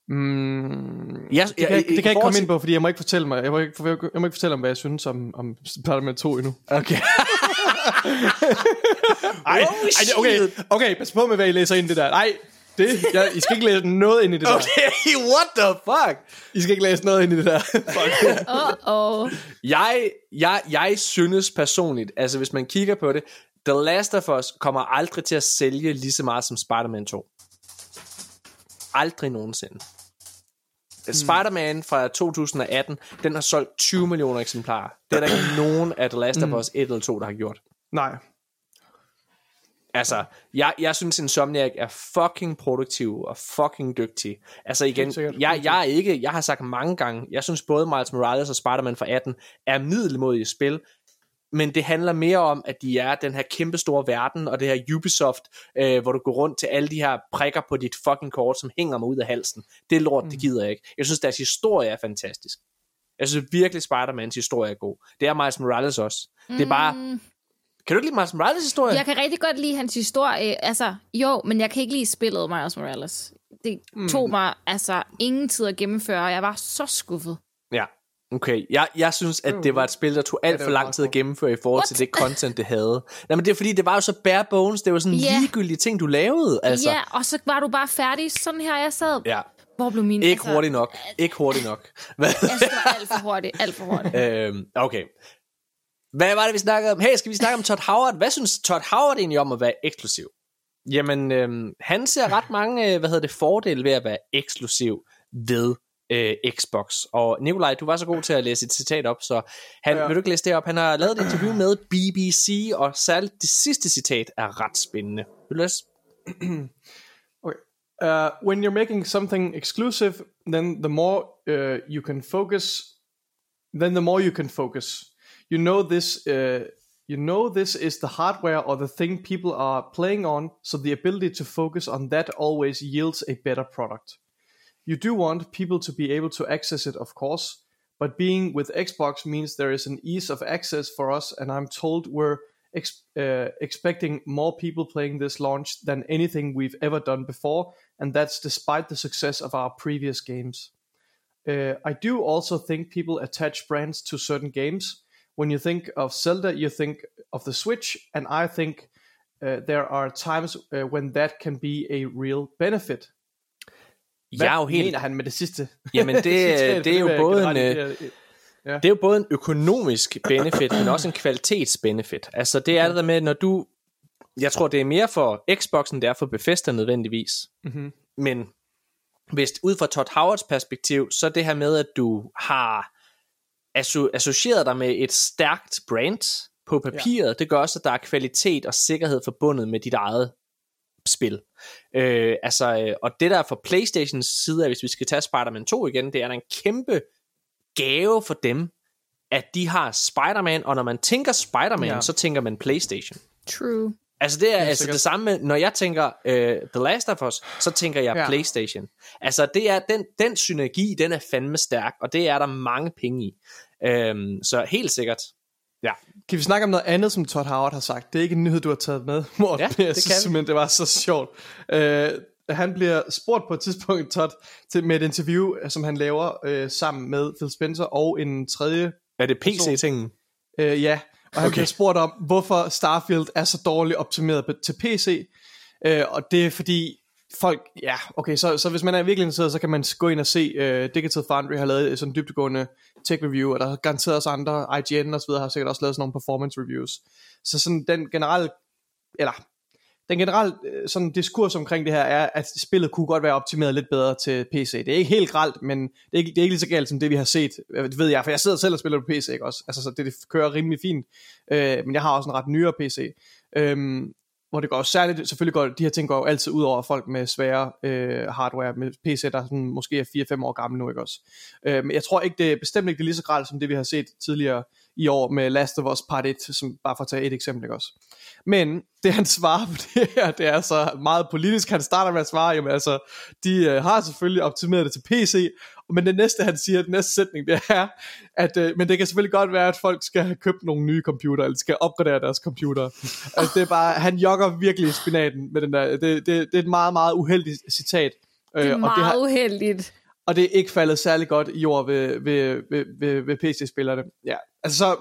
Mm, Jeg, det kan, jeg, det kan jeg ikke komme ind på, fordi jeg må ikke fortælle mig, jeg må ikke, jeg må ikke fortælle om, hvad jeg synes om, om Spider-Man 2 endnu. Okay. Ej, Oh, ej, okay, okay, pas på med, hvad I læser ind i det der. Nej, det, jeg, I skal ikke læse noget ind i det der. Okay, what the fuck? I skal ikke læse noget ind i det der. Fuck. Uh-oh. Jeg, jeg, jeg synes personligt, altså hvis man kigger på det, The Last of Us kommer aldrig til at sælge lige så meget som Spider-Man 2. Aldrig nogensinde. Hmm. Spider-Man fra 2018, den har solgt 20 millioner eksemplarer. Det er der ikke nogen af The Last of Us 1 eller 2, der har gjort. Nej. Altså, jeg, jeg synes Insomniac er fucking produktiv og fucking dygtig. Altså igen, jeg, jeg er ikke, jeg har sagt mange gange, jeg synes både Miles Morales og Spider-Man fra 18 er middelmodige spil, men det handler mere om, at de er den her kæmpe store verden, og det her Ubisoft, øh, hvor du går rundt til alle de her prikker på dit fucking kort, som hænger mig ud af halsen. Det lort, mm. det gider jeg ikke. Jeg synes, deres historie er fantastisk. Jeg synes virkelig, Spider-Mans historie er god. Det er Miles Morales også. Mm. Det er bare... Kan du ikke lide Miles Morales historie? Jeg kan rigtig godt lide hans historie. Altså, jo, men jeg kan ikke lide spillet Miles Morales. Det tog mig altså ingen tid at gennemføre, og jeg var så skuffet. Ja, okay. Jeg, jeg synes, at det var et spil, der tog alt det for lang tid at gennemføre i forhold til det content, det havde. Nej, men det er fordi, det var jo så bare bones. Det var sådan en Ja. ligegyldig ting, du lavede. Altså. Ja, og så var du bare færdig. Sådan her, jeg sad. ja. Hvor blev min... Ikke hurtigt nok. Ikke hurtigt nok. Hvad? Jeg synes, det var alt for hurtigt. Alt for hurtigt. øhm, okay. Hvad var det, vi snakkede om? Hey, skal vi snakke om Todd Howard? Hvad synes Todd Howard egentlig om at være eksklusiv? Jamen, øhm, han ser ret mange, øh, hvad hedder det, fordele ved at være eksklusiv ved øh, Xbox. Og Nikolaj, du var så god til at læse et citat op, så han. Ja. vil du ikke læse det op? Han har lavet et interview med BBC, og særligt det sidste citat er ret spændende. Vil du læse? Okay. Uh, when you're making something exclusive, then the more uh, you can focus, then the more you can focus. You know this. Uh, you know this is the hardware or the thing people are playing on, so the ability to focus on that always yields a better product. You do want people to be able to access it, of course, but being with Xbox means there is an ease of access for us, and I'm told we're ex- uh, expecting more people playing this launch than anything we've ever done before, and that's despite the success of our previous games. Uh, I do also think people attach brands to certain games. When you think of Zelda, you think of the Switch, and I think uh, there are times uh, when that can be a real benefit. Hvad Jeg er jo helt mener han med det sidste? Jamen, det- citat? det er jo både en, ikke- Det er jo både en økonomisk benefit, men også en kvalitetsbenefit. Altså det er det der med, når du... Jeg tror, det er mere for Xboxen, det er for Bethesda nødvendigvis. Mhm. Men hvis ud fra Todd Howards perspektiv, så det her med, at du har asso- associeret dig med et stærkt brand på papiret, ja. det gør også, at der er kvalitet og sikkerhed forbundet med dit eget spil. Øh, altså, øh, og det der fra Playstations side af, hvis vi skal tage Spider-Man 2 igen, det er en kæmpe gave for dem, at de har Spider-Man, og når man tænker Spider-Man. Ja. så tænker man Playstation. True. Altså det er altså sikkert. det samme når jeg tænker uh, The Last of Us, så tænker jeg ja. Ja. Playstation. Altså det er, den, den synergi, den er fandme stærk, og det er der mange penge i. Um, så helt sikkert. Ja. Kan vi snakke om noget andet, som Todd Howard har sagt? Det er ikke en nyhed, du har taget med, Morten. Ja, det jeg kan synes vi. simpelthen, det var så sjovt. Uh, han bliver spurgt på et tidspunkt, Todd, til, med et interview, øh, som han laver uh, sammen med Phil Spencer og en tredje. Er det PC-tingen? Uh, ja, og han Okay. bliver spurgt om, hvorfor Starfield er så dårligt optimeret til PC. Uh, og det er fordi folk, ja, okay, så, så hvis man er virkelig interesseret, så kan man gå ind og se, uh, Digital Foundry har lavet sådan en dybdegående tech review, og der er garanteret også andre, IGN og så videre har sikkert også lavet sådan nogle performance reviews. Så sådan den generelle, eller den generelle øh, sådan diskurs omkring det her er, at spillet kunne godt være optimeret lidt bedre til PC. Det er ikke helt gralt, men det er ikke, det er ikke lige så galt som det, vi har set. Det ved jeg, for jeg sidder selv og spiller på PC, ikke også? Altså, så det, det kører rimelig fint. Øh, men jeg har også en ret nyere PC. Øhm, hvor det går særligt, selvfølgelig går de her ting går jo altid ud over folk med svære øh, hardware, med PC, der sådan, måske er 4-5 år gammel nu, ikke også? Øh, men jeg tror ikke, det er bestemt ikke det er lige så gralt, som det vi har set tidligere i år med Last of Us Part 1, som bare for at tage et eksempel, ikke også? Men det han svarer på det her, det er så meget politisk. Han starter med at svare, jamen altså, de øh, har selvfølgelig optimeret det til PC, men det næste han siger, den næste sætning, det er, at øh, men det kan selvfølgelig godt være, at folk skal have købt nogle nye computer, eller skal opgradere deres computer. altså det er bare, han jogger virkelig i spinaten med den der, det, det, det er et meget, meget uheldigt citat. Det er Øh, meget og det har, uheldigt og det er ikke faldet særlig godt i jord ved, ved, ved, ved, ved PC-spillerne. Ja, altså så,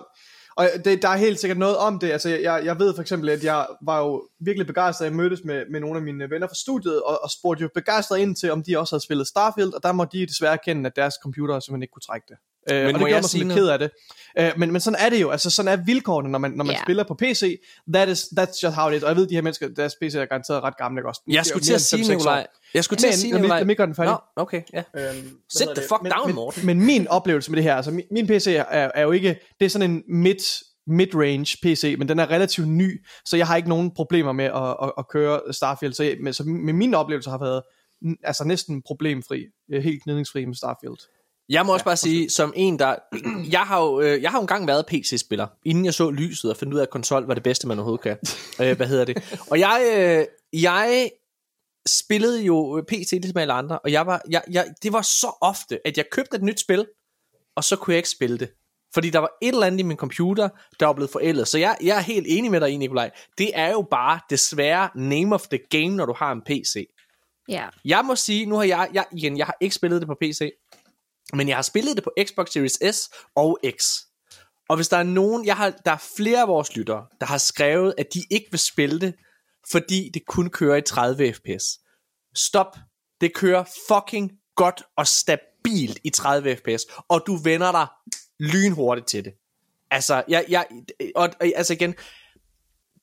og det, der er helt sikkert noget om det. Altså, jeg, jeg ved for eksempel, at jeg var jo virkelig begejstret. Jeg mødtes med, med nogle af mine venner fra studiet, og, og spurgte jo begejstret ind til, om de også havde spillet Starfield, og der må de desværre erkende, at deres computer simpelthen ikke kunne trække det. Øh, Men og det gjorde mig sådan lidt ked af det. Øh, men, men sådan er det jo. Altså, sådan er vilkårene, når man, når man Ja. spiller på PC. That is, that's just how it is. Og jeg ved, de her mennesker, deres PC er garanteret ret gamle, ikke også? Jeg skulle til at sige, 5-6 år. Nikolaj. Jeg skulle til at Men, sige, Nikolaj. mig gøre den færdig. Nå, okay, ja. Øhm, hvad Sit the det? fuck men, down, men, Morten. Men min oplevelse med det her, altså min, min PC er, er jo ikke, det er sådan en mid, mid-range PC, men den er relativt ny, så jeg har ikke nogen problemer med at, at, at køre Starfield, så, jeg, men, så med min oplevelse har været altså næsten problemfri, øh, helt gnidningsfri med Starfield. Jeg må også bare sige, som en, der... Jeg har jo, øh, jeg har jo engang været PC-spiller, inden jeg så lyset og fandt ud af, at konsol var det bedste, man overhovedet kan. øh, hvad hedder det? Og jeg, øh, jeg spillede jo PC ligesom alle andre, og jeg var, jeg, jeg, det var så ofte, at jeg købte et nyt spil, og så kunne jeg ikke spille det. Fordi der var et eller andet i min computer, der var blevet forældet. Så jeg, jeg er helt enig med dig i, Nikolaj. Det er jo bare desværre name of the game, når du har en PC. Ja. Jeg må sige, nu har jeg, jeg igen, jeg har ikke spillet det på PC, men jeg har spillet det på Xbox Series S og X. Og hvis der er nogen, jeg har, der er flere af vores lyttere, der har skrevet, at de ikke vil spille det, fordi det kun kører i 30 fps. Stop. Det kører fucking godt og stabilt i 30 fps, og du vender dig lynhurtigt til det. Altså, jeg, jeg, og, og, altså igen,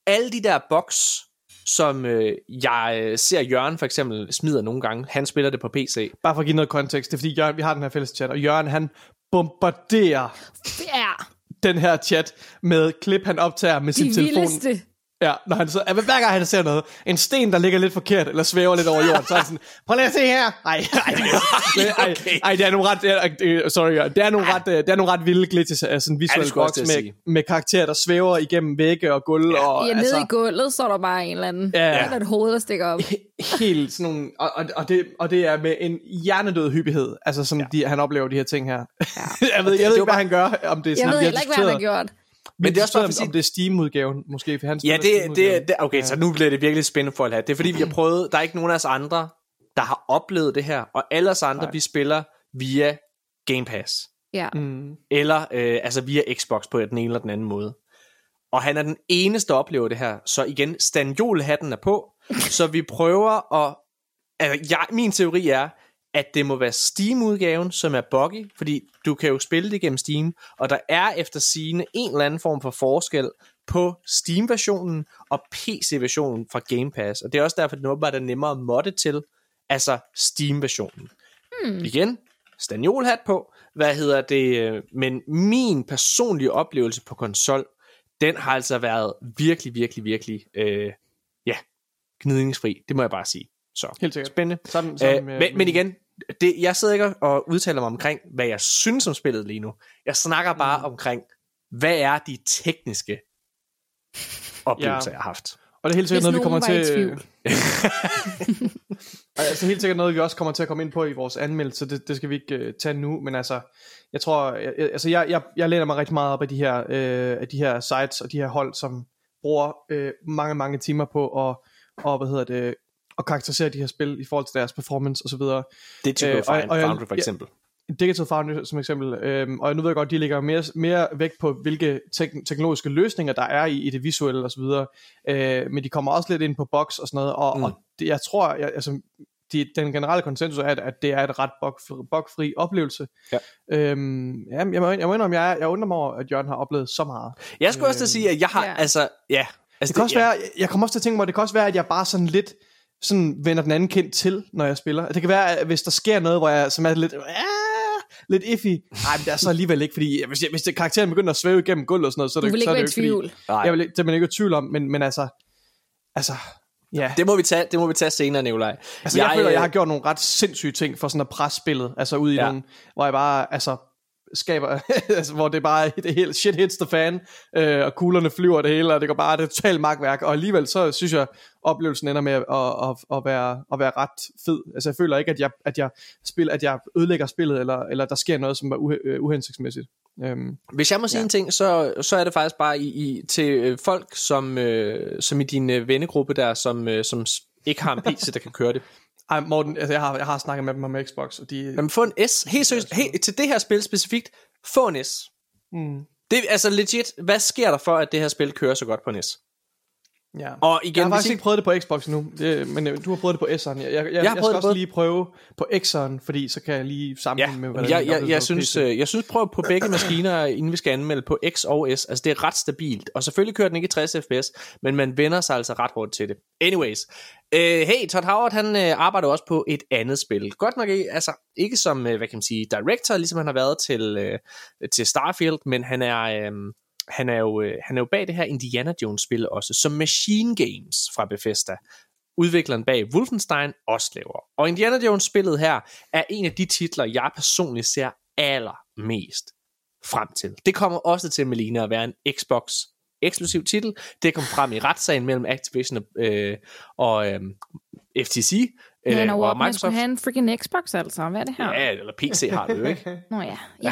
alle de der boks, som øh, jeg øh, ser Jørgen for eksempel smider nogle gange, han spiller det på PC. Bare for at give noget kontekst, det er fordi Jørgen, vi har den her fælles chat, og Jørgen han bombarderer Ja, den her chat med klip, han optager med sin de telefon. vildeste. Ja, når han så, hver gang han ser noget, en sten, der ligger lidt forkert, eller svæver lidt over jorden, så er han sådan, prøv lige at se her. Ej, ej, det, ej, ej, ej, det er nogle ret, det er, sorry, ja, det er nogle ret, det er nogle ret vilde glitches af sådan visuelle skulle jeg box med, sige. med karakterer, der svæver igennem vægge og gulv, ja, og Ja, nede altså, i gulvet, så er der bare en eller anden. Ja. Ja. et hoved, der stikker op. helt sådan nogle, og, og, og, det, og det er med en hjernedød hyppighed, altså sådan, ja. de, han oplever de her ting her. Ja. jeg ved, jeg ved ikke, hvad han gør, om det er sådan, Jeg ved heller ikke, hvad han har gjort. Men det er også bare, for at sige- om det er Steam-udgaven, måske, for han Ja, det, det, det okay, så nu bliver det virkelig spændende for at have. Det er fordi, vi har prøvet, der er ikke nogen af os andre, der har oplevet det her, og alle os andre, Nej. vi spiller via Game Pass. Ja. Mm. eller øh, altså via Xbox på den ene eller den anden måde. Og han er den eneste, der oplever det her. Så igen, stanjolhatten er på, så vi prøver at... Altså, jeg, min teori er, at det må være Steam-udgaven, som er buggy, fordi du kan jo spille det gennem Steam, og der er efter sigende en eller anden form for forskel på Steam-versionen og PC-versionen fra Game Pass. Og det er også derfor, det åbenbart er nemmere at modde til, altså Steam-versionen. Hmm. Igen, stanjolhat på, hvad hedder det, øh, men min personlige oplevelse på konsol, den har altså været virkelig, virkelig, virkelig, øh, ja, gnidningsfri, det må jeg bare sige. Så, Helt sikkert. spændende. Sammen, Øh, sammen med, men, men igen, det, jeg sidder ikke og udtaler mig omkring, hvad jeg synes om spillet lige nu. Jeg snakker bare mm. omkring, hvad er de tekniske oplevelser, Ja. jeg har haft. Og det er helt sikkert Hvis noget, vi kommer til... altså helt sikkert noget, vi også kommer til at komme ind på i vores anmeldelse. Det, det skal vi ikke uh, tage nu, men altså, jeg tror, jeg, jeg- altså jeg, jeg, jeg læner mig rigtig meget op af de her, uh, af de her sites og de her hold, som bruger uh, mange, mange timer på at, og, hvad hedder det, at karakterisere de her spil i forhold til deres performance osv. Digital Øh, og- og Foundry for ja. eksempel. Digital Foundry som eksempel, øhm, og nu ved jeg godt, de lægger mere, mere vægt på, hvilke tek- teknologiske løsninger der er i, i det visuelle osv., øh, men de kommer også lidt ind på box og sådan noget, og, Mm. og det, jeg tror, jeg, altså, de, den generelle konsensus er, at, at det er et ret bug- bugfri oplevelse. Ja. Øhm, ja, jeg, må, jeg må indrømme, jeg, jeg undrer mig over, at Jørgen har oplevet så meget. Jeg skulle også til at sige, at jeg har, Ja. altså, ja. Altså, Det kan også være, jeg kommer også til at tænke mig, det kan også være, at jeg bare sådan lidt sådan vender den anden kendt til, når jeg spiller. Det kan være, at hvis der sker noget, hvor jeg som er lidt, ah, lidt iffy. Nej, men det er så alligevel ikke, fordi hvis, jeg, hvis det, karakteren begynder at svæve igennem gulvet og sådan noget, så er Du det, vil så ikke er være i det jo ikke. Nej. Fordi, jeg vil ikke- det er man ikke i tvivl om, men, men altså, altså, ja. Det må vi tage, det må vi tage senere, Nikolaj. Altså, jeg, jeg føler, øh, jeg har gjort nogle ret sindssyge ting for sådan at presse spillet, altså ud i ja. nogle, hvor jeg bare, altså, skaber, altså, hvor det bare det hele shit hits the fan, øh, og kuglerne flyver det hele, og det går bare det er totalt magtværk, og alligevel så synes jeg, oplevelsen ender med at, at, at, at, være, at være ret fed. Altså jeg føler ikke, at jeg, at jeg, spiller, at jeg ødelægger spillet, eller, eller der sker noget, som er uh, uhensigtsmæssigt. Um, Hvis jeg må sige ja. en ting, så, så er det faktisk bare i, i, til øh, folk, som, øh, som i din øh, vennegruppe der, som, øh, som ikke har en PC, der kan køre det. Ej, Morten, altså jeg har, jeg har snakket med dem om Xbox, og de... Men få en S, helt seriøst, helt, til det her spil specifikt, få en S. Mm. Det er altså legit, hvad sker der for, at det her spil kører så godt på en S? Ja. Og igen, jeg har faktisk ikke prøvet det på Xbox nu, det, men øh, du har prøvet det på S'eren. Jeg, jeg, jeg, jeg, jeg skal også lige prøve på X'eren, fordi så kan jeg lige sammenligne ja, med, hvordan jeg, jeg, jeg, jeg, synes, øh, jeg synes, prøv på begge maskiner, inden vi skal anmelde på X og S. Altså, det er ret stabilt. Og selvfølgelig kører den ikke i 60 fps, men man vender sig altså ret hurtigt til det. Anyways. Uh, hey, Todd Howard, han uh, arbejder også på et andet spil. Godt nok ikke, altså, ikke som, uh, hvad kan man sige, director, ligesom han har været til, uh, til Starfield, men han er... Uh, han er jo, øh, han er jo bag det her Indiana Jones spil også, som Machine Games fra Bethesda, udvikleren bag Wolfenstein, også laver. Og Indiana Jones spillet her er en af de titler, jeg personligt ser allermest frem til. Det kommer også til, Melina, at være en Xbox eksklusiv titel. Det kom frem i retssagen mellem Activision og, øh, og øh, FTC, Øh, ja, og man skulle have en freaking Xbox altså. Hvad er det her? Ja, eller PC har du jo ikke. Nå ja. ja. Ja,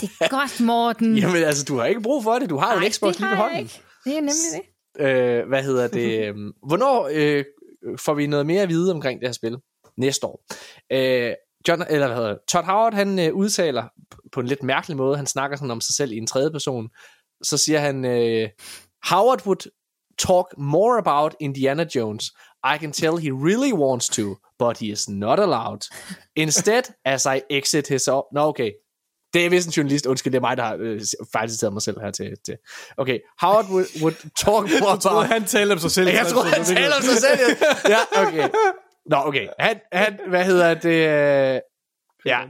det er godt, Morten. Jamen altså, du har ikke brug for det. Du har jo en Xbox lige ved hånden. Ikke. Det er nemlig det. Øh, hvad hedder det? Øhm, hvornår øh, får vi noget mere at vide omkring det her spil? Næste år. Øh, John, eller hvad hedder det? Todd Howard, han øh, udtaler på en lidt mærkelig måde, han snakker sådan om sig selv i en tredje person, så siger han, øh, Howard would talk more about Indiana Jones I can tell he really wants to, but he is not allowed. Instead, as I exit his... Op- Nå, okay. Det er vist en journalist. Undskyld, det er mig, der har øh, fejlciteret mig selv her til, til. Okay, Howard would, would talk more about... tror, han taler om sig selv. Jeg tror, han taler om sig selv. ja, okay. Nå, okay. Han, han, hvad hedder det? Øh, ja.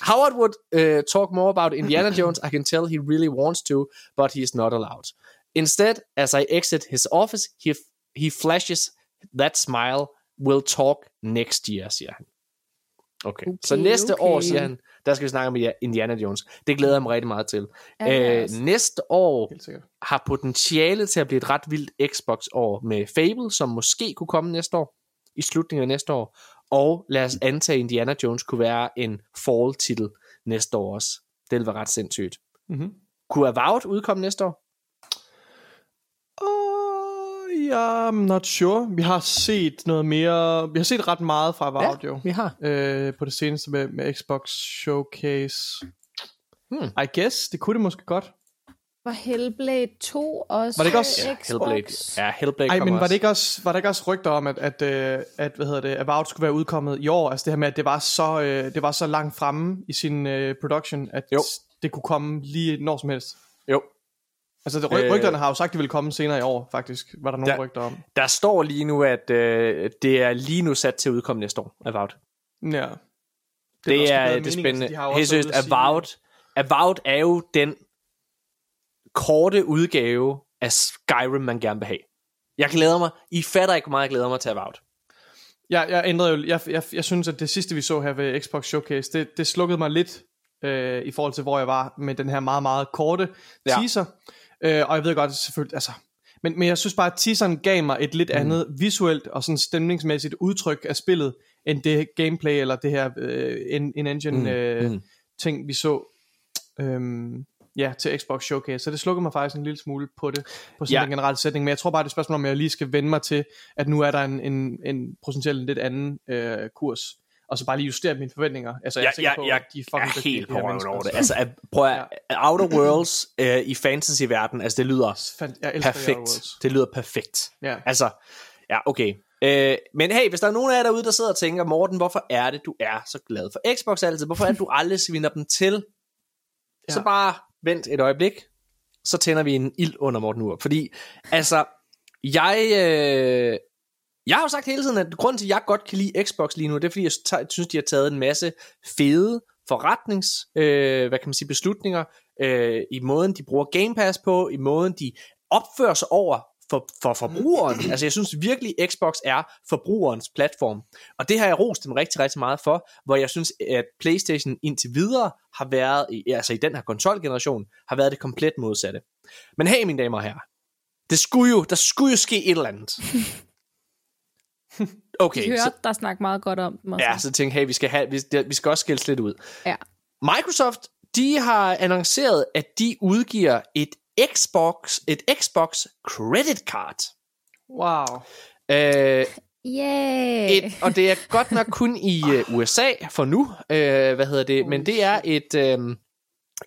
Howard would uh, talk more about Indiana Jones. I can tell he really wants to, but he is not allowed. Instead, as I exit his office, he, he flashes That smile will talk next year, siger han. Okay. okay så næste okay. år, siger han, der skal vi snakke om Indiana Jones. Det glæder jeg mig rigtig meget til. Ja, øh, næste år har potentiale til at blive et ret vildt Xbox-år med Fable, som måske kunne komme næste år, i slutningen af næste år. Og lad os antage, at Indiana Jones kunne være en fall-titel næste år også. Det ville være ret sindssygt. Mm-hmm. Kunne Avowed udkomme næste år? I'm not sure. Vi har set noget mere... Vi har set ret meget fra Avowed, ja, vi har. Øh, på det seneste med, med Xbox Showcase. Hmm. I guess, det kunne det måske godt. Var Hellblade 2 også var det ikke også ja, Hellblade. Ja, Hellblade Ej, men var det ikke også var der ikke også rygter om at at, at, øh, at hvad hedder det, Avowed skulle være udkommet i år? Altså det her med at det var så øh, det var så langt fremme i sin uh, production at jo. det kunne komme lige når som helst. Jo, Altså, det, ry- rygterne har jo sagt, at det vil komme senere i år, faktisk. Var der nogle der, rygter om. Der står lige nu, at øh, det er lige nu sat til at udkomme næste år, Avowed. Ja. Det, det er, det er spændende. Altså, Helt seriøst, Avowed, Avowed er jo den korte udgave af Skyrim, man gerne vil have. Jeg glæder mig. I fatter ikke, hvor meget jeg glæder mig til Avowed. Ja, jeg ændrede jo, jeg, jeg, jeg synes, at det sidste, vi så her ved Xbox Showcase, det, det slukkede mig lidt øh, i forhold til, hvor jeg var med den her meget, meget korte ja. Øh, og jeg ved godt, selvfølgelig, altså, men, men jeg synes bare, at teaseren gav mig et lidt mm. andet visuelt og sådan stemningsmæssigt udtryk af spillet, end det gameplay eller det her øh, in-engine mm. øh, mm. ting, vi så øhm, ja, til Xbox Showcase. Så det slukker mig faktisk en lille smule på det, på sådan ja. en generel sætning. Men jeg tror bare, det er et spørgsmål om, jeg lige skal vende mig til, at nu er der en, en, en potentielt lidt anden øh, kurs og så bare lige justere mine forventninger. Altså, jeg, jeg, jeg, jeg, de jeg er helt på røven over det. Altså, at, prøv at, ja. Outer Worlds øh, i fantasy-verden, altså det lyder jeg perfekt. Det lyder perfekt. Ja. Altså, ja, okay. Øh, men hey, hvis der er nogen af jer derude, der sidder og tænker, Morten, hvorfor er det, du er så glad for Xbox altid? Hvorfor er det, du aldrig svinder dem til? Ja. Så bare vent et øjeblik, så tænder vi en ild under Morten Ur. Fordi, altså, jeg, øh, jeg har jo sagt hele tiden, at grunden til, at jeg godt kan lide Xbox lige nu, det er, fordi jeg synes, de har taget en masse fede forretnings, øh, hvad kan man sige, beslutninger, øh, i måden, de bruger Game Pass på, i måden, de opfører sig over for, for forbrugeren. altså jeg synes virkelig, Xbox er forbrugerens platform. Og det har jeg rost dem rigtig, rigtig meget for, hvor jeg synes, at Playstation indtil videre har været, altså i den her konsolgeneration, har været det komplet modsatte. Men hey, mine damer og herrer, det skulle jo, der skulle jo ske et eller andet. Okay, Vi hørte så, der snakke meget godt om dem. også. ja, så tænkte jeg, hey, vi skal, have, vi, vi skal også skille lidt ud. ja. Microsoft, de har annonceret, at de udgiver et Xbox, et Xbox Credit Card. Wow. Øh, Yeah. et, og det er godt nok kun i uh, USA for nu, øh, hvad hedder det, men det er et, øh,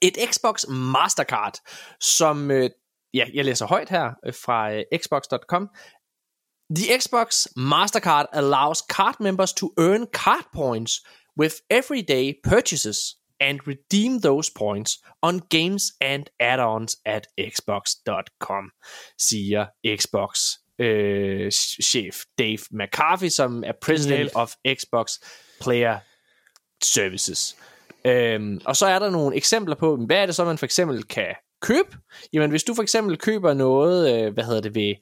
et Xbox Mastercard, som, øh, ja, jeg læser højt her øh, fra øh, xbox.com. The Xbox Mastercard allows card members to earn card points with everyday purchases and redeem those points on games and add-ons at xbox.com, siger Xbox øh, chef Dave McCarthy, som er president Genialt. of Xbox Player Services. Øhm, og så er der nogle eksempler på, hvad er det så, man for eksempel kan købe? Jamen, hvis du for eksempel køber noget, øh, hvad hedder det ved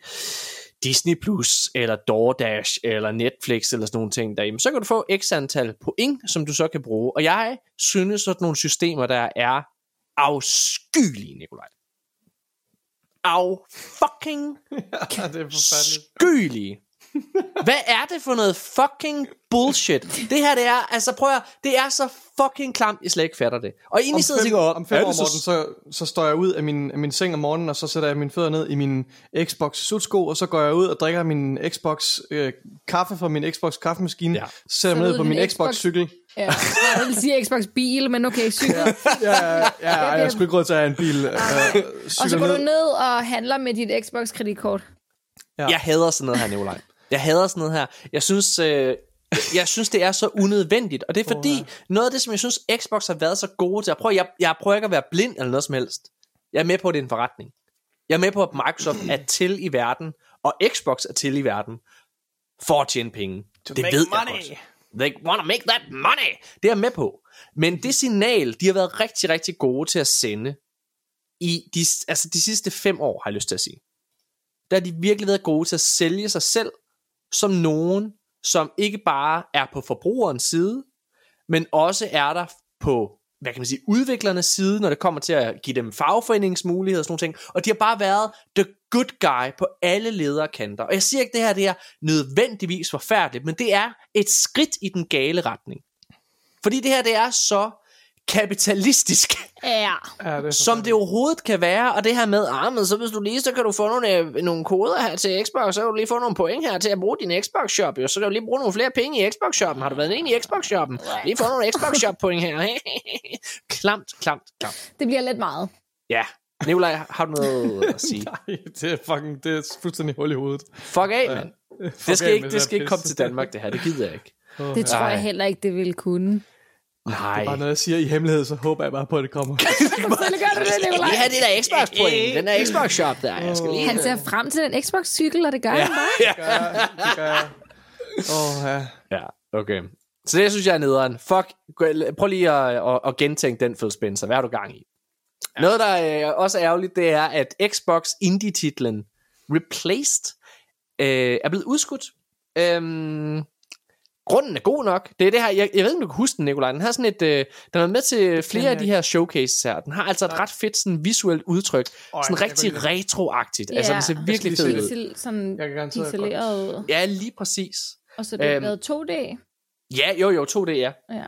Disney Plus, eller DoorDash, eller Netflix, eller sådan nogle ting der, jamen, så kan du få x antal point, som du så kan bruge. Og jeg synes, sådan nogle systemer, der er afskyelige, Nikolaj. Af fucking Ja, det er forfærdeligt. Hvad er det for noget fucking bullshit? Det her, det er, altså prøv at, det er så fucking klamt, I slet ikke fatter det. Og egentlig Om sidder og fem, tænker, om fem år, så- Morten, så, så står jeg ud af min, af min seng om morgenen, og så sætter jeg mine fødder ned i min Xbox sutsko, og så går jeg ud og drikker min Xbox øh, kaffe fra min Xbox kaffemaskine, Ja. sætter mig ud ned på min Xbox Xbox- cykel. ja. Jeg vil sige Xbox bil, men okay, cykel. Ja. Ja, ja, ja, jeg skulle ikke råd til at have en bil. Øh, Og så går du ned. ned og handler med dit Xbox kreditkort. Ja. Jeg hader sådan noget her, Nikolaj. Jeg hader sådan noget her. Jeg synes, øh, jeg synes, det er så unødvendigt. Og det er fordi, noget af det, som jeg synes, Xbox har været så gode til. Jeg prøver, jeg, jeg prøver ikke at være blind eller noget som helst. Jeg er med på, at det er en forretning. Jeg er med på, at Microsoft er til i verden, og Xbox er til i verden, for at tjene penge. det make ved money. jeg godt. They wanna make that money. Det er jeg med på. Men det signal, de har været rigtig, rigtig gode til at sende i de, altså de sidste fem år, har jeg lyst til at sige. Der har de virkelig været gode til at sælge sig selv som nogen, som ikke bare er på forbrugerens side, men også er der på hvad kan man sige, udviklernes side, når det kommer til at give dem fagforeningsmuligheder og sådan nogle ting. Og de har bare været the good guy på alle lederkanter. Og jeg siger ikke, det her det er nødvendigvis forfærdeligt, men det er et skridt i den gale retning. Fordi det her, det er så kapitalistisk, Ja. Ja, det som det overhovedet kan være, og det her med, ah, men så hvis du lige, så kan du få nogle, øh, nogle koder her til Xbox, så kan du lige få nogle point her til at bruge din Xbox Shop, jo. så kan du lige bruge nogle flere penge i Xbox Shoppen. Har du været inde i Xbox Shoppen? Lige få nogle Xbox Shop point her. klamt, klamt, klamt. Det bliver lidt meget. Ja, Nikolaj, har du noget at sige? Nej, det er fucking, det er fuldstændig hul i hovedet. Fuck af, mand. Det skal af ikke, det skal ikke komme til Danmark, det her. Det gider jeg ikke. Det tror Nej. jeg heller ikke, det ville kunne. Nej. Bare når jeg siger i hemmelighed, så håber jeg bare på, at det kommer. Selvfølgelig gør du det, lige have det der Xbox point. Den der Xbox Shop der. Jeg skal lige... Han ser frem til den Xbox-cykel, og det gør ja. han bare. Det gør jeg. Åh, ja. Ja, okay. Så det synes jeg er nederen. Fuck, prøv lige at, at, at gentænke den, Phil Spencer. Hvad er du gang i? Ja. Noget, der øh, også er ærgerligt, det er, at Xbox Indie-titlen Replaced øh, er blevet udskudt. Øhm, grunden er god nok. Det er det her, jeg, jeg ved ikke, om du kan huske den, Nikolaj. Den har sådan et, øh, den er med til flere af de her showcases her. Den har altså et ret fedt sådan visuelt udtryk. Øj, sådan rigtig retroagtigt. Altså, den ser virkelig fed ud. se Til sådan pixeleret ud. Ja, lige præcis. Og så er det Øhm. lavet 2D. Ja, jo, jo, 2D, ja. Ja.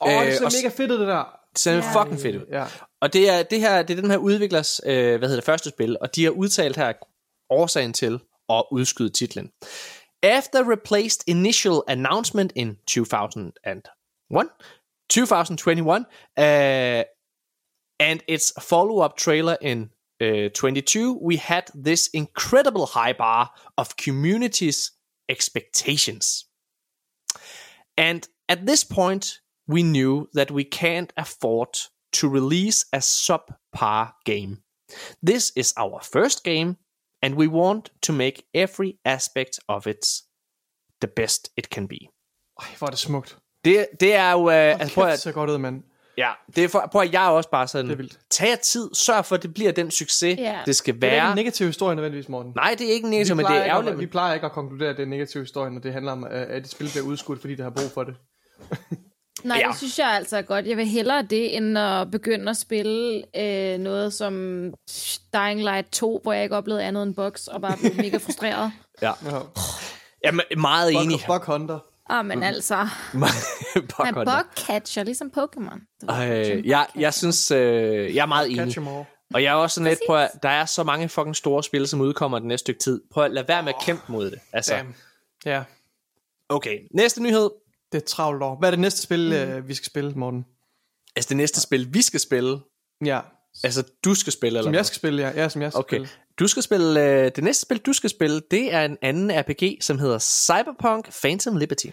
Åh, det Øh, ser og s- mega fedt ud, det der. Det ser Ja. fucking fedt ud. Ja. Og det er, det her, det er den her udviklers, øh, hvad hedder det, første spil, og de har udtalt her årsagen til at udskyde titlen. After replaced initial announcement in 2001, 2021, uh, and its follow-up trailer in uh, 22, we had this incredible high bar of community's expectations. And at this point, we knew that we can't afford to release a subpar game. This is our first game, and we want to make every aspect of it the best it can be. Ej, hvor er det smukt. Det, det er jo... Uh, altså, Altså, prøv at, ser godt ud, mand. Ja, det er for, prøv at jeg er også bare sådan, Det er vildt. tag jer tid, sørg for, at det bliver den succes, Ja. det skal Det er ikke være. en negativ historie nødvendigvis, Morten. Nej, det er ikke vi negativt, men det er ærgerligt. at, vi plejer ikke at konkludere, at det er en negativ historie, når det handler om, at at et spil bliver udskudt, fordi det har brug for det. Nej, Ja. det synes jeg altså er godt. Jeg vil hellere det, end at begynde at spille øh, noget som Dying Light 2, hvor jeg ikke oplevede andet end bugs, og bare blev mega frustreret. Ja. Ja. Jeg er meget enig. Bug, bug Hunter. Ah, men altså, han Bug er bugcatcher, ligesom Pokémon. Som jeg, jeg synes, øh, jeg er meget enig. Og jeg er også sådan lidt på, at der er så mange fucking store spil, som udkommer den næste stykke tid. Prøv at lade være med at kæmpe mod det. Altså, Damn. Ja, okay. Næste nyhed. Det er et travlt år. Hvad er det næste spil, mm. vi skal spille, Morten? Altså det næste spil, vi skal spille. Ja, Altså du skal spille, eller som jeg skal spille, ja. ja som jeg skal Okay. spille. Du skal spille, øh, det næste spil, du skal spille, det er en anden RPG, som hedder Cyberpunk Phantom Liberty.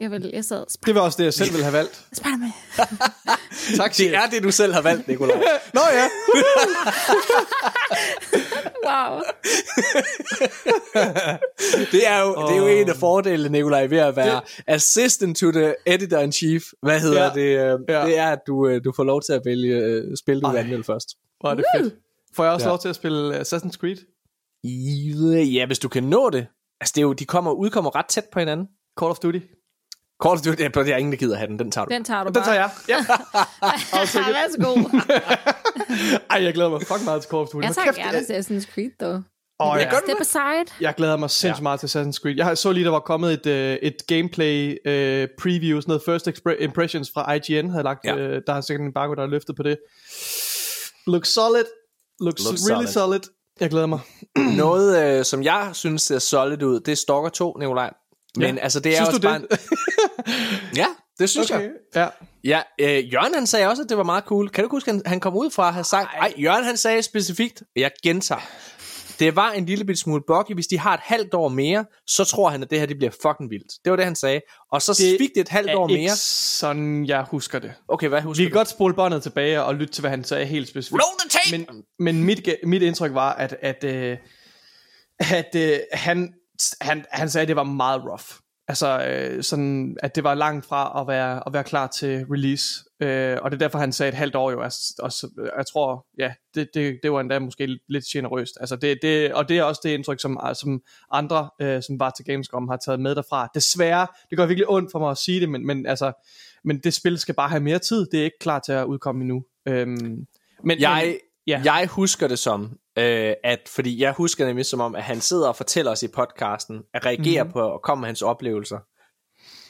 Jeg, vil, jeg sad Det var også det, jeg selv ville have valgt. Spider-Man. Tak, Det er det, du selv har valgt, Nikolaj. Nå ja. Wow. Det er jo, det er jo en af fordelene, Nikolaj, ved at være assistant to the editor-in-chief. Hvad hedder Ja. det? øh, Ja. Det er, at du, øh, du får lov til at vælge øh, spil, du vil Ej. anmelde først. Hvor er det fedt. Får jeg også Ja. lov til at spille Assassin's Creed? Ja, hvis du kan nå det. Altså, det er jo, de kommer, udkommer ret tæt på hinanden. Call of Duty? Call of Duty, der er ingen, der gider have den. Den tager du. Den tager du Den bare. tager jeg. Ja. Ja, værsgo. Ej, jeg glæder mig fuck meget til Call of Duty. Jeg Hold tager kæft, gerne Assassin's Creed, dog. Åh, ja. Step aside. Jeg glæder mig sindssygt ja. meget til Assassin's Creed. Jeg så lige, der var kommet et, øh, et gameplay øh, preview, sådan noget first expre- impressions fra IGN havde lagt. Ja. Øh, der er sikkert en embargo, der har løftet på det. Looks solid. Looks, Looks really solid. solid. Jeg glæder mig. Noget, øh, som jeg synes ser solid ud, det er Stalker 2, Nikolaj. Men Ja. altså, det er Synes også du bare... det? En... ja, det synes okay. jeg. Ja. Ja, øh, Jørgen han sagde også, at det var meget cool. Kan du huske, han, han kom ud fra at have sagt... Nej, Jørgen han sagde specifikt, jeg gentager. Det var en lille smule buggy. Hvis de har et halvt år mere, så tror han, at det her det bliver fucking vildt. Det var det, han sagde. Og så Det fik det et halvt år Er mere. sådan, jeg husker det. Okay, hvad Vi husker kan du? godt spole båndet tilbage og lytte til, hvad han sagde helt specifikt. Roll the tape! Men, men mit, mit indtryk var, at, at, øh, at øh, han, han, han sagde, at det var meget rough. Altså, øh, sådan, at det var langt fra at være, at være klar til release. Øh, og det er derfor, han sagde et halvt år jo. Altså, også, jeg tror, ja, det, det, det var endda måske lidt generøst. Altså, det, det, og det er også det indtryk, som, som andre, øh, som var til Gamescom, har taget med derfra. Desværre, det gør virkelig ondt for mig at sige det, men, men, altså, men det spil skal bare have mere tid. Det er ikke klar til at udkomme endnu. Øhm, men, Jeg, men, ja. jeg husker det som, øh, at, fordi jeg husker nemlig som om, at han sidder og fortæller os i podcasten, at reagere Mhm. mm-hmm. på og komme med hans oplevelser.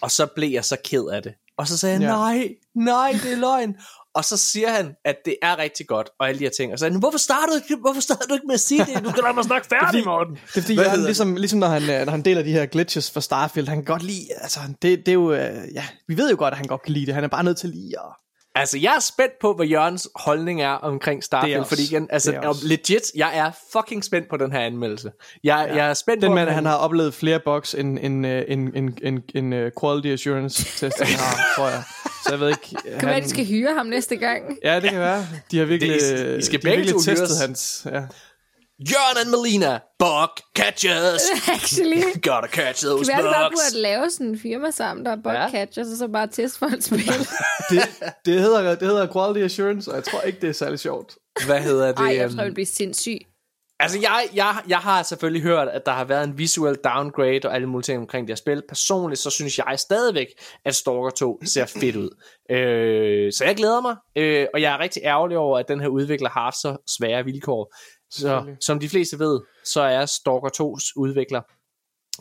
Og så blev jeg så ked af det. Og så sagde han, Ja. nej, nej, det er løgn. Og så siger han, at det er rigtig godt, og alle de her ting. Og så sagde han, hvorfor startede, du, hvorfor startede du ikke med at sige det? Du kan lade mig snakke færdig, Morten. Det er fordi, Hvad hedder ligesom, ligesom når han, øh, når han deler de her glitches fra Starfield, han kan godt lide, altså det, det er jo, øh, ja, vi ved jo godt, at han godt kan lide det, han er bare nødt til lige at... Altså, jeg er spændt på, hvad Jørgens holdning er omkring Starfield, er fordi igen, altså, det er legit, jeg er fucking spændt på den her anmeldelse. Jeg, ja. jeg er spændt Den på, mand, om han har oplevet flere bugs end en, øh, en, en, en, en uh, quality assurance test, han har, tror jeg. Så jeg ved ikke... Kan være, at de skal hyre ham næste gang? Ja, det kan være. De har virkelig, Det- I- skal de har virkelig testet hans... Ja. Jørgen and Melina, bug catchers. Actually. Gotta catch Kan those være, at vi bare bugs. burde lave sådan en firma sammen, der er bugcatchers, og så bare teste folks spil. Det, det, hedder, det hedder quality assurance, og jeg tror ikke, det er særlig sjovt. Hvad hedder det? Ej, jeg øhm, tror, jeg vil blive sindssyg. Altså, jeg, jeg, jeg har selvfølgelig hørt, at der har været en visual downgrade og alle mulige ting omkring det her spil. Personligt, så synes jeg stadigvæk, at Stalker 2 ser fedt ud. Øh, så jeg glæder mig, øh, og jeg er rigtig ærgerlig over, at den her udvikler har haft så svære vilkår. Så som de fleste ved, så er Stalker 2's udvikler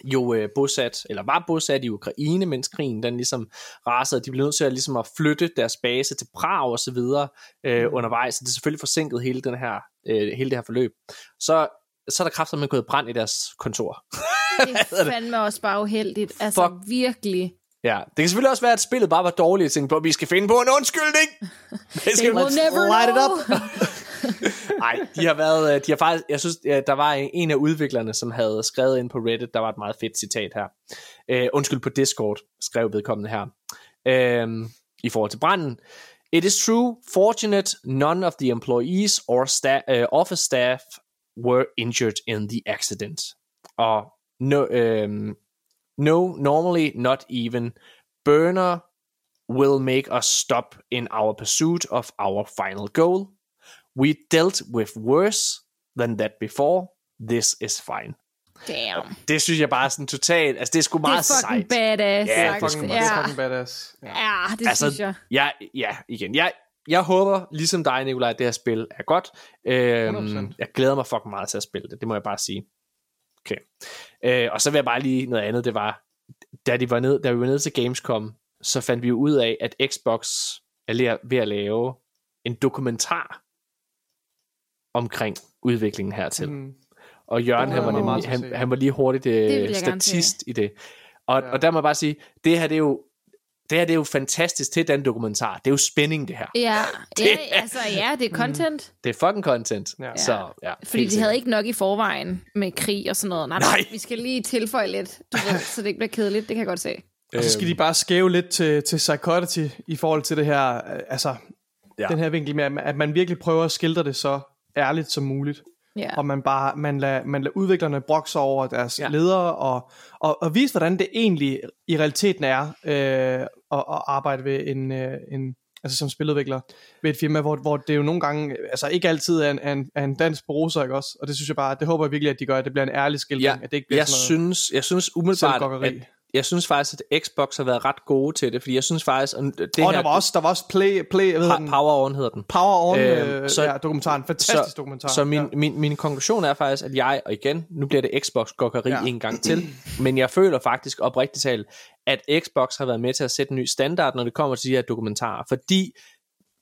jo øh, bosat, eller var bosat i Ukraine, mens krigen den ligesom rasede. De blev nødt til at, ligesom at flytte deres base til Prag og så videre øh, Mm. undervejs, så det er selvfølgelig forsinket hele, den her, øh, hele det her forløb. Så, så er der kræfter med gået brand i deres kontor. Det er fandme også bare uheldigt. Altså, Fuck. virkelig. Ja, det kan selvfølgelig også være, at spillet bare var dårligt. Jeg tænkte på, at vi skal finde på en undskyldning. They skal will never light it know. Nej, de har været, øh, de har faktisk, jeg synes, der var en- af udviklerne, som havde skrevet ind på Reddit, der var et meget fedt citat her. Uh, undskyld, på Discord skrev vedkommende her. Uh, I forhold til branden. It is true, fortunate, none of the employees or sta- uh, office staff were injured in the accident. Og no, um, no, normally not even burner will make us stop in our pursuit of our final goal. We dealt with worse than that before. This is fine. Damn. Det synes jeg bare er sådan totalt, altså det er sgu Det meget er fucking sejt. badass. Ja, sagt. Fucking, ja. det er fucking badass. Ja. ja, det Altså, synes jeg. Ja, ja, igen. Jeg, jeg håber, ligesom dig, Nikolaj, at det her spil er godt. Øhm, 100%. jeg glæder mig fucking meget til at spille det. Det må jeg bare sige. Okay. Øh, og så vil jeg bare lige noget andet. Det var, da, de var ned, da vi var nede til Gamescom, så fandt vi jo ud af, at Xbox er ved at lave en dokumentar omkring udviklingen hertil. Mm. Og Jørgen, han var, nemlig, han, han var lige hurtigt øh, statist i det. Og, Ja. og der må jeg bare sige, det her det er jo det her det er jo fantastisk til den dokumentar. Det er jo spænding det her. Ja, Det ja, er- altså ja, det er content. Det er fucking content. Ja. Så ja, Fordi de havde ikke nok i forvejen med krig og sådan noget. Nej, Nej. nej. vi skal lige tilføje lidt, du ved, så det ikke bliver kedeligt. Det kan jeg godt se. Og så skal de bare skæve lidt til, til psychotity i forhold til det her, øh, altså Ja. den her vinkel med, at man- at man virkelig prøver at skildre det så ærligt som muligt. Ja. Og man bare man lader, man lader udviklerne brokse over deres ja. ledere, og, og, og vise, hvordan det egentlig i realiteten er øh, at, at arbejde ved en, øh, en altså som spiludvikler ved et firma, hvor, hvor det jo nogle gange, altså ikke altid er en, er en, er en dans på roser, ikke også? Og det synes jeg bare, det håber jeg virkelig, at de gør, at det bliver en ærlig skildring, Ja, at det ikke bliver jeg sådan noget synes, jeg synes umiddelbart, at, jeg synes faktisk, at Xbox har været ret gode til det, fordi jeg synes faktisk, at det Og her, der var også, der var også play, play ved, Pa- den, Power On hedder den. Power On Øhm, øh, så- ja, dokumentaren. Fantastisk så, dokumentar. Så min, ja. min, min konklusion er faktisk, at jeg, og igen, nu bliver det Xbox-gokkeri ja. En gang til, men jeg føler faktisk oprigtigt talt, at Xbox har været med til at sætte en ny standard, når det kommer til de her dokumentarer, fordi,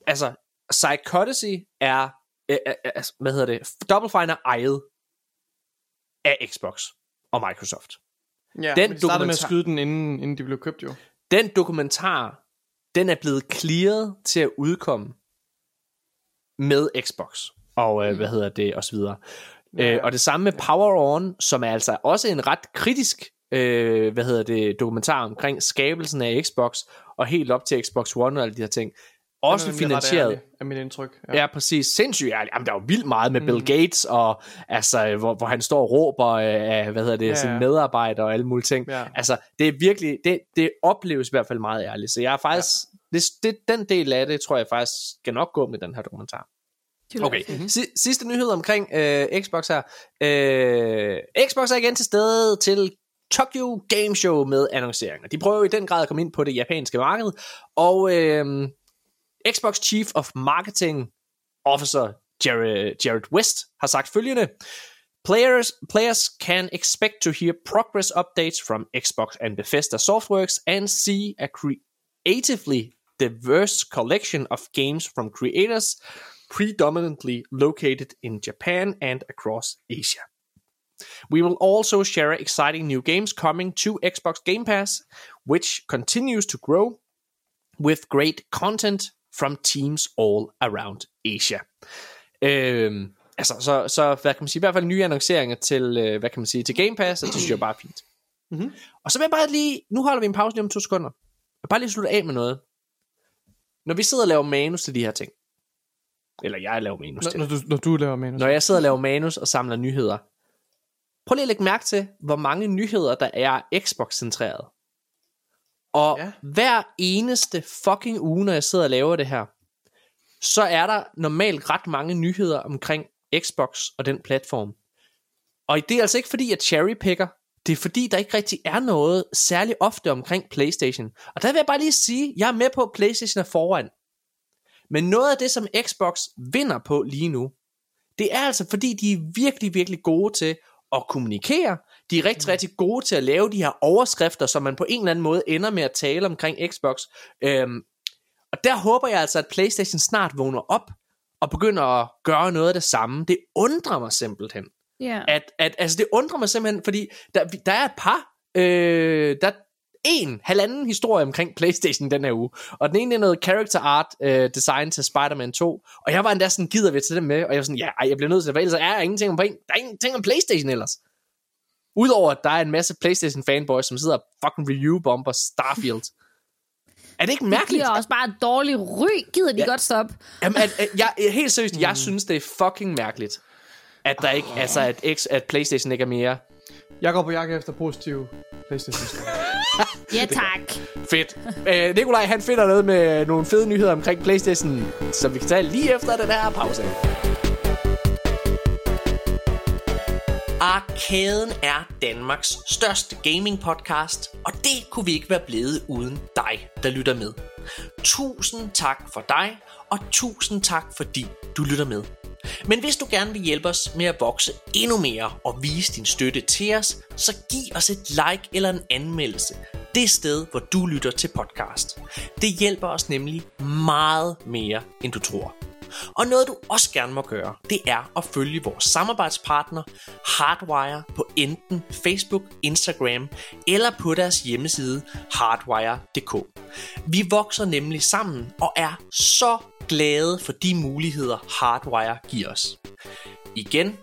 altså, Psychodicy er, øh, øh, hvad hedder det, Double Fine er ejet af Xbox og Microsoft. Ja, den de startede med at skyde den, inden, inden de blev købt jo. Den dokumentar, den er blevet clearet til at udkomme med Xbox, og øh, hvad hedder det, og så videre. Ja. Øh, og det samme med Power On, som er altså også en ret kritisk øh, hvad hedder det, dokumentar omkring skabelsen af Xbox, og helt op til Xbox One og alle de her ting. Også er finansieret. ærlig, Er mit indtryk. Ja, ja præcis. Sindssygt ærligt. Jamen, der er jo vildt meget med Mm. Bill Gates, og altså, hvor, hvor han står og råber af, hvad hedder det, ja, Ja, sine ja. medarbejdere og alle mulige ting. Ja. Altså, det er virkelig, det, det opleves i hvert fald meget ærligt. Så jeg er faktisk, ja. det, det, den del af det, tror jeg faktisk skal nok gå med den her dokumentar. Okay, mm-hmm. sidste nyhed omkring øh, Xbox her. Øh, Xbox er igen til stede til Tokyo Game Show med annonceringer. De prøver i den grad at komme ind på det japanske marked, og øh, Xbox Chief of Marketing Officer Jared, Jared West har sagt følgende. Players, players can expect to hear progress updates from Xbox and Bethesda Softworks and see a creatively diverse collection of games from creators predominantly located in Japan and across Asia. We will also share exciting new games coming to Xbox Game Pass, which continues to grow with great content from teams all around Asia. Øhm, altså, så, så hvad kan man sige, i hvert fald nye annonceringer til, øh, hvad kan man sige, til Game Pass, og det synes jeg bare er fint. Mhm. Og så vil jeg bare lige, nu holder vi en pause lige om to sekunder. Jeg bare lige slutte af med noget. Når vi sidder og laver manus til de her ting, eller jeg laver manus til Når, når, du, når du laver manus. når jeg sidder og laver manus og samler nyheder, prøv lige at lægge mærke til, hvor mange nyheder, der er Xbox-centreret. Og ja. Hver eneste fucking uge, når jeg sidder og laver det her, så er der normalt ret mange nyheder omkring Xbox og den platform. Og det er altså ikke fordi, jeg cherrypicker. Det er fordi, der ikke rigtig er noget særlig ofte omkring PlayStation. Og der vil jeg bare lige sige, jeg er med på, at PlayStation er foran. Men noget af det, som Xbox vinder på lige nu, det er altså fordi, de er virkelig, virkelig gode til at kommunikere. De er rigtig, rigtig gode til at lave de her overskrifter, som man på en eller anden måde ender med at tale omkring Xbox. Øhm, og der håber jeg altså, at PlayStation snart vågner op og begynder at gøre noget af det samme. Det undrer mig simpelthen. Ja. At, at, altså det undrer mig simpelthen, fordi der, der er et par, øh, der er en, halvanden historie omkring Playstation den her uge, og den ene er noget character art øh, design til Spider-Man 2, og jeg var endda sådan, gider vi til det med, og jeg var sådan, ja, ej, jeg bliver nødt til det, for ellers er der ingenting om, der er ingenting om Playstation ellers. Udover at der er en masse Playstation fanboys, som sidder og fucking review-bomber Starfield. Er det ikke Det mærkeligt? giver også bare et dårligt ry. Gider de Ja. godt stoppe? Jamen, at, at, jeg, helt seriøst, jeg synes, det er fucking mærkeligt, at der ikke, altså, at, X, at Playstation ikke er mere Jeg går på jagt efter positive Playstation. Ja, tak. Fedt. Øh, Nikolaj, han finder noget med nogle fede nyheder omkring Playstation, som vi kan tage lige efter den her pause. Arkaden er Danmarks største gaming podcast, og det kunne vi ikke være blevet uden dig, der lytter med. Tusind tak for dig, og tusind tak fordi du lytter med. Men hvis du gerne vil hjælpe os med at vokse endnu mere og vise din støtte til os, så giv os et like eller en anmeldelse det sted, hvor du lytter til podcast. Det hjælper os nemlig meget mere, end du tror. Og noget du også gerne må gøre, det er at følge vores samarbejdspartner Hardwire på enten Facebook, Instagram eller på deres hjemmeside hardwire.dk. Vi vokser nemlig sammen og er så glade for de muligheder Hardwire giver os. Igen,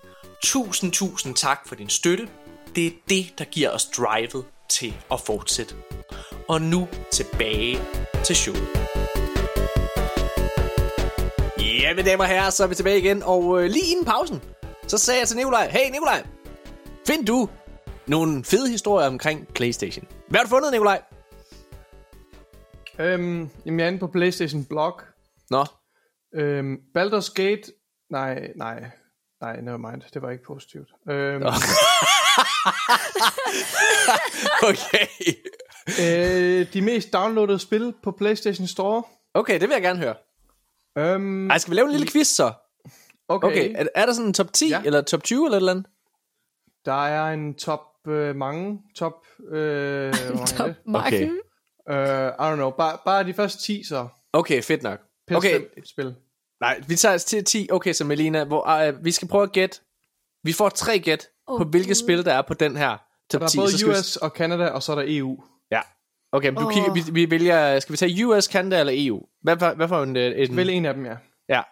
tusind tusind tak for din støtte. Det er det, der giver os drivet til at fortsætte. Og nu tilbage til showet. Ja, mine damer og herrer, så er vi tilbage igen, og øh, lige inden pausen, så sagde jeg til Nikolaj, hey Nikolaj, find du nogle fede historier omkring Playstation. Hvad har du fundet, Nikolaj? Øhm, jamen, jeg er inde på PlayStation Blog. Nå, Øhm, Baldur's Gate... Nej, nej. Nej, never mind. Det var ikke positivt. Øhm, okay. øh, de mest downloadede spil på PlayStation Store. Okay, det vil jeg gerne høre. Øhm, Ej, skal vi lave en lille quiz så? okay. Okay, er, er der sådan en top 10 ja. Eller top 20 eller et eller andet? Der er en top øh, mange. Top... Øh, mange er Top det? Marken. Øh, I don't know. Bare, bare de første 10 så. Okay, fedt nok. PS5 Okay, spil. nej, vi tager os til 10. Okay, så Melina, hvor, uh, vi skal prøve at gætte. Vi får tre gæt Åh, på, hvilke spil, der er på den her top Der er 10. så både vi- US og Canada, og så er der EU. Okay, men du Åh. kigger, vi, vi vælger, skal vi tage US, Canada eller EU? Hvad for, hvad for en, øh, en Vælg en af dem, ja. ja.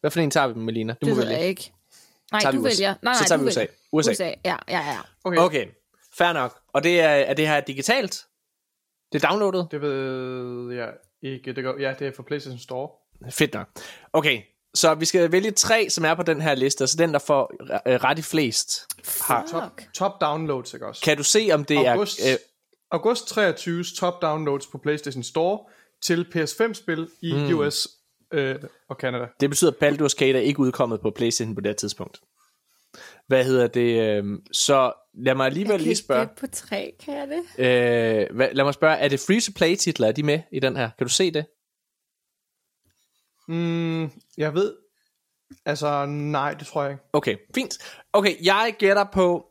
Hvad for en tager vi, Melina? Du Det må ved vælge. jeg ikke. Nej, Tager du vælger. Nej, Så nej, tager du vi USA. USA. USA. Ja, ja, ja. Okay. Okay, fair nok. Og det er, er det her digitalt? Det er downloadet? Det ved jeg ikke. Det går, ja, det er for PlayStation Store. Fedt nok. Okay, så vi skal vælge tre, som er på den her liste, så den, der får øh, ret i flest. Har. Top, top downloads, ikke også? Kan du se, om det August, er... Øh, August 23's top downloads på PlayStation Store til PS5-spil i mm. US øh, og Canada. det betyder, at Baldur's Gate er ikke udkommet på PlayStation på det tidspunkt. Hvad hedder det? Øh, så lad mig alligevel Jeg kan lige spørge. på tre, kan jeg det? Øh, hvad, lad mig spørge, er det free-to-play titler, er de med i den her? Kan du se det? Mm, jeg ved... Altså, nej, det tror jeg ikke. Okay, fint. Okay, jeg gætter på...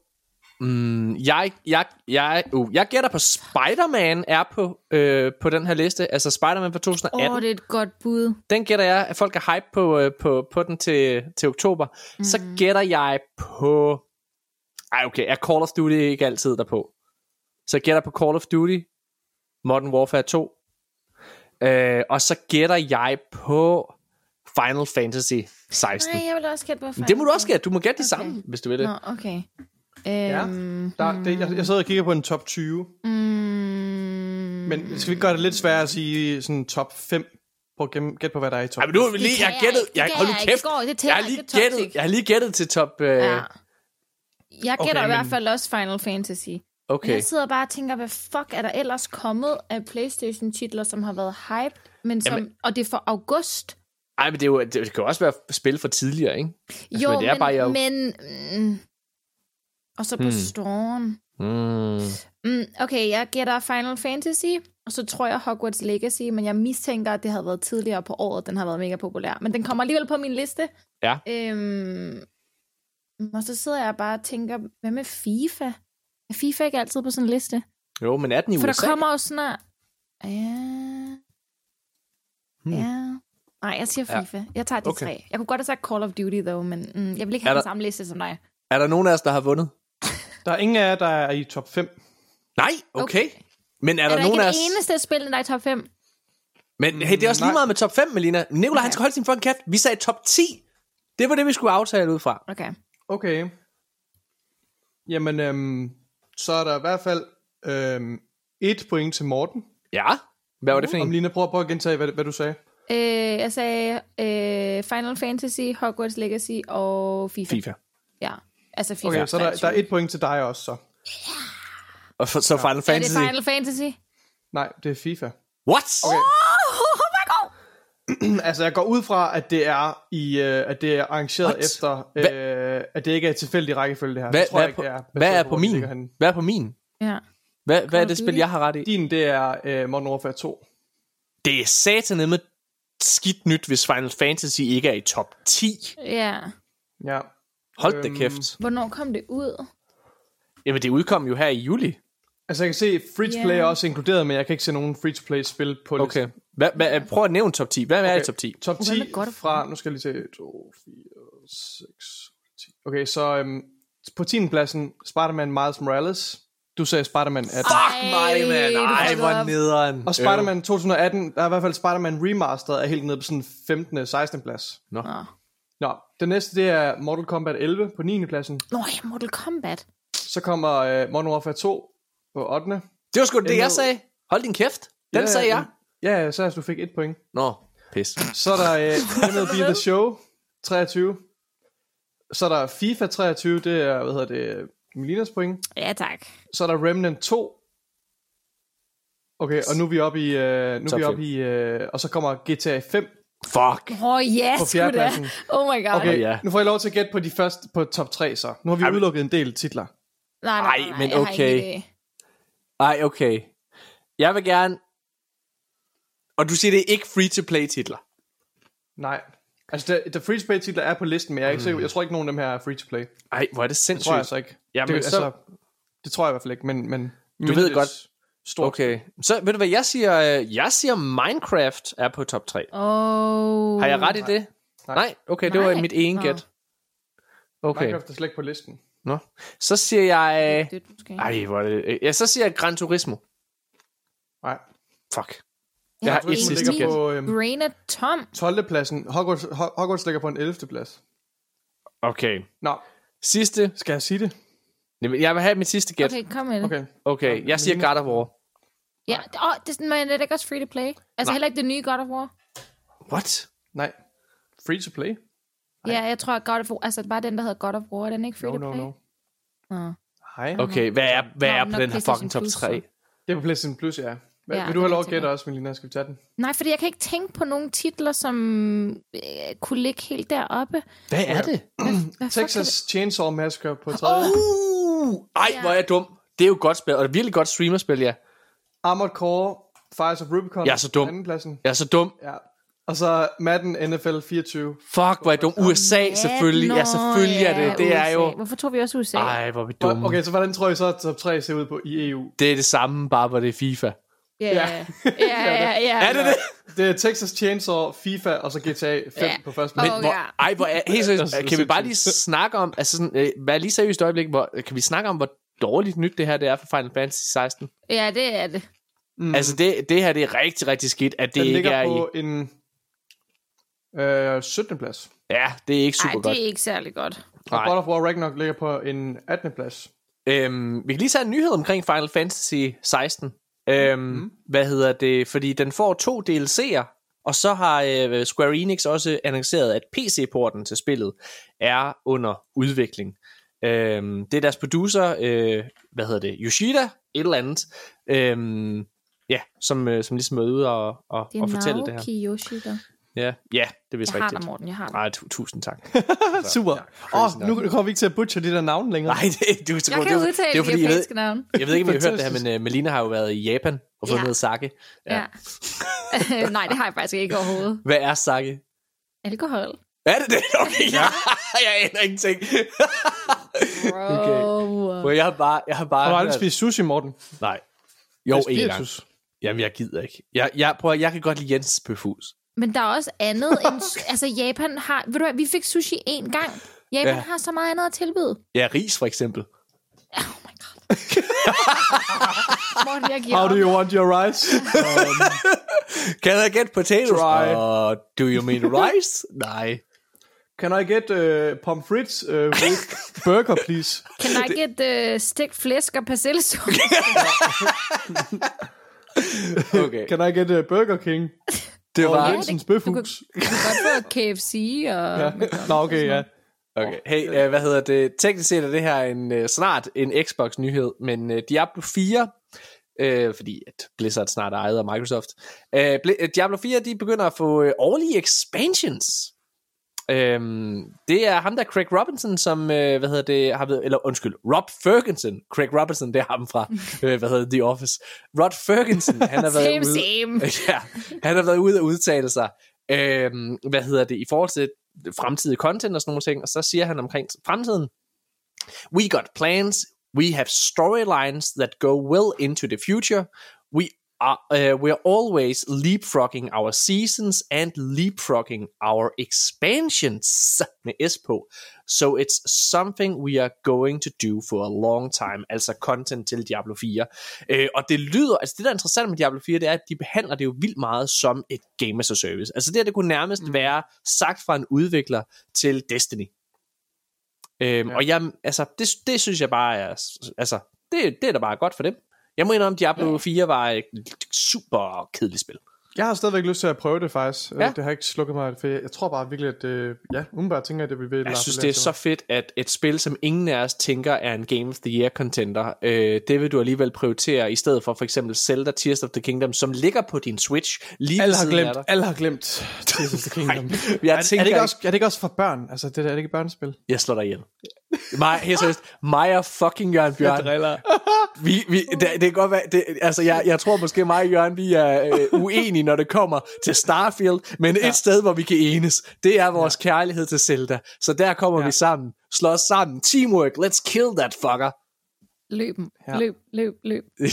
Mm, jeg, jeg, jeg, uh, jeg gætter på Spider-Man er på, øh, på den her liste. Altså Spider-Man fra 2018. Åh, oh, det er et godt bud. Den gætter jeg, at folk er hype på, øh, på, på den til, til oktober. Mm. Så gætter jeg på... Ej, okay, er Call of Duty ikke altid derpå? Så gætter på Call of Duty, Modern Warfare 2. Øh, og så gætter jeg på Final Fantasy 16. Nej, jeg vil også gætte på Men det må du også gætte. Du må gætte Okay. samme, hvis du vil det. Nå, okay. Ja. Øhm, Der, det jeg, jeg sidder og kigger på en top 20. mm, Men skal vi gøre det lidt sværere at sige sådan top 5? Prøv at gætte på, hvad der er i top Ej, men nu har vi lige, jeg har jeg gættet, jeg, hold nu jeg kæft, Det går- det jeg har lige gættet, jeg har lige gættet til top, øh, Ja. Jeg Okay, gætter i men- hvert fald også Final Fantasy. okay. Jeg sidder bare og tænker, hvad fuck er der ellers kommet af Playstation-titler, som har været hype, men som, Jamen- og det er for august. Ej, men det, er jo, det kan jo også være spil for tidligere, ikke? Altså, jo, men det er men, bare august. men mm, og så på Hmm. Storm. Mm. Mm, okay, jeg gætter Final Fantasy, og så tror jeg Hogwarts Legacy, men jeg mistænker, at det havde været tidligere på året, den har været mega populær. Men den kommer alligevel på min liste. Ja. Øhm, og så sidder jeg bare og tænker, hvad med FIFA? Er FIFA ikke altid på sådan en liste? Jo, men er den i For USA? der kommer jo snart... Ja... Hmm. Ja... Nej, jeg siger Ja. FIFA. Jeg tager de Okay. tre. Jeg kunne godt have sagt Call of Duty, dog, men mm, jeg vil ikke have der- den samme liste som dig. Er der nogen af os, der har vundet? Der er ingen af jer, der er i top 5. Nej, okay. okay. Men er, Er, der, der nogen ikke af os... eneste spil, der er i top 5? Men hey, det er også lige Nej. meget med top 5, Melina. Nicolaj, okay. han skal holde sin fucking kæft. Vi sagde top 10. Det var det, vi skulle aftale ud fra. Okay. Okay. Jamen, øhm, så er der i hvert fald øhm, et point til Morten. Ja. Hvad var det for Om en? Lina prøver på at gentage, hvad, hvad du sagde. Øh, jeg sagde øh, Final Fantasy, Hogwarts Legacy og FIFA. FIFA. Ja, altså FIFA. Okay, så der, der er et point til dig også, så. Og for, så Final Er det Fantasy. Final Fantasy? Nej, det er FIFA. What? Okay. Oh my god! altså, jeg går ud fra, at det er i, øh, at det er arrangeret What? efter, Hva- øh, at det ikke er tilfældig rækkefølge, det her. Hvad, Det tror hvad, jeg er på, det hvad er på min? Hvad er på min? Ja. Hvad, hvad er det spil, jeg har ret i? Din, det er øh, Modern Warfare 2. Det er satan med skidt nyt, hvis Final Fantasy ikke er i top 10. Ja. Ja. Hold da Øhm, kæft. Hvornår kom det ud? Jamen, det udkom jo her i juli. Altså, jeg kan se, free-to-play Ja. er også inkluderet, men jeg kan ikke se nogen free-to-play-spil på det. Okay. Hvad, hvad, prøv at nævne top 10. Hvad er i top 10? Top Hvad med 10 God of fra, nu skal jeg lige til 2, 4, 6, 10. Okay, så øhm, på 10. pladsen, Spider-Man Miles Morales. Du sagde Spider-Man 18. Fuck mig, mand. du Ej, hvor nederen. Og Spider-Man 2018, der er i hvert fald Spider-Man Remastered, er helt nede på sådan 15. 16. plads. Nå. Nå, den næste, det er Mortal Kombat 11 på 9. pladsen. Nå ja, Mortal Kombat. Så kommer øh, Modern Warfare 2 på 8. Det var sgu det, Jeg sagde. Hold din kæft. Den sagde jeg. Ja, ja, så du fik et point. Nå, pis. Så er der øh, MLB The Show 23. Så er der FIFA 23, det er, hvad hedder det, Melinas point. Ja, tak. Så er der Remnant 2. Okay, og nu er vi oppe i, øh, nu er vi oppe i, øh, og så kommer GTA 5 Fuck. Åh, oh, ja, på da. fjerdepladsen. Oh my god. Okay, ja. nu får jeg lov til at gætte på de første, på top 3 så. Nu har vi Ej, udelukket en del titler. Nej, nej, Ej, nej, nej, men okay. ingen idé. Ej, okay. Jeg vil gerne... Og du siger, det er ikke free-to-play titler. Nej. Altså, der, der free to play titler er på listen, men jeg, er ikke sikker, jeg tror ikke, nogen af dem her er free to play. Det Ej, hvor er det sindssygt. tror jeg altså ikke. Jamen, det, så- altså, det tror jeg i hvert fald ikke, men... men Du ved det godt- Stort. Okay. Så ved du hvad, jeg siger, øh, jeg siger Minecraft er på top 3. Oh. Har jeg ret i det? Nej. Nej, okay, det var mit ene gæt. Okay, Minecraft er slet ikke på listen. nå. Så siger jeg... Det, måske. Ej, hvor er det... Ja, så siger jeg Gran Turismo. Nej. Fuck. Jeg Jeg har et sidste gæt. på øhm, Brain er tom. 12. pladsen. Hogwarts, Ho- Hogwarts ligger på en 11. plads. Okay. Nå, Sidste. skal jeg sige det? Jeg vil have mit sidste gæt. Okay, kom med det. Okay. Okay, jeg siger God of War. Ja, åh, det, men er det ikke også free to play? Altså Nej. heller ikke det nye God of War? What? Nej. Free to play? Ja, jeg tror, at God of War, altså bare den, der hedder God of War, er den ikke free No, to no, play? no. Nå. Hej. Okay, hvad er, hvad Nå, er på den her fucking top Plus, 3? så. Det er på PlayStation Plus, ja. Hvad, Ja, vil du det have er lov at gætte også, Melina? Skal vi tage den? Nej, fordi jeg kan ikke tænke på nogle titler, som øh, kunne ligge helt deroppe. Hvad er det? Hvad er Texas Chainsaw Massacre på 3. Uh, ej, Ja. hvor er jeg dum. Det er jo et godt spil, og det er virkelig godt streamerspil, ja. Armored Core, Fires of Rubicon. Jeg er så dum. Anden pladsen. Jeg er så dum. Ja. Og så Madden NFL 24. Fuck, hvor er jeg dum. USA, selvfølgelig. Ja, selvfølgelig er det. Det er USA. jo... Hvorfor tror vi også USA? Ej, hvor er vi dumme. Okay, så hvordan tror I så, at top 3 ser ud på i EU? Det er det samme, bare hvor det er FIFA. Ja, ja, ja, ja, ja. Er det det? Det er Texas Chainsaw, FIFA og så GTA 5 Ja. på første Men- plads. Åh, Hvor, ja. ej, hvor er, helt seriøst, er kan vi bare lige snakke om, altså sådan, øh, vær lige seriøst øjeblik, hvor, kan vi snakke om, hvor dårligt nyt det her det er for Final Fantasy 16? Ja, det er det. Mm. Altså det, det her, det er rigtig, rigtig skidt, at det Den ikke ligger er på i... en øh, 17. plads. Ja, det er ikke Ej, super godt. det er ikke særlig godt. Og. God of War Ragnarok ligger på en 18. plads. Øhm, vi kan lige tage en nyhed omkring Final Fantasy 16. Øhm, mm. Hvad hedder det? Fordi den får to DLC'er, og så har øh, Square Enix også annonceret, at PC-porten til spillet er under udvikling. Øhm, det er deres producer, øh, hvad hedder det, Yoshida, et eller andet, øhm, ja, som, øh, som ligesom er ude og, og, Det er og fortælle det her. Naoki Yoshida. Ja, ja, det er vist Jeg har rigtigt. dig, Morten, jeg har dig. Nej, tu- tusind tak. Super. Åh, oh, nu kommer vi ikke til at butcher de der navne længere. Nej, det, du, Jeg det, kan det, udtale det er de fordi, jeg ved, japanske navne. jeg ved ikke, om I har hørt det her, men uh, Melina har jo været i Japan og fået Ja. noget sake. Ja. Nej, det har jeg faktisk ikke overhovedet. Hvad er sake? Alkohol. Er det det? Okay, ja. jeg aner ingenting. Bro. For jeg har bare, jeg har bare Har du aldrig spist sushi, Morten? Nej. Jo, Det er en gang. Jamen, jeg gider ikke. Jeg, jeg, prøv, at- jeg kan godt lide Jens bøfhus. Men der er også andet end... altså, Japan har... Ved du hvad, vi fik sushi én gang. Japan Ja. har så meget andet at tilbyde. Ja, ris for eksempel. Oh my god. Morten, jeg giver How do you want your rice? Can I get potatoes? Dry. Uh, do you mean rice? Nej. Can I get uh, pomfrits uh, with burger, please? Can I get uh, stegt flæsk og persillesuppe? Okay. Can I get uh, Burger King? Det Og var... Jensens Du kan, Bøfhus? du kan godt få KFC og... Ja. Nå, okay, ja. Okay. Hey, uh, hvad hedder det? Teknisk set er det her en, uh, snart en Xbox-nyhed, men uh, Diablo 4, uh, fordi at Blizzard snart er ejet af Microsoft, Bl- Diablo 4, de begynder at få uh, årlige expansions. Øhm, det er ham der, Craig Robinson, som, øh, hvad hedder det, har været, eller undskyld, Rob Ferguson. Craig Robinson, det er ham fra, øh, hvad hedder The Office. Rod Ferguson, han har været Same, ude, same. ja, han har været ude og udtale sig, øhm, hvad hedder det, i forhold til fremtidig content og sådan nogle ting, og så siger han omkring fremtiden, We got plans, we have storylines that go well into the future, we uh, we're always leapfrogging our seasons and leapfrogging our expansions med S på. So it's something we are going to do for a long time, altså content til Diablo 4. Uh, og det lyder, altså det der er interessant med Diablo 4, det er, at de behandler det jo vildt meget som et game as a service. Altså det her, det kunne nærmest mm. være sagt fra en udvikler til Destiny. Øhm, ja. Og jeg, altså, det, det synes jeg bare er, altså, det, det er da bare godt for dem. Jeg må indrømme, Diablo 4 var et super kedeligt spil. Jeg har stadigvæk lyst til at prøve det faktisk. Ja. Ja. Det har ikke slukket mig, for jeg, jeg tror bare virkelig, at øh, ja, umiddelbart tænker jeg, at det vil Jeg synes, det er så fedt, at et spil, som ingen af os tænker er en Game of the Year contender, øh, det vil du alligevel prioritere, i stedet for for eksempel Zelda Tears of the Kingdom, som ligger på din Switch lige alle ved har siden af glemt, dig. alle har glemt Tears of the Kingdom. Jeg er, tænker er, det ikke også, er det ikke også for børn? Altså, det der, er det ikke et børnespil? Jeg slår dig ihjel. Mig, helt seriøst, mig og fucking Jørgen Bjørn. driller. Vi, vi, det, det kan godt være, det, altså jeg, jeg tror måske mig og Jørgen, vi er øh, uenige, når det kommer til Starfield, men ja. et sted, hvor vi kan enes, det er vores ja. kærlighed til Zelda. Så der kommer ja. Vi sammen, slår os sammen, teamwork, let's kill that fucker. Løb, dem. Ja. løb, løb, løb.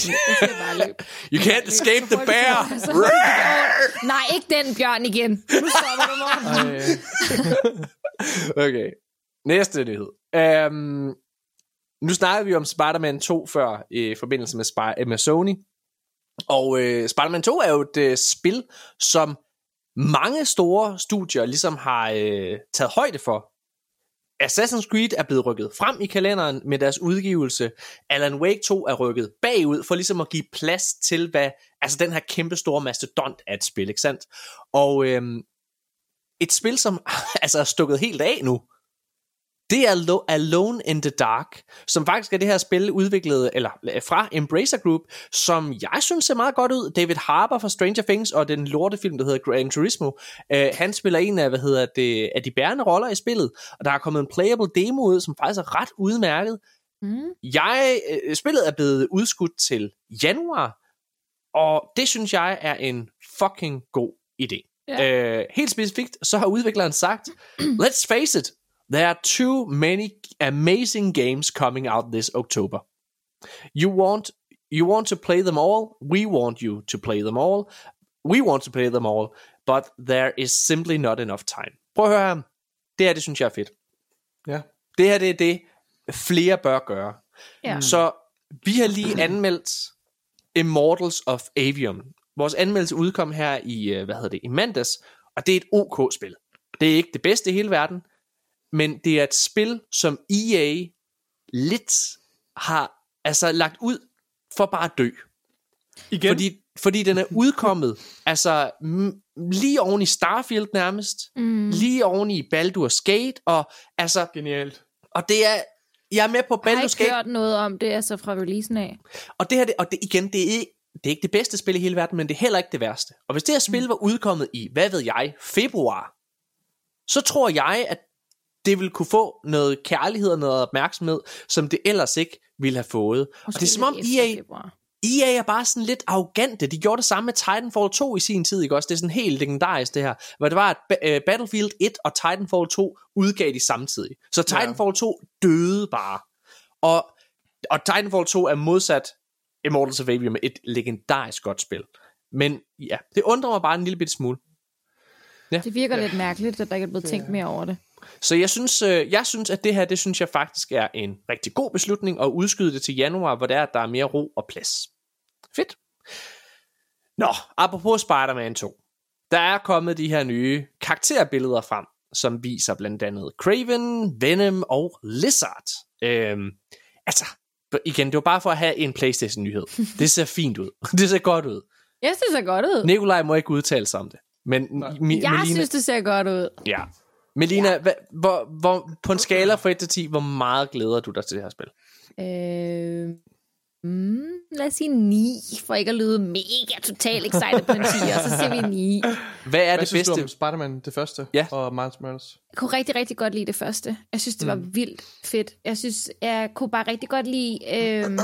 Bare. You can't escape the bear! Nej, ikke den bjørn igen. Nu stopper du, Morten. Okay, næste nyhed. Um, nu snakkede vi om Spider-Man 2 før, i forbindelse med, Spy- med Sony. Og øh, Spider-Man 2 er jo et øh, spil, som mange store studier ligesom har øh, taget højde for. Assassin's Creed er blevet rykket frem i kalenderen med deres udgivelse. Alan Wake 2 er rykket bagud for ligesom at give plads til, hvad altså den her kæmpe store mastodont af et spil, ikke sandt? Og øh, et spil, som altså er stukket helt af nu, det er Lo- Alone in the Dark, som faktisk er det her spil udviklet eller øh, fra Embracer Group, som jeg synes ser meget godt ud. David Harbour fra Stranger Things og den lortefilm, der hedder Gran Turismo, øh, han spiller en af, hvad hedder det, af de bærende roller i spillet, og der er kommet en playable demo ud, som faktisk er ret udmærket. Mm. Jeg, øh, spillet er blevet udskudt til januar, og det synes jeg er en fucking god idé. Ja. Øh, helt specifikt, så har udvikleren sagt, let's face it, there are too many amazing games coming out this October. You want you want to play them all, we want you to play them all, we want to play them all, but there is simply not enough time. Prøv at høre her. Det her, det synes jeg er fedt. ja. Det her, det er det, flere bør gøre. Ja. Så vi har lige anmeldt Immortals of Avium. Vores anmeldelse udkom her i, øh, hvad hedder det, i mandags, og det er et OK-spil. Det er ikke det bedste i hele verden, men det er et spil, som EA lidt har altså lagt ud for bare at dø. Igen. Fordi, fordi den er udkommet altså m- lige oven i Starfield nærmest, Mm. lige oven i Baldur's Gate, og altså, Genialt. og det er, jeg er med på Jeg har Baldur's ikke Gate, hørt noget om det, altså fra releasen af. og det her, det, og det, igen, det er, ikke, det er ikke det bedste spil i hele verden, men det er heller ikke det værste. Og hvis det her spil var udkommet i, hvad ved jeg, februar, så tror jeg, at det vil kunne få noget kærlighed og noget opmærksomhed, som det ellers ikke ville have fået. og det er som om EA. EA er bare sådan lidt arrogante. De gjorde det samme med Titanfall 2 i sin tid, ikke også? Det er sådan helt legendarisk det her. Hvor det var, at øh, Battlefield 1 og Titanfall 2 udgav de samtidig. Så Titanfall 2 døde bare. Og, og Titanfall 2 er modsat Immortals of Avium et legendarisk godt spil. Men ja, det undrer mig bare en lille bitte smule. Det virker lidt mærkeligt, at der ikke er blevet tænkt mere over det. Så jeg synes, øh, jeg synes, at det her, det synes jeg faktisk er en rigtig god beslutning at udskyde det til januar, hvor der er, der er mere ro og plads. Fedt. Nå, apropos Spider-Man 2. Der er kommet de her nye karakterbilleder frem, som viser blandt andet Craven, Venom og Lizard. Øhm, altså, igen, det var bare for at have en Playstation-nyhed. Det ser fint ud. Det ser godt ud. Jeg synes, det ser godt ud. Nikolaj må ikke udtale sig om det. Men mi- Jeg Melina, synes, det ser godt ud. Ja. Melina, hvad, hvor, hvor, på en skala fra 1 til 10, hvor meget glæder du dig til det her spil? Øh, mm, lad os sige 9, for ikke at lyde mega totalt excited på en 10, og så siger vi 9. Hvad er Hvad det synes bedste? du om Spider-Man, det første? Ja. Og Miles Morales? Jeg kunne rigtig, rigtig godt lide det første. Jeg synes, det var Mm. vildt fedt. Jeg synes, jeg kunne bare rigtig godt lide... Øhm,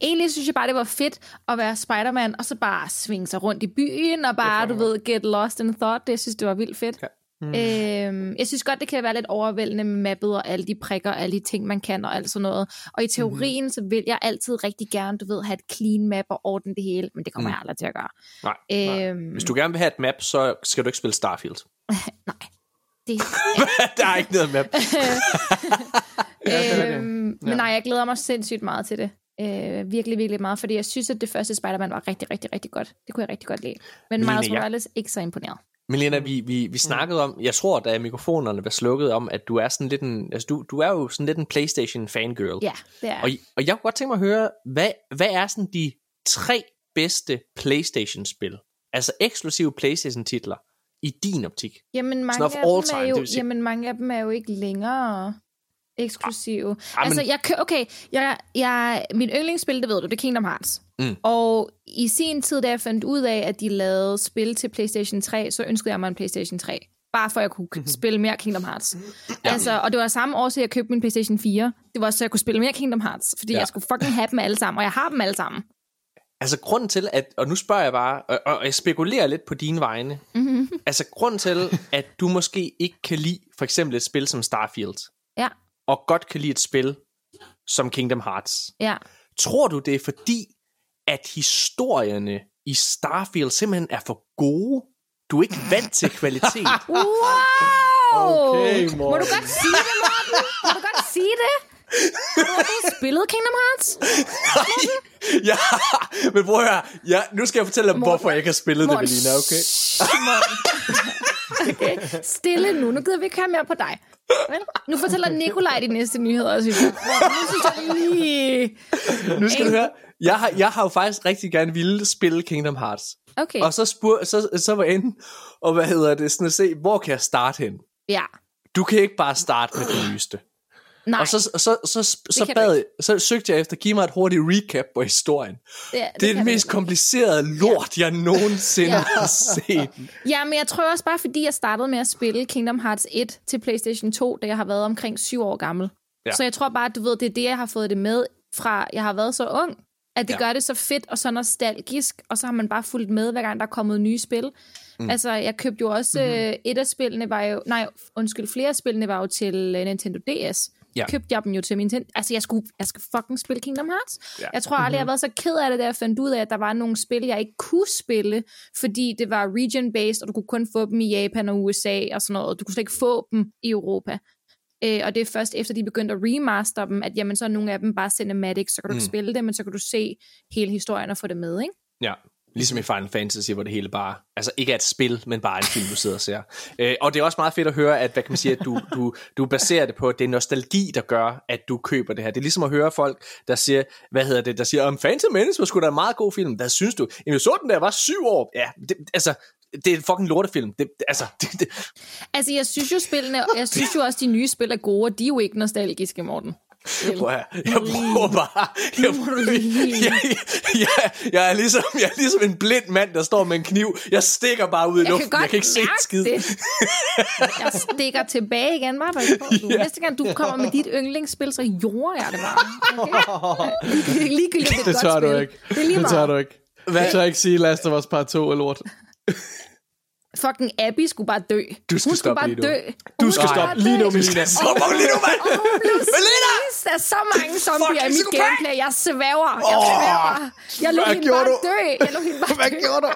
egentlig synes jeg bare, det var fedt at være Spider-Man, og så bare svinge sig rundt i byen, og bare, du ved, get lost in thought. Det jeg synes, det var vildt fedt. Ja. Mm. Øhm, jeg synes godt, det kan være lidt overvældende med mappet og alle de prikker og alle de ting, man kan og alt sådan noget. Og i teorien, mm. så vil jeg altid rigtig gerne, du ved, have et clean map og ordne det hele, men det kommer Mm. jeg aldrig til at gøre. Nej. Øhm, Hvis du gerne vil have et map, så skal du ikke spille Starfield. det, der er ikke noget map. Ja, det det. øhm, men Ja. nej, jeg glæder mig sindssygt meget til det. Øh, virkelig, virkelig meget, fordi jeg synes, at det første Spider-Man var rigtig, rigtig, rigtig godt. Det kunne jeg rigtig godt lide. Men Miles jeg- Morales ikke så imponeret. Melina, vi, vi, vi snakkede om, jeg tror, da mikrofonerne var slukket, om, at du er sådan lidt en, altså du, du er jo sådan lidt en Playstation fangirl. Ja, det er Og, og jeg kunne godt tænke mig at høre, hvad, hvad er sådan de tre bedste Playstation-spil? Altså eksklusive Playstation-titler i din optik? Jamen, mange af, dem time, er jo, sige- jamen, mange af dem er jo ikke længere eksklusive. Ah, Ah, altså, men- jeg okay, jeg, jeg, min yndlingsspil, det ved du, det er Kingdom Hearts. Mm. Og i sin tid, da jeg fandt ud af, at de lavede spil til PlayStation 3, så ønskede jeg mig en PlayStation 3. Bare for at jeg kunne Mhm. spille mere Kingdom Hearts. Ja. Altså, og det var samme år, så jeg købte min PlayStation 4. Det var så jeg kunne spille mere Kingdom Hearts, fordi Ja. ja. jeg skulle fucking have dem alle sammen, og jeg har dem alle sammen. Altså grunden til, at, og nu spørger jeg bare, og, og jeg spekulerer lidt på dine vegne. Mm-hmm. Altså grunden til, at du måske ikke kan lide for eksempel et spil som Starfield, Ja, og godt kan lide et spil som Kingdom Hearts. ja. Tror du, det er fordi, at historierne i Starfield simpelthen er for gode? Du er ikke vant til kvalitet. Wow! Okay, Må Morten. du godt sige det, Morten? Må du godt sige det? Har du spillet Kingdom Hearts? ja, men prøv at høre. Ja, nu skal jeg fortælle dig, hvorfor jeg ikke har spillet det, Morten, Melina, okay? Morten. okay? Stille nu. Nu gider vi ikke høre mere på dig. Vel? Nu fortæller Nikolaj de næste nyheder, synes jeg. Morten, nu synes jeg lige... Nu skal du høre. Jeg har, jeg har jo faktisk rigtig gerne ville spille Kingdom Hearts. Okay, Og så, spur, så, så var jeg inde, og hvad hedder det, sådan at se, hvor kan jeg starte hen? ja. Du kan ikke bare starte med det nyeste. Nej, Og så, så, så, så, så, bad, så søgte jeg efter, giv mig et hurtigt recap på historien. det, Det er den mest komplicerede lort, jeg nogensinde Ja. har set. Ja, men jeg tror også bare, fordi jeg startede med at spille Kingdom Hearts 1 til PlayStation 2, da jeg har været omkring syv år gammel. Ja. Ja. Så jeg tror bare, at du ved, det er det, jeg har fået det med fra, jeg har været så ung, at det Ja. ja. gør det så fedt og så nostalgisk, og så har man bare fulgt med, hver gang der er kommet nye spil. Mm. Altså, jeg købte jo også, Mhm. mm-hmm. et af spillene var jo, nej, undskyld, flere af spillene var jo til uh, Nintendo DS. Ja. Købte jeg dem jo til min Nintendo. Altså, jeg skulle, jeg skal fucking spille Kingdom Hearts. Ja. Jeg tror aldrig, jeg har været så ked af det, da jeg fandt ud af, at der var nogle spil, jeg ikke kunne spille, fordi det var region-based, og du kunne kun få dem i Japan og USA og sådan noget. Du kunne slet ikke få dem i Europa. Øh, og det er først efter, de begyndte at remaster dem, at jamen, så er nogle af dem bare cinematic, så kan du ikke Mm. spille det, men så kan du se hele historien og få det med, ikke? Ja, ligesom i Final Fantasy, hvor det hele bare, altså ikke er et spil, men bare en film, du sidder og ser. Øh, og det er også meget fedt at høre, at, hvad kan man sige, at du, du, du baserer det på, at det er nostalgi, der gør, at du køber det her. Det er ligesom at høre folk, der siger, hvad hedder det, der siger, om Phantom Menace var sgu da en meget god film. Hvad synes du? Jamen, jeg så den, der, var syv år. Ja, det, altså, det er en fucking lortefilm. Det, det, altså, det, det, Altså, jeg synes jo, spillene, jeg synes jo også, de nye spil er gode, og de er jo ikke nostalgiske, Morten. Prøv jeg prøver bare. Jeg, lige- jeg, jeg, jeg, jeg, er ligesom, jeg er ligesom en blind mand, der står med en kniv. Jeg stikker bare ud i Jeg luften. kan godt jeg kan ikke se skid. det. Jeg stikker tilbage igen, bare pas på. Du. Ja. Næste gang du kommer med dit yndlingsspil, så jorder jeg det bare. Okay? Ligegyldigt, det et Det godt tør du spil. ikke. Det er lige Det tør meget. du ikke. Hvad? Du tør ikke sige Last of Us Part 2 er lort. Fucking Abby skulle bare dø. Du skal Hun skulle bare dø. Du skal skulle stoppe lige nu, Melina. Så må lige nu, mand! Og hun blev Melina! spist af så mange zombier i mit psykopat! gameplay. Jeg svæver. Jeg svæver. Jeg lå hende bare du? dø. Jeg lå hende bare Hvad dø. gjorde du?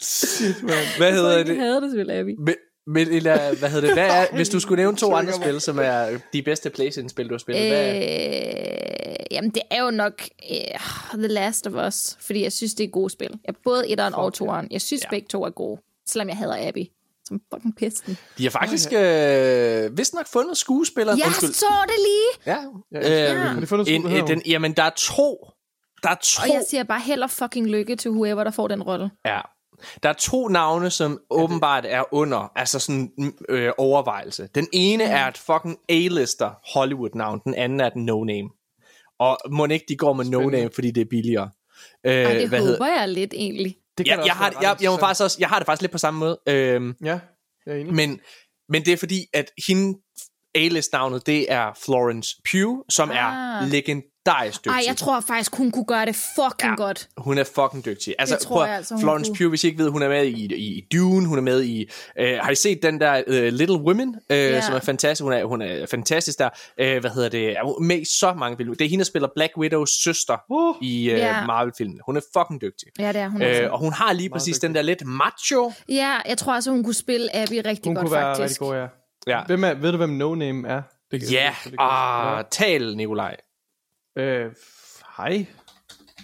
Shit, man. Hvad hedder Jeg det? havde det selvfølgelig, Abby. Men, men eller, hvad hedder det? Hvad er, hvis du skulle nævne to andre spil, som er de bedste Playstation-spil, du har spillet, hvad er? Øh, jamen, det er jo nok uh, The Last of Us, fordi jeg synes, det er gode spil. Jeg, både etteren og toeren. Jeg synes, ja. begge to er gode, selvom jeg hader Abby. Som fucking pesten. De har faktisk øh, vist nok fundet skuespilleren. Jeg Undskyld. så det lige! Ja. Ja, Øh, Har de fundet en, den, jamen, der er to. Der er to. Og jeg siger bare held og fucking lykke til whoever, der får den rolle. Ja. Der er to navne, som åbenbart er under, altså sådan øh, overvejelse. Den ene Mm. er et fucking A-lister Hollywood-navn, den anden er et no-name. Og må ikke de går med no-name, fordi det er billigere. Øh, Ej, det hvad håber hedder- jeg lidt egentlig. Det Ja, da jeg, også har, jeg, jeg, må faktisk også, jeg har det faktisk lidt på samme måde. Øhm, Ja, jeg er enig. men, men det er fordi, at hende A-list-navnet, det er Florence Pugh, som er Ah. Legendarisk dygtig. Ej, jeg tror faktisk, hun kunne gøre det fucking Ja. godt. Hun er fucking dygtig. Altså, Det tror prøv, jeg altså, hun Florence kunne. Pugh, hvis I ikke ved, hun er med i, i, i Dune, hun er med i... Øh, har I set den der uh, Little Women, øh, Ja. som er fantastisk? Hun er, hun er fantastisk der. Øh, hvad hedder det? Er hun med i så mange film. Det er hende, der spiller Black Widows søster Uh, i øh, Ja. Marvel-filmen. Hun er fucking dygtig. Ja, det er hun også. Øh, og hun har lige præcis dygtig. den der lidt macho. Ja, jeg tror altså, hun kunne spille Abby rigtig hun godt, kunne være faktisk. rigtig god, ja. Ja, Hvem er, ved du, hvem No Name er? Det kan- ja. det kan- det kan- Ah, tal, Nikolaj. Øh, hej.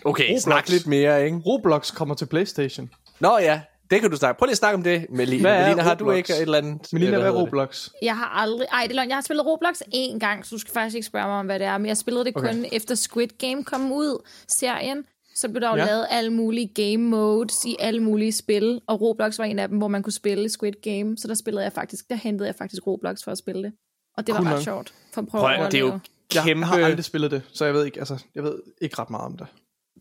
Okay, Roblox. snak lidt mere, ikke? Roblox kommer til Playstation. Nå ja, det kan du snakke. Prøv lige at snakke om det, Melina. Hvad er Melina, har du Roblox? ikke et eller andet? Melina, hvad er det? Roblox? Jeg har aldrig... Ej, det er løgn. Jeg har spillet Roblox én gang, så du skal faktisk ikke spørge mig om, hvad det er. Men jeg spillede det Okay. kun efter Squid Game kom ud, serien. Så blev der jo Ja. lavet alle mulige game modes i alle mulige spil. Og Roblox var en af dem, hvor man kunne spille Squid Game. Så der spillede jeg faktisk... Der hentede jeg faktisk Roblox for at spille det. Og det var Cool ret sjovt. For at prøve Prøv, at det er jo. Kæmpe... Jeg har aldrig spillet det, så jeg ved ikke, altså, jeg ved ikke ret meget om det.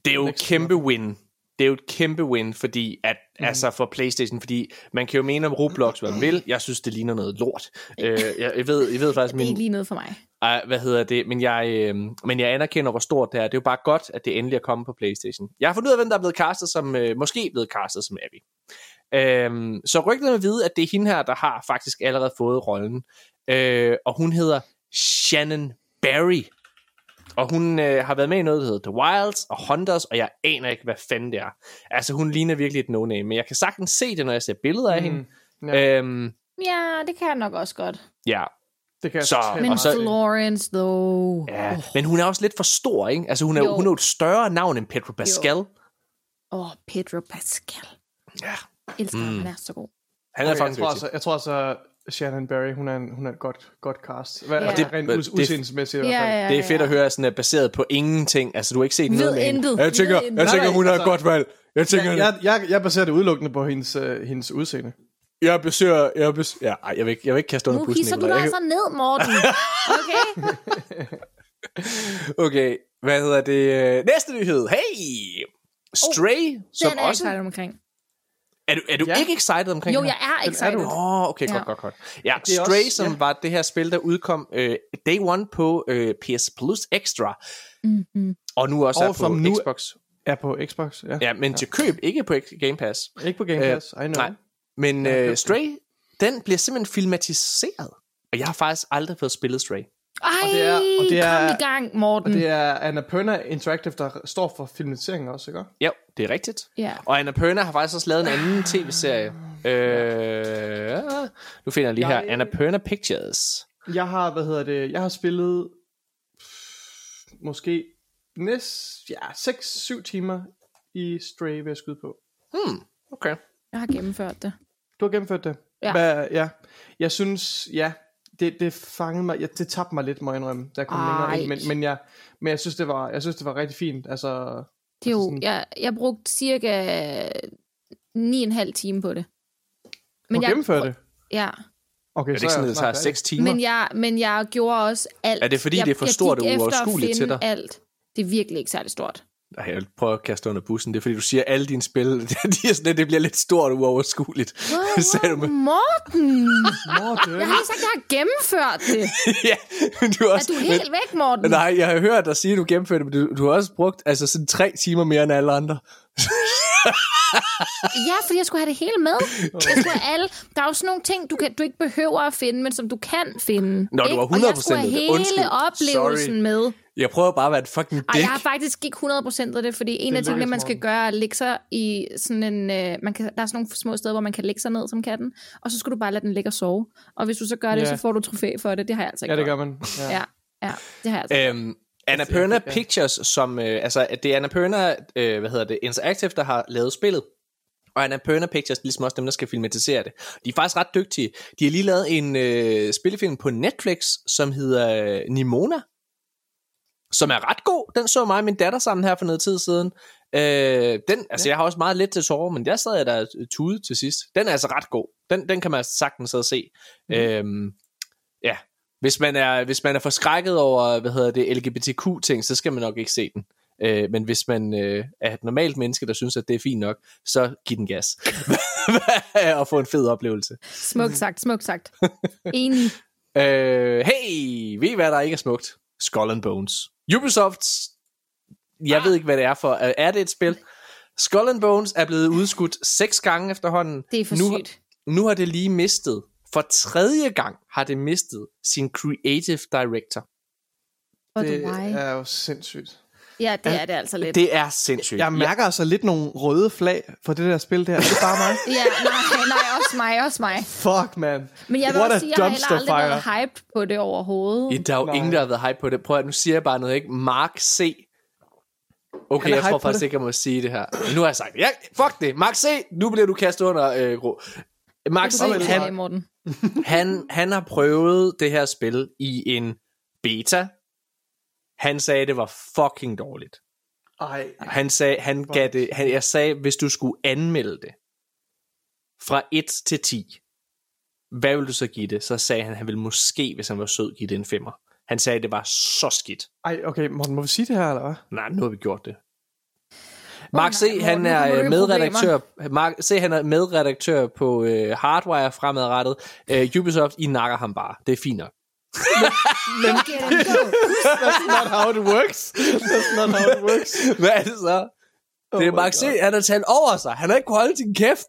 Det er jo et kæmpe win. Det er jo et kæmpe win, fordi at, mm. altså for Playstation, fordi man kan jo mene om Roblox, hvad man vil. Jeg synes, det ligner noget lort. øh, jeg, jeg, ved, jeg ved faktisk, Det er ikke lige noget for mig. uh, hvad hedder det, men jeg, øh, men jeg anerkender, hvor stort det er. Det er jo bare godt, at det endelig er kommet på Playstation. Jeg har fundet ud af, hvem der er blevet castet som, øh, måske blevet castet som Abby. Øhm, så rygtet med vide, at det er hende her, der har faktisk allerede fået rollen. Øh, og hun hedder Shannon Barry. Og hun øh, har været med i noget, der hedder The Wilds og Hunters, og jeg aner ikke, hvad fanden det er. Altså, hun ligner virkelig et no-name, men jeg kan sagtens se det, når jeg ser billeder af Mm, hende. ja. Øhm, Ja, det kan jeg nok også godt. ja, Det kan jeg så- totalt Men så- Florence, though. ja. Men hun er også lidt for stor, ikke? Altså, hun er, Jo. hun er jo et større navn end Pedro Pascal. Åh, oh, Pedro Pascal. Ja, Jeg elsker mm. ham, han er så god. han er Okay, jeg, fucking tror altså, jeg tror altså, Shannon Barry, hun er, en, hun er et godt, godt cast. Hvad, Ja. ja. det, rent Det- ud, udseendelsmæssigt i hvert Ja, fald. ja, Det er fedt at høre, at sådan er baseret på ingenting. Altså, du har ikke set Ved noget med hende. intet. Jeg tænker, Ved jeg tænker hun er et altså- godt valg. Jeg tænker, Jeg, jeg, jeg, jeg baserer det udelukkende på hendes, uh, hendes udseende. jeg baserer... Jeg bes, ja, ej, jeg vil, ikke, jeg vil ikke kaste under Nu bussen, hisser du dig Jeg altså ned, Morten. Okay? Okay, hvad hedder det? Næste nyhed. Hey! Stray, som Den er jeg også... excited omkring. Er du, er du Ja. ikke excited omkring Jo, jeg er excited. Åh, oh, okay, Ja. godt, godt, godt. Ja, Det er Stray, også- som ja. var det her spil, der udkom øh, day one på øh, PS Plus Extra, Mm-hmm. og nu også Og er på nu- Xbox. Er på Xbox, ja. Ja, men til køb, ikke på Game Pass. Ikke på Game Øh, Pass, I know. nej. Men øh, den. Stray, den bliver simpelthen filmatiseret. Og jeg har faktisk aldrig fået spillet Stray. Ej, det er- og det er- kom i gang, Morten. Og det er Annapurna Interactive, der står for filmatiseringen også, ikke? Ja, det er rigtigt. Ja. Og Annapurna har faktisk også lavet en anden tv-serie. Øh, nu finder jeg lige her. Jeg- Annapurna Pictures. Jeg har, hvad hedder det, jeg har spillet måske næst, ja, 6-7 timer i Stray, vil jeg skyde på. Hmm, okay. Jeg har gennemført det. Du har gennemført det? Ja. Hvad, ja. Jeg synes, ja, det, det fangede mig, ja, det tabte mig lidt, må jeg indrømme, da jeg kom længere Ej. ind, men, men, jeg, men jeg synes, det var, jeg synes, det var rigtig fint, altså, Det er jo, sådan- jeg, jeg brugte cirka 9,5 time på det. men jeg, du gennemførte det? Ja, Okay, Er det ikke sådan, at det tager 6 timer? men jeg, men jeg gjorde også alt. Er det fordi, jeg, det er for jeg stort og uoverskueligt til dig? alt. Det er virkelig ikke særlig stort. Ej, jeg vil prøve at kaste under bussen. Det er fordi, du siger, at alle dine spil, de er sådan, det bliver lidt stort og uoverskueligt. Du med. Morten! Morten. Jeg har lige sagt, at jeg har gennemført det. ja, men du er Er også... du helt væk, Morten? men, nej, jeg har hørt dig sige, at du gennemførte det, men du, du har også brugt altså, sådan tre timer mere end alle andre. Ja, fordi jeg skulle have det hele med. Jeg skulle have alle. Der er jo sådan nogle ting, du, kan, du ikke behøver at finde, men som du kan finde. Nå, du ikke? var Og jeg skulle 100% have det. hele Undskyld. oplevelsen Sorry. med. Jeg prøver bare at være et fucking Ej, dick. jeg har faktisk ikke 100% af det, fordi en Det af tingene, man skal gøre, er at lægge sig i sådan en... Øh, man kan, der er sådan nogle små steder, hvor man kan lægge sig ned som katten, og så skal du bare lade den ligge og sove. Og hvis du så gør det, Ja. så får du trofæ for det. Det har jeg altså ikke Ja, det gør man. Ja. Ja, ja, det har jeg altså. Øhm, Annapurna ja. Pictures, som, øh, altså, det er Annapurna, øh, hvad hedder det, Interactive, der har lavet spillet. Og Annapurna Pictures, ligesom også dem, der skal filmatisere det. De er faktisk ret dygtige. De har lige lavet en øh, spillefilm på Netflix, som hedder øh, Nimona, som er ret god. Den så mig og min datter sammen her for noget tid siden. Øh, den, altså, jeg har også meget let til tårer, men der sad jeg der tude til sidst. Den er altså ret god. Den, den kan man sagtens sidde og se. Mm. Øhm, ja, hvis man, er, hvis man er forskrækket over, hvad hedder det, LGBTQ-ting, så skal man nok ikke se den. Øh, men hvis man øh, er et normalt menneske, der synes, at det er fint nok, så giv den gas. og få en fed oplevelse. Smukt sagt, smukt sagt. Enig. Øh, hey, ved I hvad der ikke er smukt? Skull and Bones. Ubisoft, jeg ah. ved ikke hvad det er for. Er det et spil? Skull and Bones er blevet udskudt seks gange efterhånden. Det er for nu, sygt. Nu har det lige mistet. For tredje gang har det mistet sin creative director. Det er jo sindssygt. Ja, det er det altså lidt. Det er sindssygt. Jeg mærker altså lidt nogle røde flag for det der spil der. Er det bare mig? Ja, nej, nej, også mig, også mig. Fuck, man. Men jeg vil What også a sige, jeg har heller aldrig fire. været hyped på det overhovedet. Ja, der er jo Nej. ingen, der har været hype på det. Prøv at, nu siger jeg bare noget, ikke? Mark C. Okay, jeg tror hype faktisk det. ikke, jeg må sige det her. Men nu har jeg sagt, ja, fuck det. Mark C. Nu bliver du kastet under øh, gro. Mark C. Han, han... Morten. Han, han har prøvet det her spil i en beta. Han sagde, det var fucking dårligt. Ej. Han sagde, han gav det, han, jeg sagde, hvis du skulle anmelde det fra 1 til 10, hvad vil du så give det? Så sagde han, han ville måske, hvis han var sød, give det en femmer. Han sagde, det var så skidt. Ej, okay, Morten, må vi sige det her, eller hvad? Nej, nu har vi gjort det. Mark C, nej, Morten, han er øh, medredaktør, Mark C, han er medredaktør på øh, Hardwire fremadrettet. Øh, Ubisoft, I nakker ham bare. Det er fint nok. Men. That's not how it works. That's not how it works. Hvad er det så? Det er my Mark C, han har talt over sig. Han har ikke kunne holde sin kæft.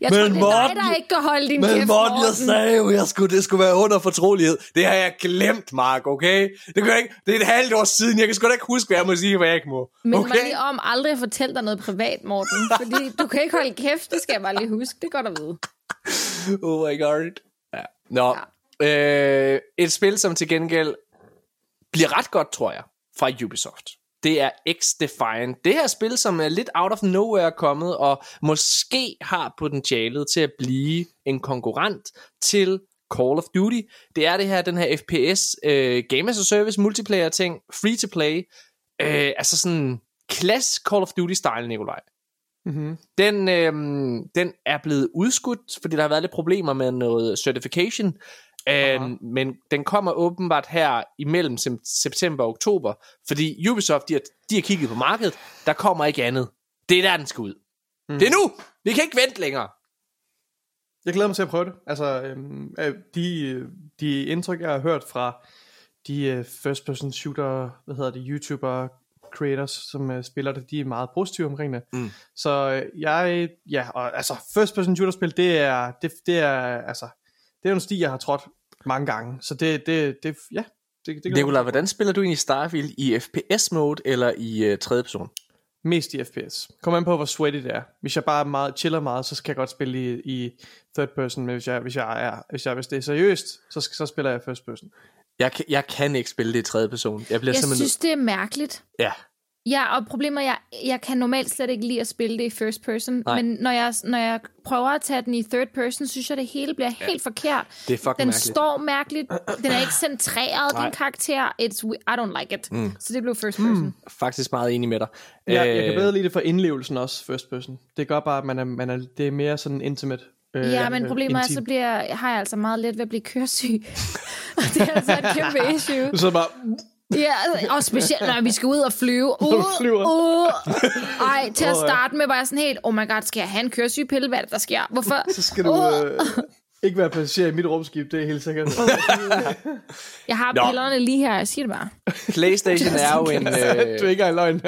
Jeg Men tror, det er dig, Morten- der ikke kan holde din Men kæft, Morten, jeg Morten. sagde jo, jeg skulle, det skulle være under fortrolighed. Det har jeg glemt, Mark, okay? Det, kan jeg ikke, det er et halvt år siden. Jeg kan sgu da ikke huske, hvad jeg må sige, hvad jeg ikke må. Men Okay? mig lige om aldrig at fortælle dig noget privat, Morten. Fordi du kan ikke holde kæft, det skal jeg bare lige huske. Det er godt at vide. Oh my god. Ja. Nå. Ja. Øh, et spil, som til gengæld bliver ret godt, tror jeg, fra Ubisoft. Det er X-Defiant. Det her spil, som er lidt out of nowhere kommet, og måske har potentialet til at blive en konkurrent til Call of Duty. Det er det her, den her FPS, øh, Game as a Service, multiplayer ting, free to play. Øh, altså sådan klassisk Call of Duty-style, Nikolaj. Mm-hmm. Den, øhm, den er blevet udskudt, fordi der har været lidt problemer med noget certification. Øhm, men den kommer åbenbart her imellem september og oktober, fordi Ubisoft de har, de har kigget på markedet. Der kommer ikke andet. Det er der, den skal ud. Mm. Det er nu! Vi kan ikke vente længere. Jeg glæder mig til at prøve det. Altså, øhm, øh, de, øh, de indtryk, jeg har hørt fra de øh, first person shooter, hvad hedder det, YouTuber, creators, som øh, spiller det, de er meget positive omkring det. Mm. Så øh, jeg, ja, og altså, first person shooter spil, det er, det, det er, altså, det er en sti, jeg har trådt mange gange. Så det, det, det ja, det, det til. hvordan spiller du egentlig Starfield i FPS-mode eller i uh, tredje person? Mest i FPS. Kom an på, hvor sweaty det er. Hvis jeg bare er meget, chiller meget, så kan jeg godt spille i, i third person, men hvis jeg, hvis jeg er, hvis jeg, hvis det er seriøst, så, så spiller jeg first person. Jeg, kan- jeg kan ikke spille det i tredje person. Jeg bliver Jeg simpelthen... synes, det er mærkeligt. Ja, Ja, og problemet er, jeg, jeg kan normalt slet ikke lide at spille det i first person, Nej. men når jeg, når jeg prøver at tage den i third person, synes jeg, det hele bliver helt forkert. det er fucking Den mærkeligt. står mærkeligt, den er ikke centreret, Nej. din karakter. It's, I don't like it. Mm. Så det blev first person. Mm. Faktisk meget enig med dig. Jeg, jeg kan Øh, bedre lide det for indlevelsen også, first person. Det gør bare, at man er, man er, det er mere sådan intimate. Øh, Ja, men problemet er, så bliver, har jeg altså meget let ved at blive køresyg. og det er altså et kæmpe issue. Så bare, Ja, og specielt når vi skal ud og flyve. Uh. Uh. Ej, til at starte med var jeg sådan helt, oh my god, skal jeg have en køresygepille? Hvad er det, der sker? Hvorfor? så skal du øh, ikke være passager i mit rumskib, det er helt sikkert. Jeg har Nå. pillerne lige her, jeg siger det bare. PlayStation er jo en... du er Øh, ikke engang løgn.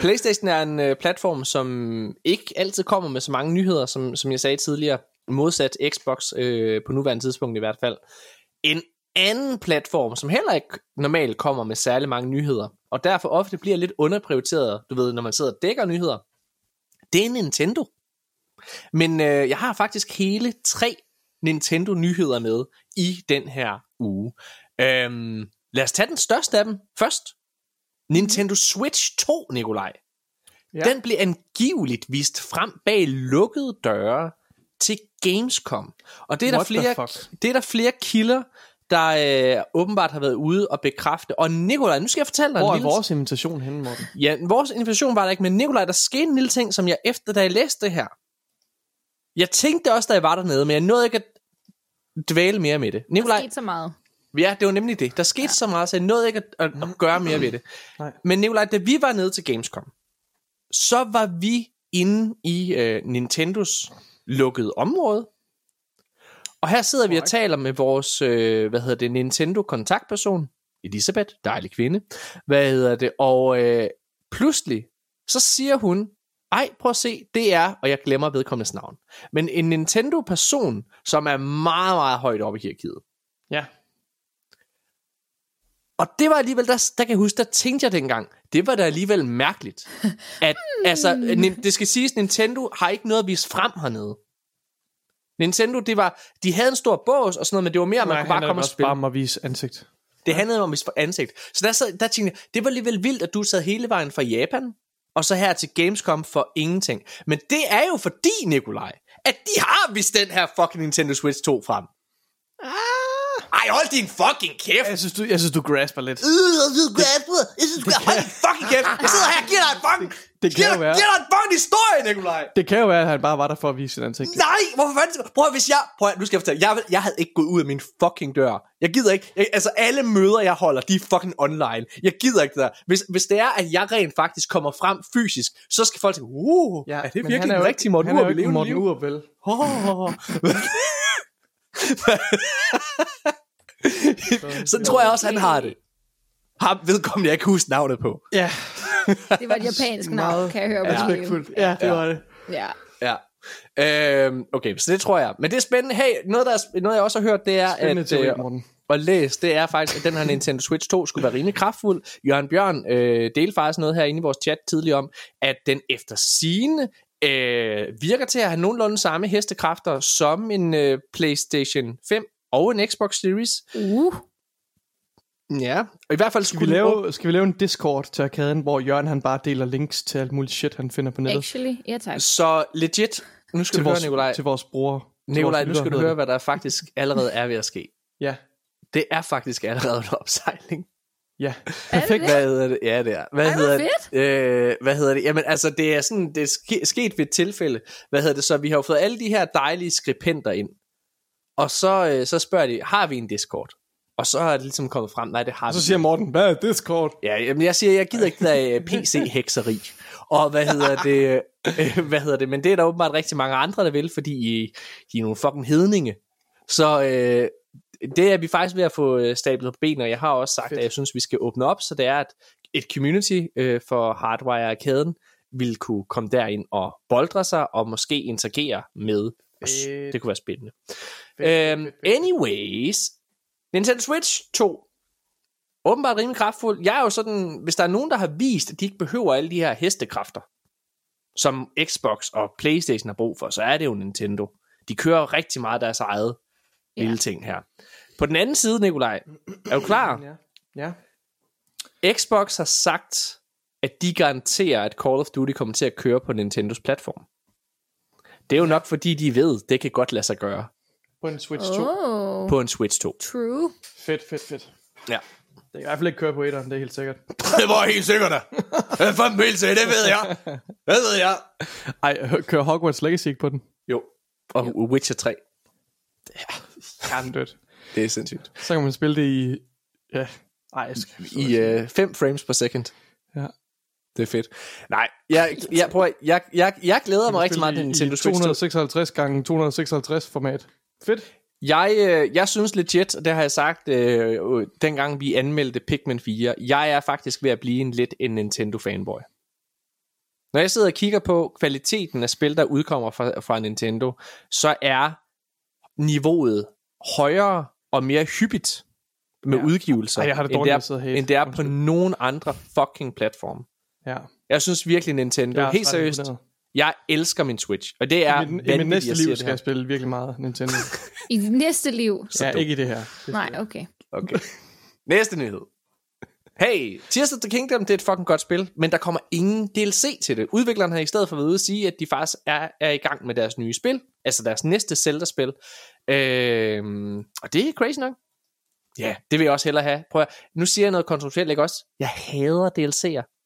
PlayStation er en øh, platform, som ikke altid kommer med så mange nyheder, som, som jeg sagde tidligere, modsat Xbox øh, på nuværende tidspunkt i hvert fald. En anden platform, som heller ikke normalt kommer med særlig mange nyheder, og derfor ofte bliver lidt underprioriteret, du ved, når man sidder og dækker nyheder, det er Nintendo. Men øh, jeg har faktisk hele tre Nintendo-nyheder med i den her uge. Øhm, lad os tage den største af dem først. Nintendo Switch 2, Nikolaj. Ja. Den blev angiveligt vist frem bag lukkede døre til Gamescom. Og det er, der What flere, det er der flere kilder, der øh, åbenbart har været ude og bekræfte. Og Nikolaj, nu skal jeg fortælle dig Hvor er lille... vores invitation henne, Morten? Ja, vores invitation var der ikke, men Nikolaj, der skete en lille ting, som jeg efter, da jeg læste det her, jeg tænkte også, da jeg var dernede, men jeg nåede ikke at dvæle mere med det. Der Nikolaj, skete så meget. ja, det var nemlig det. Der skete ja. så meget, så jeg nåede ikke at, at, at gøre mere ved det. Nej. Men Nikolaj, da vi var nede til Gamescom, så var vi inde i øh, Nintendos lukkede område. Og her sidder vi og taler med vores, øh, hvad hedder det, Nintendo kontaktperson, Elisabeth, dejlig kvinde, hvad hedder det, og øh, pludselig, så siger hun, ej, prøv at se, det er, og jeg glemmer vedkommendes navn, men en Nintendo-person, som er meget, meget højt oppe i hierarkiet. Ja. Og det var alligevel, der, der kan jeg huske, der tænkte jeg dengang, det var da alligevel mærkeligt. At, altså, det skal siges, Nintendo har ikke noget at vise frem hernede. Nintendo, det var, de havde en stor bås og sådan noget, men det var mere, at man Nej, kunne bare komme og spille. bare om at vise ansigt. Det handlede om at vise ansigt. Så der, sad, der tænkte jeg, det var alligevel vildt, at du sad hele vejen fra Japan, og så her til Gamescom for ingenting. Men det er jo fordi, Nikolaj, at de har vist den her fucking Nintendo Switch 2 frem. Ah. Ej, hold din fucking kæft. Jeg synes, du, jeg synes, du grasper lidt. Øh, jeg synes, jeg synes, hold din fucking kæft. Jeg sidder her og giver dig en fucking... det kan giver, jo være. giver dig en fucking historie, Nikolaj. Det kan jo være, at han bare var der for at vise sit ansigt. Nej, hvorfor fanden? Prøv at, hvis jeg... Prøv at, nu skal jeg fortælle. Jeg, jeg havde ikke gået ud af min fucking dør. Jeg gider ikke... Jeg, altså, alle møder, jeg holder, de er fucking online. Jeg gider ikke det der. Hvis, hvis det er, at jeg rent faktisk kommer frem fysisk, så skal folk tænke, uh, ja, er det virkelig han er jo rigtig Morten Han er jo Urup, Morten? Urup, vel? Oh. så tror jeg også, han har det. Ham vedkommende, jeg ikke huske navnet på. Ja, Det var et japansk navn, kan jeg høre på det. respektfuldt. Ja, det Ja. var det. Ja. Ja. Øhm, okay, så det tror jeg. Men det er spændende. Hey, noget, der er, noget jeg også har hørt, det er, Spændende at, teori, øh, Morten. og læs, det er faktisk, at den her Nintendo Switch 2 skulle være rimelig kraftfuld. Jørgen Bjørn øh, delte faktisk noget herinde i vores chat tidligere om, at den efter sine øh, virker til at have nogenlunde samme hestekræfter som en øh, PlayStation 5 og en Xbox Series. Uh. Ja, og i hvert fald Skal skulle vi, den lave, skal vi lave en Discord til arkaden, hvor Jørgen han bare deler links til alt muligt shit, han finder på nettet? Actually, ja tak. Så legit, nu skal Til du høre, vores, Nikolaj. til vores. Til Nikolaj, nu skal du høre, hvad der faktisk allerede er ved at ske. Ja, Det er faktisk allerede en opsejling. ja. Perfekt. Hvad hedder det? Ja, det er. Hvad Ej, hedder det? Øh, hvad hedder det? Jamen, altså, det er sådan, det er ske, sket ved et tilfælde. Hvad hedder det så? Vi har jo fået alle de her dejlige skripenter ind. Og så, øh, så spørger de, har vi en Discord? Og så er det ligesom kommet frem, nej, det har Og vi. så siger Morten, hvad er Discord? Ja, jamen, jeg siger, jeg gider ikke det der øh, PC-hekseri. Og hvad hedder det? Øh, hvad hedder det? Men det er der åbenbart rigtig mange andre, der vil, fordi I, de er nogle fucking hedninge. Så øh, det er vi faktisk ved at få øh, stablet på benene, og jeg har også sagt, Fedt. at jeg synes, vi skal åbne op, så det er, at et community øh, for Hardwire-arkaden vil kunne komme derind og boldre sig, og måske interagere med os. Fedt. Det kunne være spændende. Fedt, Øhm, fedt, fedt. anyways, Nintendo Switch 2. Åbenbart rimelig kraftfuld. Jeg er jo sådan, hvis der er nogen, der har vist, at de ikke behøver alle de her hestekræfter, som Xbox og Playstation har brug for, så er det jo Nintendo. De kører rigtig meget deres eget Ja. lille ting her. På den anden side, Nikolaj, er du klar? Ja. ja. Xbox har sagt, at de garanterer, at Call of Duty kommer til at køre på Nintendos platform. Det er jo nok, fordi de ved, det kan godt lade sig gøre På en Switch 2. Oh, på en Switch 2. true. Fedt, fedt, fedt. Ja. Det kan i hvert fald ikke køre på etteren, det er helt sikkert. Det var helt sikkert da. Jeg fandt mig helt til, det ved jeg. Det ved jeg. Ej, kører Hogwarts Legacy ikke på den? Jo. Og Witcher 3. Kerndødt. Det er sindssygt. Så kan man spille det i... Ja. Ej, jeg skal... I 5 uh, frames per second. Ja. Det er fedt. Nej, jeg, jeg, prøv, at- jeg, jeg, jeg glæder mig rigtig meget til Nintendo Switch 2. 256 gange 256 format. Fedt. Jeg, øh, jeg synes legit, og det har jeg sagt, øh, øh, dengang vi anmeldte Pikmin 4, jeg er faktisk ved at blive en lidt en Nintendo-fanboy. Når jeg sidder og kigger på kvaliteten af spil, der udkommer fra, fra Nintendo, så er niveauet højere og mere hyppigt med Ja. ja. udgivelser, Ej, jeg har det end, det er, end det er på nogen andre fucking platform. Ja. Jeg synes virkelig Nintendo, er helt seriøst. Jeg elsker min Switch, og det er I, mit, I mit vanvittigt, næste liv skal jeg spille virkelig meget Nintendo. I det næste liv. ja, du- ikke i det her. Det Nej, okay. Okay. Næste nyhed. Hey, Tears of the Kingdom, det er et fucking godt spil, men der kommer ingen DLC til det. Udvikleren har i stedet for været ude at sige, at de faktisk er, er i gang med deres nye spil, altså deres næste Zelda-spil. Øhm, og det er crazy nok. Ja, det vil jeg også hellere have. Prøv at, nu siger jeg noget kontroversielt, ikke også? Jeg hader DLC'er.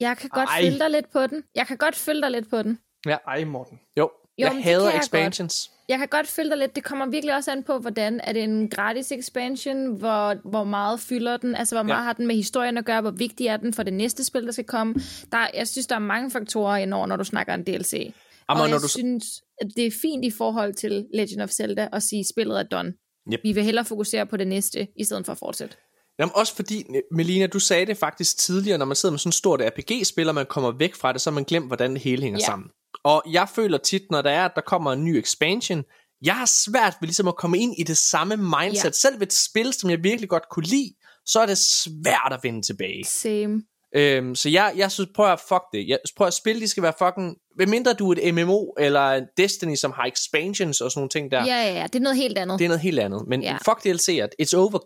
Jeg kan godt Ej. følge dig lidt på den. Jeg kan godt følge dig lidt på den. Ej, Morten. Jo, Jo, jeg hader kan jeg expansions. Jeg kan godt følge dig lidt. Det kommer virkelig også an på, hvordan er det en gratis expansion, hvor, hvor meget fylder den, altså hvor meget Ja. har den med historien at gøre, hvor vigtig er den for det næste spil, der skal komme. Der, jeg synes, der er mange faktorer indover, når du snakker en DLC. Jamen, og når jeg du- synes, at det er fint i forhold til Legend of Zelda at sige, at spillet er done. Yep. Vi vil hellere fokusere på det næste, i stedet for at fortsætte. Jamen også fordi, Melina, du sagde det faktisk tidligere, når man sidder med sådan et stort RPG-spil, og man kommer væk fra det, så har man glemt, hvordan det hele hænger Ja. sammen. Og jeg føler tit, når der er, at der kommer en ny expansion, jeg har svært ved ligesom at komme ind i det samme mindset. Ja. Selv ved et spil, som jeg virkelig godt kunne lide, så er det svært at vende tilbage. Same. Øhm, så jeg, jeg synes, prøv at fuck det. Jeg prøv at spille, de skal være fucking... Hvad mindre du er et MMO, eller en Destiny, som har expansions og sådan nogle ting der. Ja, ja, ja. Det er noget helt andet. Det er noget helt andet. Men Ja. fuck DLC'er. It's over.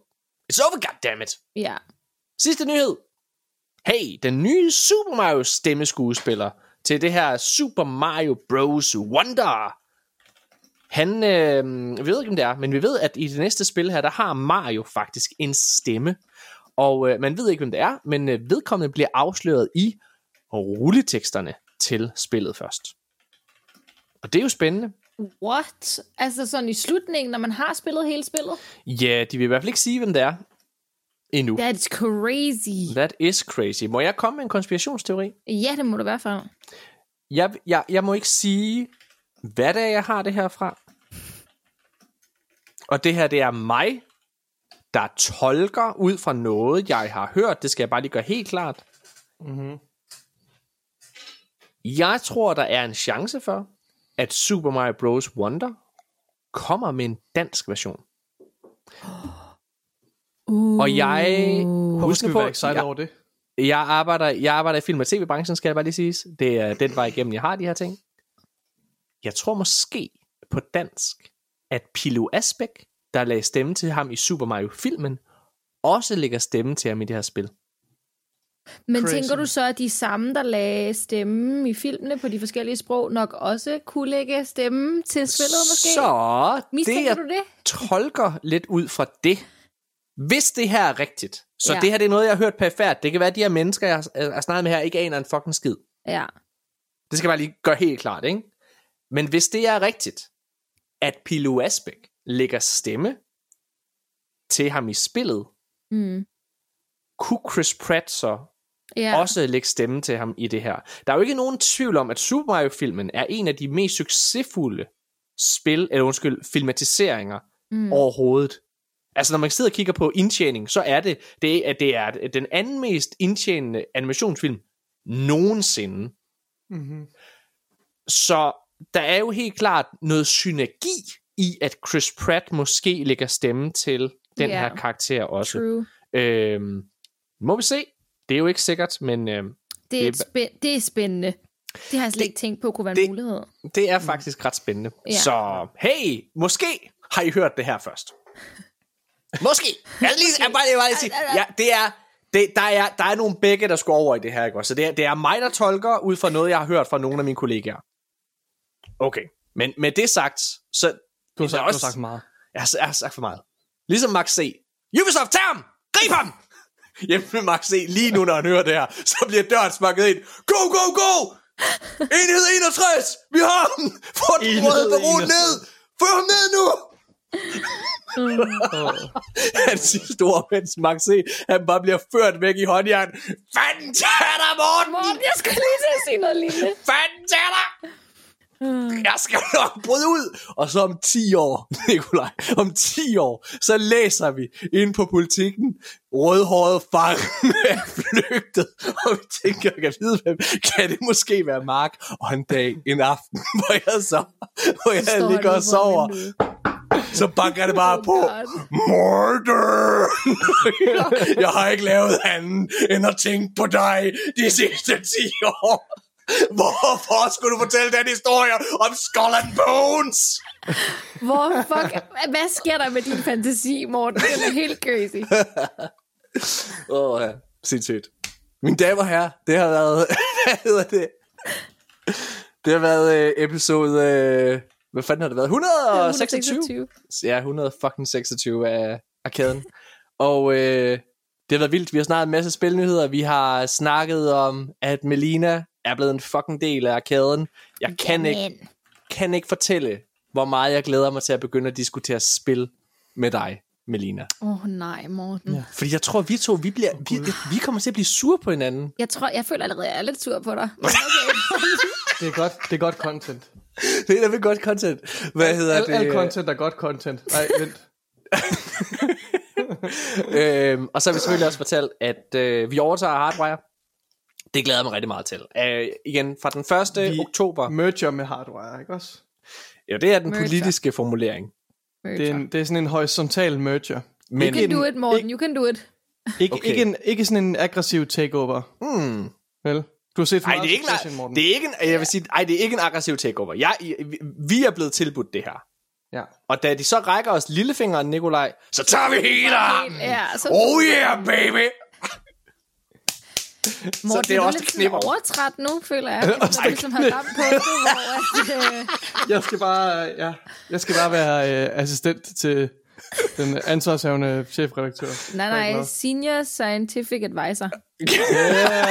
It's over, goddammit. Ja. Sidste nyhed. Hey, den nye Super Mario stemmeskuespiller til det her Super Mario Bros. Wonder. Han, øh, vi ved ikke, om det er, men vi ved, at i det næste spil her, der har Mario faktisk en stemme. Og øh, man ved ikke, hvem det er, men øh, vedkommende bliver afsløret i rulleteksterne til spillet først. Og det er jo spændende. What? Altså sådan i slutningen, når man har spillet hele spillet? Ja, de vil i hvert fald ikke sige, hvem det er endnu. That's crazy. That is crazy. Må jeg komme med en konspirationsteori? Ja, det må det i hvert fald. Jeg, jeg, jeg må ikke sige, hvad det er, jeg har det her fra. Og det her, det er mig, der tolker ud fra noget, jeg har hørt. Det skal jeg bare lige gøre helt klart. Mm-hmm. Jeg tror, der er en chance for, at Super Mario Bros. Wonder kommer med en dansk version. Uh. Og jeg... Hvorfor Husk skal nu vi på, excited jeg, over det? jeg, arbejder, jeg arbejder i film- og tv-branchen, skal jeg bare lige sige. Det er den vej igennem, jeg har de her ting. Jeg tror måske på dansk, at Pilo Asbæk, der lagde stemme til ham i Super Mario-filmen, også lægger stemme til ham i det her spil. Men Crazy. tænker du så, at de samme, der lagde stemme i filmene på de forskellige sprog, nok også kunne lægge stemme til spillet måske? Så det, Mistænker jeg du det? tolker lidt ud fra det, hvis det her er rigtigt, så Ja. det her det er noget, jeg har hørt perfekt. Det kan være, at de her mennesker, jeg har, jeg har snakket med her, ikke aner en fucking skid. Ja. Det skal jeg bare lige gøre helt klart, ikke? Men hvis det er rigtigt, at Pilo Asbæk lægger stemme til ham i spillet, Mm. kunne Chris Pratt så Ja. også lægge stemme til ham i det her. Der er jo ikke nogen tvivl om, at Super Mario-filmen er en af de mest succesfulde spil, eller undskyld, filmatiseringer Mm. overhovedet. Altså når man sidder og kigger på indtjening, så er det, det, at det er den anden mest indtjenende animationsfilm nogensinde. Mm-hmm. Så der er jo helt klart noget synergi i, at Chris Pratt måske lægger stemme til den Ja. her karakter også. True. Øhm, må vi se. Det er jo ikke sikkert, men øhm, Det er, Det et spæ- det er spændende. Det har jeg slet Det- ikke tænkt på kunne være en det- mulighed. det er faktisk ret spændende. Ja. Så hey, måske har I hørt det her først. Måske. Jeg lige, jeg bare, jeg bare lige sige, ja, det er, det, der, er, der er nogle begge, der skal over i det her. Ikke? også? Så det er, det er mig, der tolker ud fra noget, jeg har hørt fra nogle af mine kollegaer. Okay. Men med det sagt, så... Du har, sagt, er du har sagt meget. Jeg har, jeg har sagt for meget. Ligesom Max C. Ubisoft, tag ham! Grib ham! Hjemme med Max C. Lige nu, når han hører det her, så bliver døren smakket ind. Go, go, go! Enhed 61! Vi har ham! Få den røde baron 61. ned! Få ham ned nu! Han siger store, mens Max C. Han bare bliver ført væk i håndjern. Fanden tager dig, Morten! Morten, jeg skulle lige til at sige noget lignende. Fanden tager dig! Jeg skal nok bryde ud. Og så om 10 år, Nikolaj, om 10 år, så læser vi ind på politikken, rødhåret fang er flygtet. Og vi tænker, kan vide, hvem? Kan det måske være Mark? Og en dag, en aften, hvor jeg så, hvor jeg Står ligger og sover, så banker det bare Oh på. Murder! jeg har ikke lavet andet, end at tænke på dig de sidste 10 år. Hvorfor skulle du fortælle den historie om Skull and Bones? Hvor fuck, hvad sker der med din fantasi, Morten? Det er helt crazy. Åh, oh, ja. Sindssygt. Mine damer og herrer, det har været... hvad hedder det? Det har været øh, episode... Øh, hvad fanden har det været? 126? 126. Ja, 126 af arkaden. Og øh, det har været vildt. Vi har snakket en masse spilnyheder. Vi har snakket om, at Melina er blevet en fucking del af arkaden. Jeg kan ikke, Jamen. kan ikke fortælle, hvor meget jeg glæder mig til at begynde at diskutere spil med dig, Melina. Åh oh, nej, Morten. Ja. Fordi jeg tror, vi to, vi, bliver, vi, vi kommer til at blive sure på hinanden. Jeg tror, jeg føler allerede, jeg er lidt sur på dig. Okay. Det er godt, det er godt content. Det er vel godt content. Hvad hedder Al, det? al content er godt content. Nej, vent. øhm, og så har vi selvfølgelig også fortalt, at øh, vi overtager Hardwire. Det glæder jeg mig rigtig meget til. Øh, igen, fra den 1. Vi- oktober. Merger med hardwire, ikke også? Ja, det er den Merger. politiske formulering. Det er, en, det er sådan en horisontal merger. Men, You can do it, Morten. You can do it. Ikke, Okay. ikke, en, ikke sådan en aggressiv takeover. hmm, Vel? Du har set for ej, det er ikke, Succession, Morten. det er ikke en, jeg vil sige, ej, det er ikke en aggressiv takeover. Jeg, vi- vi er blevet tilbudt det her. Ja. Og da de så rækker os lillefingeren, Nikolaj, så tager vi hele armen. Ja, så Oh yeah, baby! Morten, det er du også lidt knipper. sådan overtræt nu, føler jeg. Efter du ligesom har ramt på det, hvor at, øh, Jeg skal bare, ja, jeg skal bare være øh, assistent til den ansvarshavende chefredaktør. nej, er nej, senior scientific advisor. Yeah,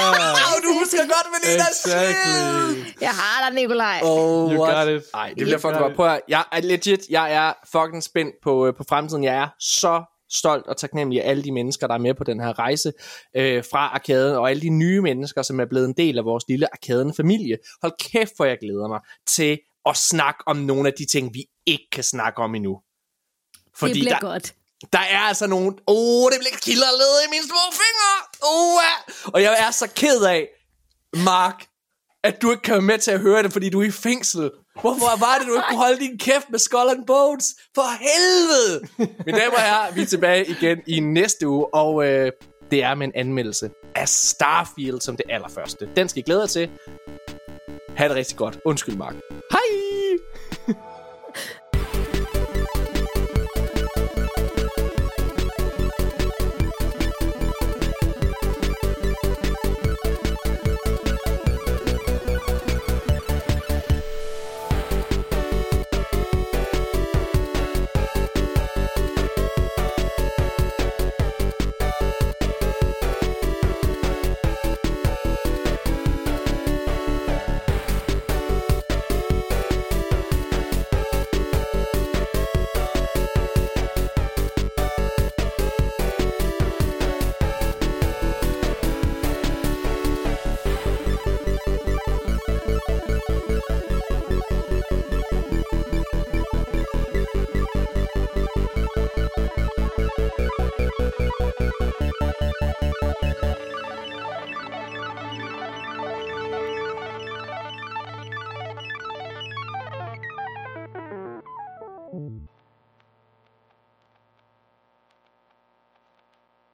Åh, du husker godt, Melina. exactly. Jeg har dig, Nikolaj. Oh, You what? got it. Ej, det bliver fucking godt. Prøv at, jeg er legit, jeg er fucking spændt på, øh, på fremtiden. Jeg er så stolt og taknemmelig af alle de mennesker, der er med på den her rejse øh, fra arkaden, og alle de nye mennesker, som er blevet en del af vores lille arkaden-familie. Hold kæft, hvor jeg glæder mig til at snakke om nogle af de ting, vi ikke kan snakke om endnu. det bliver der, godt. der er altså nogle... Åh, oh, det bliver kilderled i mine små fingre! Oh, ja. Og jeg er så ked af, Mark, at du ikke kan være med til at høre det, fordi du er i fængsel. Hvorfor var det, du ikke kunne holde din kæft med Skull and Bones? For helvede! Mine damer og herrer, vi er tilbage igen i næste uge, og øh, det er med en anmeldelse af Starfield som det allerførste. Den skal I glæde jer til. Ha' det rigtig godt. Undskyld, Mark. Hej!